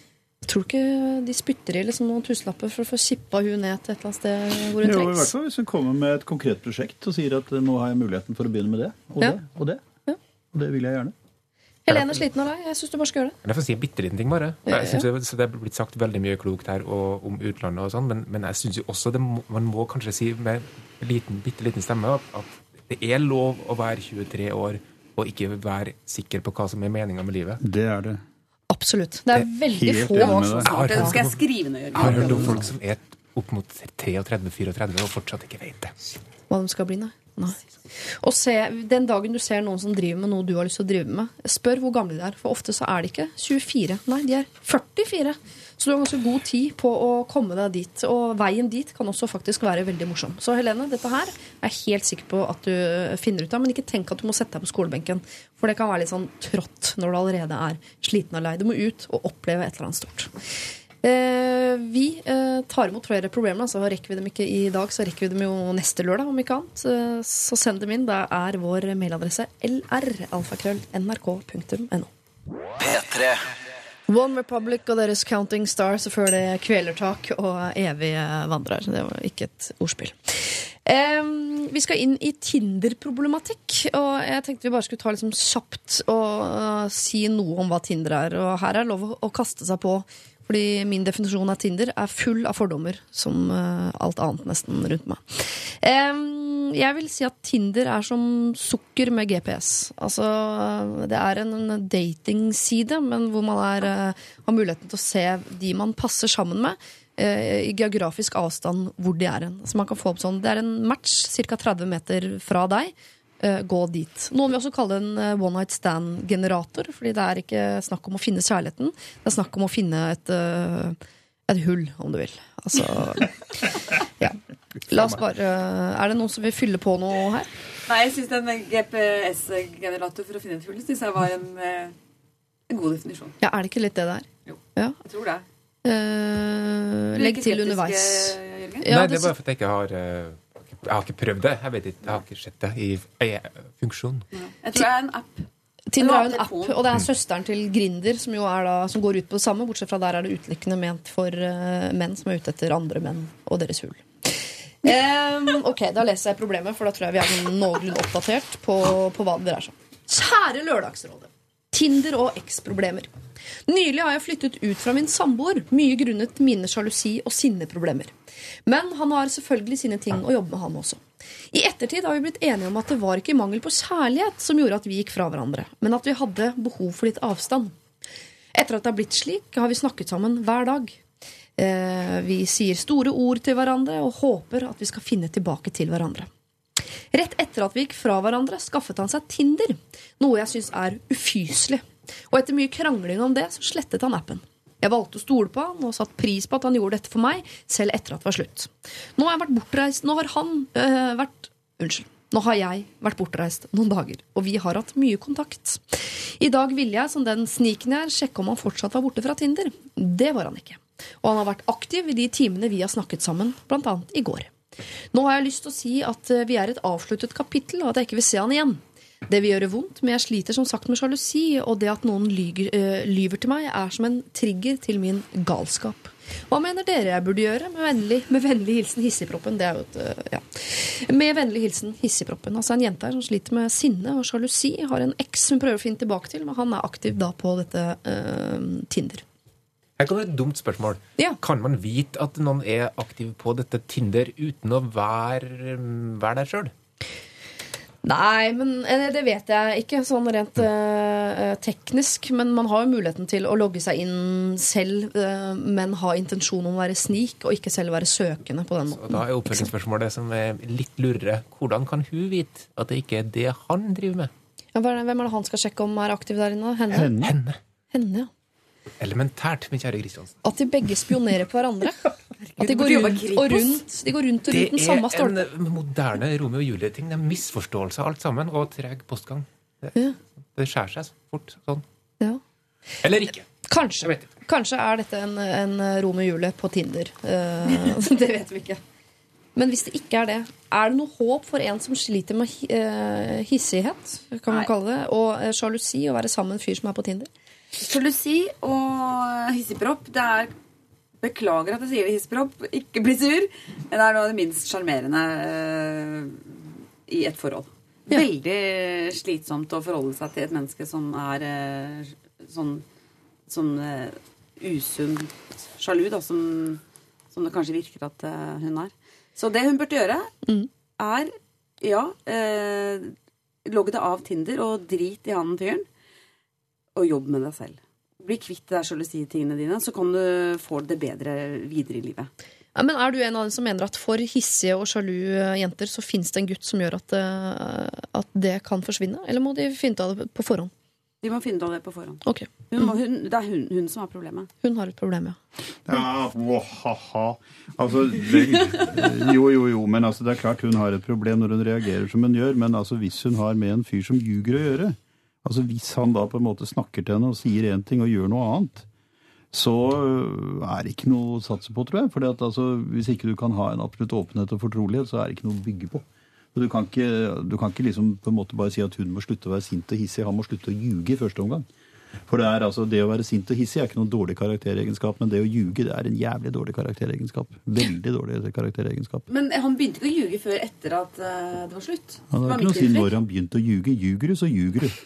Jeg tror ikke de spytter i liksom noen tusenlapper for å få kippa hun ned til et eller annet sted hvor hun Jo, i hvert fall hvis hun kommer med et konkret prosjekt og sier at eh, nå har jeg muligheten for å begynne med det og Ja. det og det. Ja. Og det vil jeg gjerne. Helene er sliten av deg. Jeg syns du bare skal gjøre det. Jeg får si en bitte liten ting, bare. Ja, Jeg synes det, så det er blitt sagt veldig mye klokt her og, om utlandet og sånn, men, men jeg syns jo også det må, man må kanskje si med en liten, bitte liten stemme at det er lov å være 23 år og ikke være sikker på hva som er meninga med livet. Det er det. Absolutt. Det er veldig helt få deg. Smart, det skal jeg skrive ned. Jeg har hørt om folk som er opp mot 33-34 og fortsatt ikke vet det. hva de skal bli, nei. nei. Og se, Den dagen du ser noen som driver med noe du har lyst til å drive med, spør hvor gamle de er. For ofte så er de ikke 24. Nei, de er 44. Så du har ganske god tid på å komme deg dit. Og veien dit kan også faktisk være veldig morsom. Så Helene, dette her er jeg helt sikker på at du finner ut av. Men ikke tenk at du må sette deg på skolebenken. For det kan være litt sånn trått når du allerede er sliten og lei. Du må ut og oppleve et eller annet stort. Eh, vi eh, tar imot flere problemer. Så rekker vi dem ikke i dag, så rekker vi dem jo neste lørdag, om ikke annet. Så, så send dem inn. Det er vår mailadresse lralfakrøll.nrk.no. P3. One Republic og deres Counting Stars, og før det Kvelertak og Evig vandrer. Det var ikke et ordspill. Um, vi skal inn i Tinder-problematikk, og jeg tenkte vi bare skulle ta liksom kjapt og uh, si noe om hva Tinder er. Og her er lov å kaste seg på, fordi min definisjon av Tinder er full av fordommer, som uh, alt annet nesten rundt meg. Jeg vil si at Tinder er som sukker med GPS. Altså, det er en datingside, men hvor man er, eh, har muligheten til å se de man passer sammen med, eh, i geografisk avstand hvor de er hen. Så man kan få opp sånn, Det er en match ca. 30 meter fra deg. Eh, gå dit. Noen vil også kalle det en eh, one night stand-generator, fordi det er ikke snakk om å finne kjærligheten. Det er snakk om å finne et, eh, et hull, om du vil. Altså Ja. La oss bare Er det noen som vil fylle på noe her? Nei, jeg syns en GPS-generator for å finne et hull synes jeg var en, en god definisjon. Ja, Er det ikke litt det det er? Jo. Ja. Jeg tror det. Eh, legg til underveis. Jørgen? Ja, Nei, det er bare fordi jeg ikke har Jeg har ikke prøvd det. Jeg vet ikke, jeg har ikke sett det i, i funksjon. Jeg tror det er en app. Tinder er jo en app, og det er søsteren til Grinder som, jo er da, som går ut på det samme. Bortsett fra der er det utelukkende ment for uh, menn som er ute etter andre menn og deres hull. Um, ok, Da leser jeg problemet, for da tror jeg vi er noenlunde oppdatert på, på hva det dreier seg om. Kjære Lørdagsrådet. Tinder og eksproblemer. Nylig har jeg flyttet ut fra min samboer, mye grunnet mine sjalusi- og sinneproblemer. Men han har selvfølgelig sine ting å jobbe med, han også. I ettertid har vi blitt enige om at det var ikke mangel på kjærlighet som gjorde at vi gikk fra hverandre, men at vi hadde behov for litt avstand. Etter at det har blitt slik, har vi snakket sammen hver dag. Eh, vi sier store ord til hverandre og håper at vi skal finne tilbake til hverandre. Rett etter at vi gikk fra hverandre, skaffet han seg Tinder, noe jeg syns er ufyselig. Og etter mye krangling om det, så slettet han appen. Jeg valgte å stole på han og satt pris på at han gjorde dette for meg, selv etter at det var slutt. Nå har jeg vært bortreist Nå har han øh, vært Unnskyld. Nå har jeg vært bortreist noen dager, og vi har hatt mye kontakt. I dag ville jeg, som den sniken jeg er, sjekke om han fortsatt var borte fra Tinder. Det var han ikke. Og han har vært aktiv i de timene vi har snakket sammen, blant annet i går. Nå har jeg lyst til å si at eh, vi er et avsluttet kapittel, og at jeg ikke vil se han igjen. Det vil gjøre vondt, men jeg sliter som sagt med sjalusi, og det at noen lyger, øh, lyver til meg, er som en trigger til min galskap. Hva mener dere jeg burde gjøre? Med vennlig, med vennlig hilsen Hissigproppen. Det er jo et øh, Ja. Med vennlig hilsen Hissigproppen. Altså en jente her som sliter med sinne og sjalusi. Har en eks hun prøver å finne tilbake til, men han er aktiv da på dette øh, Tinder. Her ha et dumt spørsmål. Ja. Kan man vite at noen er aktiv på dette Tinder uten å være, være der sjøl? Nei, men eh, det vet jeg ikke sånn rent eh, teknisk. Men man har jo muligheten til å logge seg inn selv, eh, men ha intensjon om å være snik, og ikke selv være søkende på den måten. måten. da er oppfølgingsspørsmålet som er litt lurere. Hvordan kan hun vite at det ikke er det han driver med? Ja, hvem er det han skal sjekke om er aktiv der inne? Henne? Henne. Henne. Henne, ja. Elementært, min kjære Kristiansen. At de begge spionerer på hverandre. At de går rundt og rundt, de går rundt, og Det rundt den samme er en moderne Romeo og Julie-ting. Det er misforståelse alt sammen, og treg postgang. Det, Ja. det skjærer seg fort sånn. Ja. Eller ikke. Kanskje. Jeg vet ikke. Kanskje er dette en, en Romeo og Julie på Tinder. Uh, det vet vi ikke. Men hvis det ikke er det, er det noe håp for en som sliter med eh, hissighet, kan man Nei. kalle det, og eh, sjalusi, å være sammen med en fyr som er på Tinder? Sjalusi og hissigpropp, det er Beklager at jeg sier det, hissigpropp. Ikke bli sur. Det er noe av det minst sjarmerende uh, i et forhold. Ja. Veldig slitsomt å forholde seg til et menneske som er uh, sånn, sånn uh, usunn sjalu, da, som, som det kanskje virker at eh, hun er. Så det hun burde gjøre, er ja eh, Logg det av Tinder og drit i han fyren og jobb med deg selv. Bli kvitt deg selv og si tingene dine, så kan du få det bedre videre i livet. Ja, men Er du en av dem som mener at for hissige og sjalu eh, jenter så fins det en gutt som gjør at, det, at det kan forsvinne? Eller må de finne ut av det på forhånd? De må finne ut av det på forhånd. Okay. Hun må, hun, det er hun, hun som har problemet. Hun har et problem, ja. Ja, ha-ha. Altså, det, jo, jo, jo, men altså, det er klart hun har et problem når hun reagerer som hun gjør. Men altså, hvis hun har med en fyr som ljuger å gjøre, altså hvis han da på en måte snakker til henne og sier én ting og gjør noe annet, så øh, er det ikke noe å satse på, tror jeg. For altså, hvis ikke du kan ha en absolutt åpenhet og fortrolighet, så er det ikke noe å bygge på. Du kan ikke, du kan ikke liksom på en måte bare si at hun må slutte å være sint og hissig. Han må slutte å ljuge i første omgang. For det, er, altså, det å være sint og hissig er ikke noen dårlig karakteregenskap, men det å ljuge det er en jævlig dårlig karakteregenskap. Veldig dårlig karakteregenskap. Men han begynte ikke å ljuge før etter at eh, det var slutt. Han har ikke noe å si når han begynte å ljuge. Ljuger du, så ljuger du.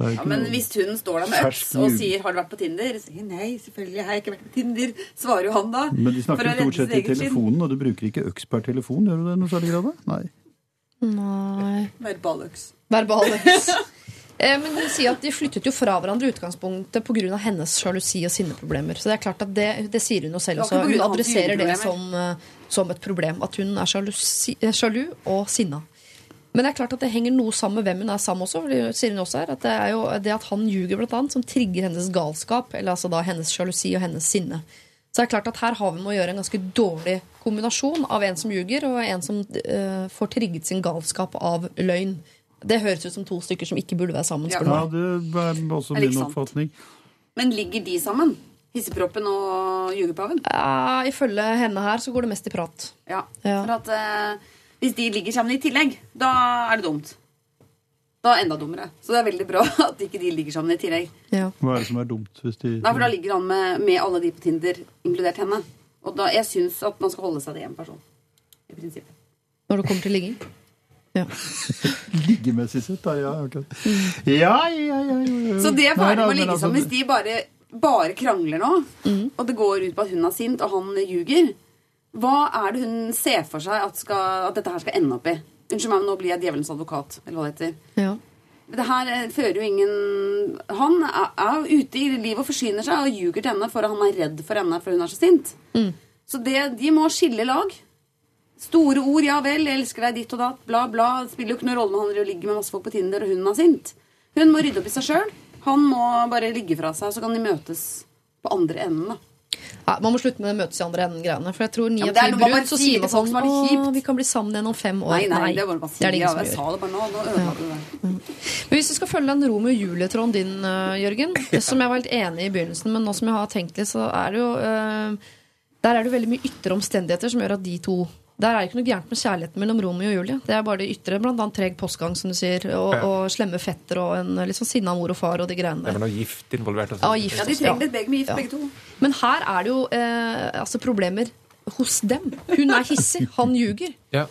Ja, men noe- hvis hun står der med øks og sier 'har du vært på Tinder', sier nei, selvfølgelig har jeg ikke vært på Tinder, svarer jo han da. Men de snakker stort sett i telefonen, og du bruker ikke øks per telefon, gjør du det i noe særlig grad? Nei. Nei Verbaløks. Verbaløks. Eh, Men hun sier at de flyttet jo fra hverandre i utgangspunktet pga. hennes sjalusi og sinneproblemer. Så det er klart at det, det sier hun jo selv også. Hun adresserer det som, eh, som et problem. At hun er sjalusi, sjalu og sinna. Men det er klart at det henger noe sammen med hvem hun er sammen også. For det sier hun også her, at det er jo det at han ljuger, blant annet, som trigger hennes galskap. Eller altså da hennes sjalusi og hennes sinne. Så det er klart at her har vi med å gjøre en ganske dårlig kombinasjon av en som ljuger, og en som uh, får trigget sin galskap av løgn. Det høres ut som to stykker som ikke burde være sammen. Ja. Ja, det er også min oppfatning. Men ligger de sammen? Hisseproppen og ljugepaven? Ja, ifølge henne her så går det mest i prat. Ja. Ja. For at eh, hvis de ligger sammen i tillegg, da er det dumt. Da er det enda dummere. Så det er veldig bra at ikke de ligger sammen i tillegg. Ja. Hva er det som er dumt? Hvis de... Nei, for da ligger han med, med alle de på Tinder, inkludert henne. Og da, jeg syns at man skal holde seg til én person. I prinsippet. Når det kommer til ligging. Ja. Liggemessig sett, da. Ja, ok. ja, ja, ja, ja, ja. Så det er ferdig med å ligge altså, sammen. Hvis de bare, bare krangler nå, og det går ut på at hun er sint, og han ljuger, hva er det hun ser for seg at, skal, at dette her skal ende opp i? Unnskyld meg, men nå blir jeg djevelens advokat, eller hva det heter. Ja. Det her eh, fører jo ingen Han er, er ute i livet og forsyner seg og ljuger til henne for at han er redd for henne for hun er så sint. Så det, de må skille lag. Store ord, ja vel, jeg elsker deg ditt og datt, bla, bla. Det spiller jo ikke noen rolle om han ligger med masse folk på Tinder og hun er sint. Hun må rydde opp i seg sjøl. Han må bare ligge fra seg, så kan de møtes på andre enden. da. Ja, man må slutte med det møtes i andre enden-greiene. For jeg tror ni Ja, av ti brudd så sier man sånn Å, vi kan bli sammen igjen om fem år. Nei, nei, det bare det er det Ja, ingen jeg som gjør. det bare nå. Nå du det. Men hvis vi skal følge den Romeo Julie-tråden din, øh, Jørgen, som jeg var helt enig i i begynnelsen, men nå som jeg har tenkt litt, så er det jo uh, Der er det jo veldig mye ytre omstendigheter som gjør at de to Der er det ikke noe gærent med kjærligheten mellom Romeo og Julie. Det er bare det ytre, annet treg postgang, som du sier, og, Ja. og slemme fetter og en litt sånn sinna mor og far og de greiene Det der. var noe gift involvert. også. Ja, gift. Ja, de trenger litt begge med gift, Ja. begge to. Men her er det jo eh, altså problemer hos dem. Hun er hissig, han ljuger. Ja.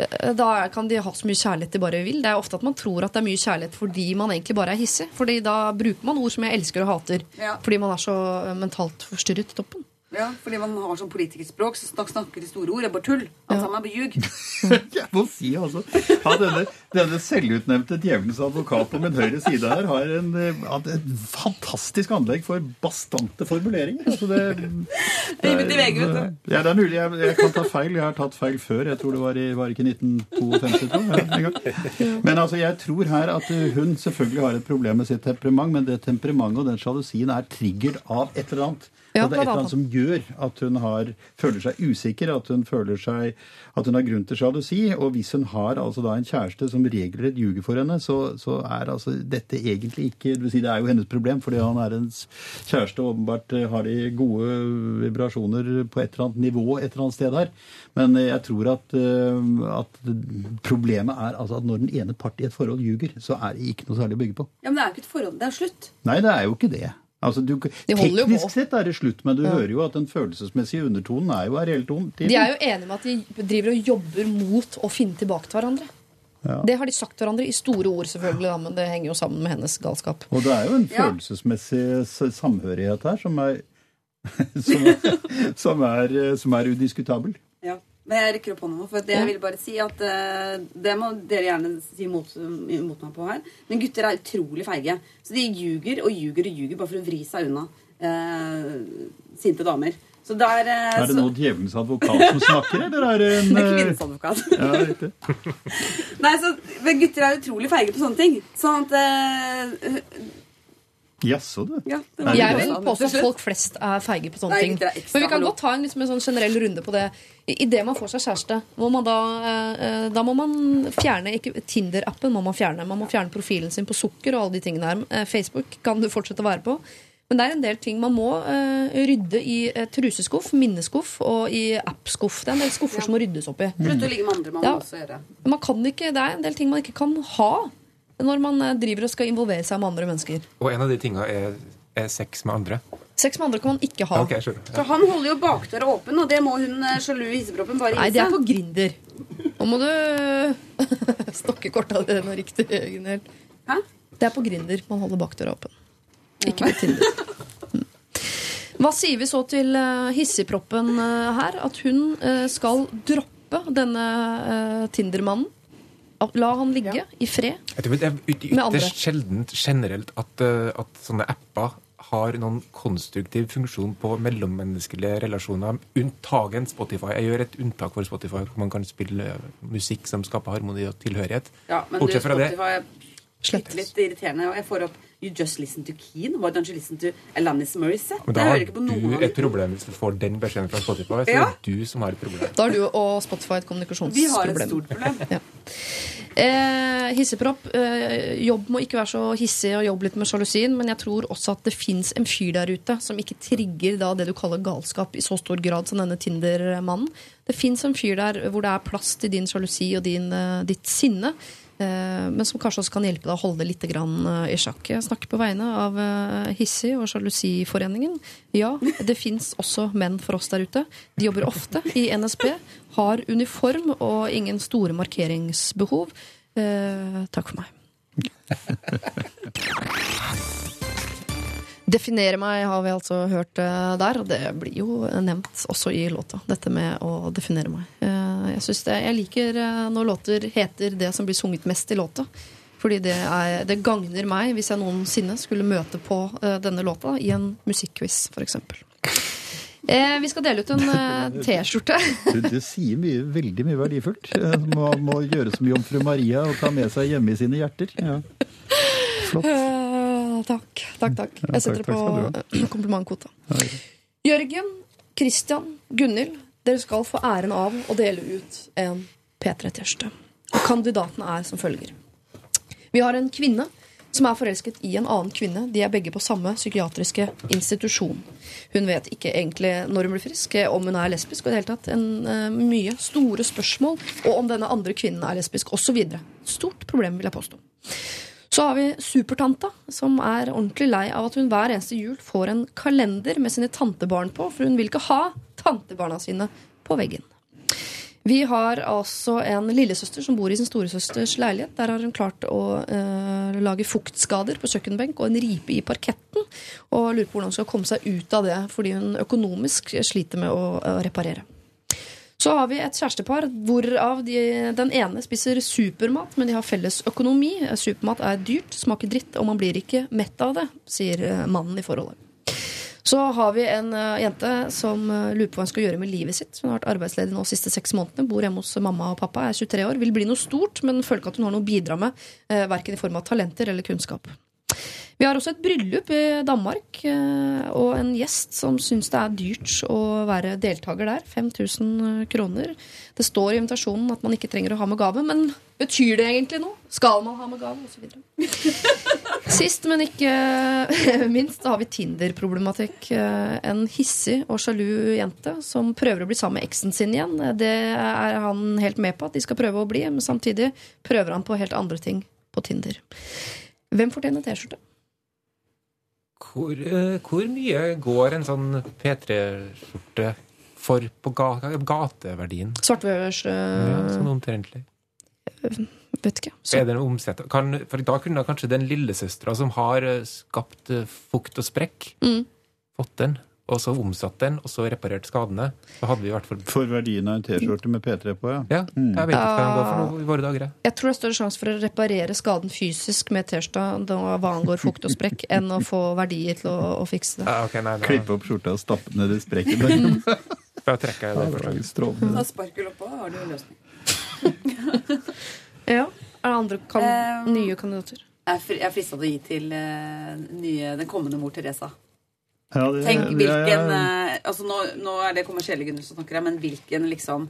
Eh, Da kan de ha så mye kjærlighet de bare vil. Det er ofte at man tror at det er mye kjærlighet fordi man egentlig bare er hissig. Fordi da bruker man ord som jeg elsker og hater. Ja. Fordi man er så eh, mentalt forstyrret i toppen. Ja, fordi man har sånn politikerspråk, så snakker, snakker de store ord. Det er bare tull. Alt sammen er ljug. Jeg må si altså Ja, denne, denne selvutnevnte djevelens advokat på min høyre side her har en, eh, et fantastisk anlegg for bastante formuleringer. Altså det, Det er. Ja, det er mulig. Jeg, jeg kan ta feil. Jeg har tatt feil før. Jeg tror det var i var ikke 1952. tror jeg, en. Men altså, jeg tror her at uh, hun selvfølgelig har et problem med sitt temperament, men det temperamentet og den sjalusien er triggert av et eller annet. Ja, det er et eller annet som gjør at hun har, føler seg usikker, at hun føler seg, at hun har grunn til sjalusi. Og hvis hun har altså da en kjæreste som regelrett ljuger for henne, så, så er altså dette egentlig ikke det, vil si, det er jo hennes problem, fordi han er hennes kjæreste og åpenbart eh, har de gode vibrasjoner på et eller annet nivå et eller annet sted her. Men eh, jeg tror at, eh, at problemet er altså at når den ene part i et forhold ljuger, så er det ikke noe særlig å bygge på. Ja, Men det er jo ikke et forhold. Det er slutt. Nei, det er jo ikke det. Altså, du, De holder jo teknisk sett er det slutt, men du hører jo at den følelsesmessige undertonen er jo reell ton. til. De er jo enige med at de driver og jobber mot å finne tilbake til hverandre. Ja. Det har de sagt til hverandre i store ord, selvfølgelig, da, men det henger jo sammen med hennes galskap. Og det er jo en Ja. følelsesmessig samhørighet her som er, som, er- som er, som er udiskutabel. Ja. Men jeg rekker opp hånda nå, for det jeg vil bare si at eh, Det må dere gjerne si mot, imot meg på her. Men gutter er utrolig feige. Så de ljuger og ljuger og ljuger bare for å vri seg unna eh, sinte damer. Så der eh, Er det nå djevelens advokat som snakker, eller er det en Det er kvinnens advokat. ja, riktig. Nei, så men gutter er utrolig feige på sånne ting. Sånn at eh, Jaså, du. Ja, Er Jeg vil påstå at folk flest er feige på sånne Nei, ting. Men vi kan godt ta en, liksom, en sånn generell runde på det. I- Idet man får seg kjæreste, må man da, eh, da må man fjerne Tinder-appen må man fjerne. Man må fjerne profilen sin på sukker og alle de tingene her. Eh, Facebook kan du fortsette å være på. Men det er en del ting man må eh, rydde i eh, truseskuff, minneskuff og i appskuff. Det er en del skuffer som må ryddes opp i. Man Ja. Man kan ikke, det er en del ting man ikke kan ha når man eh, driver og skal involvere seg med andre mennesker. Og en av de tinga er, er sex med andre. Sex med andre kan man ikke ha. Okay, sure. ja. For han holder jo bakdøra åpen, og det må hun eh, sjalu hisseproppen bare Nei, det er på Grinder. Nå må du stokke korta dine riktig. Hæ? Det er på Grinder man holder bakdøra åpen. Ikke på Tinder. Mm. Hva sier vi så til hisseproppen hissigproppen eh, her? At hun eh, skal droppe denne Tinder-mannen? La han ligge i fred? Jeg tror det er ytterst sjeldent generelt at, eh, at sånne apper har noen konstruktiv funksjon på mellommenneskelige relasjoner. Unntagen Spotify. Jeg gjør et unntak for Spotify, hvor man kan spille eh, musikk som skaper harmoni og tilhørighet. Ja, men du, Bortsett fra det Spotify er Slett. litt irriterende. Og jeg får opp You just listen to Keen. Why don't you listen to Alanis Morissette? Men da har du et problem hvis du får den beskjeden fra Spotify. Så Ja. er du som har et problem. Da har du og Spotify et kommunikasjonsproblem. Vi har et stort problem. Ja. Eh, hissepropp. Eh, jobb må ikke være så hissig og jobbe litt med sjalusien, men jeg tror også at det fins en fyr der ute som ikke trigger da det du kaller galskap i så stor grad som denne Tinder-mannen. Det fins en fyr der hvor det er plass til din sjalusi og din, eh, ditt sinne. Eh, Men som kanskje også kan hjelpe deg å holde det litt eh, i sjakk. Jeg snakker på vegne av eh, Hissig og Sjalusiforeningen. Ja, det fins også menn for oss der ute. De jobber ofte i NSB, har uniform og ingen store markeringsbehov. Eh, takk for meg. Definere meg har vi altså hørt eh, der, og det blir jo nevnt også i låta. Dette med å definere meg. Eh, jeg, det, jeg liker eh, når låter heter det som blir sunget mest i låta. Fordi det, er, det gagner meg hvis jeg noensinne skulle møte på denne låta i en musikkquiz, f.eks. Eh, vi skal dele ut en eh, T-skjorte. Du, du, sier mye, veldig mye verdifullt. Må, Man må gjøre som jomfru Maria og ta med seg hjemme i sine hjerter. Ja. Flott. Eh, takk, takk, takk. Jeg setter det på komplimentkvota. Jørgen, Christian, Gunhild, dere skal få æren av å dele ut en P3-T-skjorte. Og kandidatene er som følger. Vi har en kvinne som er forelsket i en annen kvinne. De er begge på samme psykiatriske institusjon. Hun vet ikke egentlig når hun blir frisk, om hun er lesbisk, og i det hele tatt en, uh, mye store spørsmål, og om denne andre kvinnen er lesbisk, osv. Stort problem, vil jeg påstå. Så har vi Supertanta, som er ordentlig lei av at hun hver eneste jul får en kalender med sine tantebarn på, for hun vil ikke ha tantebarna sine på veggen. Vi har altså en lillesøster som bor i sin storesøsters leilighet. Der har hun klart å eh, lage fuktskader på kjøkkenbenk og en ripe i parketten. Og lurer på hvordan hun skal komme seg ut av det, fordi hun økonomisk sliter med å, å reparere. Så har vi et kjærestepar hvorav de, den ene spiser supermat, men de har felles økonomi. Supermat er dyrt, smaker dritt, og man blir ikke mett av det, sier eh, mannen i forholdet. Så har vi en eh, jente som eh, lurer på hva hun skal gjøre med livet sitt. Hun har vært arbeidsledig nå de siste seks månedene, bor hjemme hos mamma og pappa, er 23 år, vil bli noe stort, men føler ikke at hun har noe å bidra med, verken i form av talenter eller kunnskap. Vi har også et bryllup i Danmark, eh, og en gjest som syns det er dyrt å være deltaker der. 5000 kroner. Det står i invitasjonen at man ikke trenger å ha med gave, men betyr det egentlig noe? Skal man ha med gave? Og så videre. Sist, men ikke minst, da har vi Tinder-problematikk. Eh, En hissig og sjalu jente som prøver å bli sammen med eksen sin igjen. Det er han helt med på at de skal prøve å bli, men samtidig prøver han på helt andre ting på Tinder. Hvem fortjener T-skjorte? Hvor, eh, hvor mye går en sånn P3-skjorte for på ga gateverdien? Svartbørs uh, Ja, sånn omtrentlig. Vet ikke. Så, Er det en omsett? Kan, for da kunne kanskje den lillesøstera som har eh, skapt eh, fukt og sprekk, Mm. fått den, og så omsatt den, og så reparert skadene. Så hadde vi i hvert fall For verdien av en T-skjorte med P3 på, ja. Ja, jeg vet ikke hva den går for noe i våre dager. jeg. jeg tror det er større sjanse for å reparere skaden fysisk med T-skjorta hva angår fukt og sprekk, enn å få verdier til å, å fikse det. Ja, okay, nei, da, Klippe opp skjorta og stappe ned i sprekken. da trekker jeg det. Ja, det forslaget. strålende. Sparkel oppå, har du en løsning. Ja. Er det andre kan, um, nye kandidater? Jeg er frista til å gi til uh, nye, den kommende mor Teresa. Ja, det- Tenk det hvilken er- ja. altså nå, nå er det kommersielle Gunnhild som snakker her, men hvilken liksom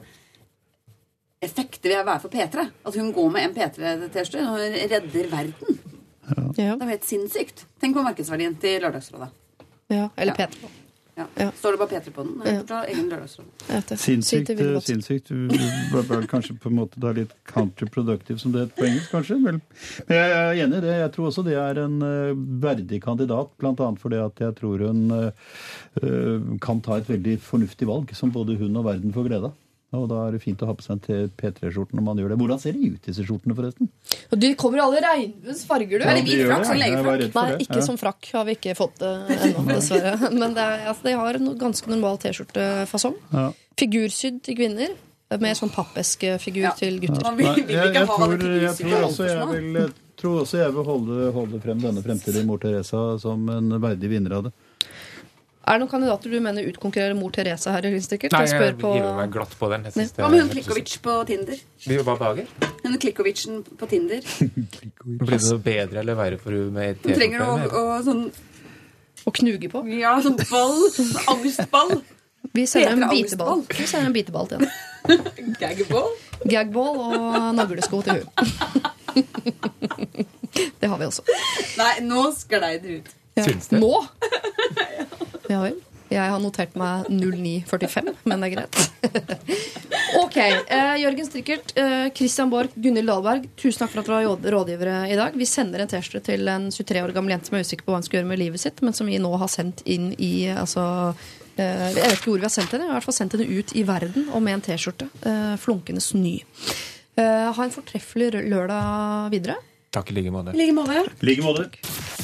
effekt det vil være for P3. At hun går med en P3-T-skjorte og redder verden. Ja. Det er jo helt sinnssykt. Tenk på markedsverdien til Lørdagsrådet. ja. Eller Ja. P3. Ja. Ja. Står det bare P3 på den? Ja. Sinnssykt. Sinnssykt. Du bør vel kanskje på en måte da litt counterproductive, som det heter på engelsk, kanskje. Vel, Men jeg er enig i det. Jeg tror også det er en eh, verdig kandidat, annet fordi at jeg tror hun eh, eh, kan ta et veldig fornuftig valg, som både hun og verden får glede av. Og da er det fint å ha på seg en P3-skjorte når man gjør det. Hvordan ser de ut, disse skjortene, forresten? Og de kommer i alle regnbuens farger, du. Ja, Eller hvit frakk. det. Sånn legefrakk. Nei, ikke Ja. som frakk har vi ikke fått det ennå, dessverre. Men det er, altså, de har en ganske normal T-skjortefasong. Ja. Figursydd til kvinner. Med sånn pappeskefigur Ja. til gutter. Nei, jeg, jeg, tror, jeg, tror også jeg vil, jeg tror også jeg vil holde, holde frem denne fremtidige mor Teresa som en verdig vinner av det. Er det noen kandidater du mener utkonkurrerer mor Therese her? Sikkert? Nei, Jeg på hiver meg glatt på den. Synes Hva med hun Klikovic på Tinder? Vi var dager. Hun Klikovicen på Tinder. Blir det noe bedre eller verre for hun med TV? Hun trenger å, å sånn å knuge på. Ja, sånn ball. Sånn angstball. Vi sender en biteball. Vi sender en biteball til henne. Gagball. Gagball og naglesko til hun. Det har vi også. Nei, nå sklei det ut. Ja. Syns det? Nå? Ja vel. Jeg har notert meg 0945, men det er greit. ok. Eh, Jørgen Strikkert, eh, Christian Borch, Gunhild Dahlberg, tusen takk for at dere var rådgivere i dag. Vi sender en T-skjorte til en 23 år gammel jente som er usikker på hva hun skal gjøre med livet sitt, men som vi nå har sendt inn i altså, eh, Jeg vet ikke hvor vi har sendt henne, vi har i hvert fall sendt henne ut i verden og med en T-skjorte. Eh, flunkende ny. Eh, ha en fortreffelig lørdag videre. Takk i like måte. I like måte. I like måte.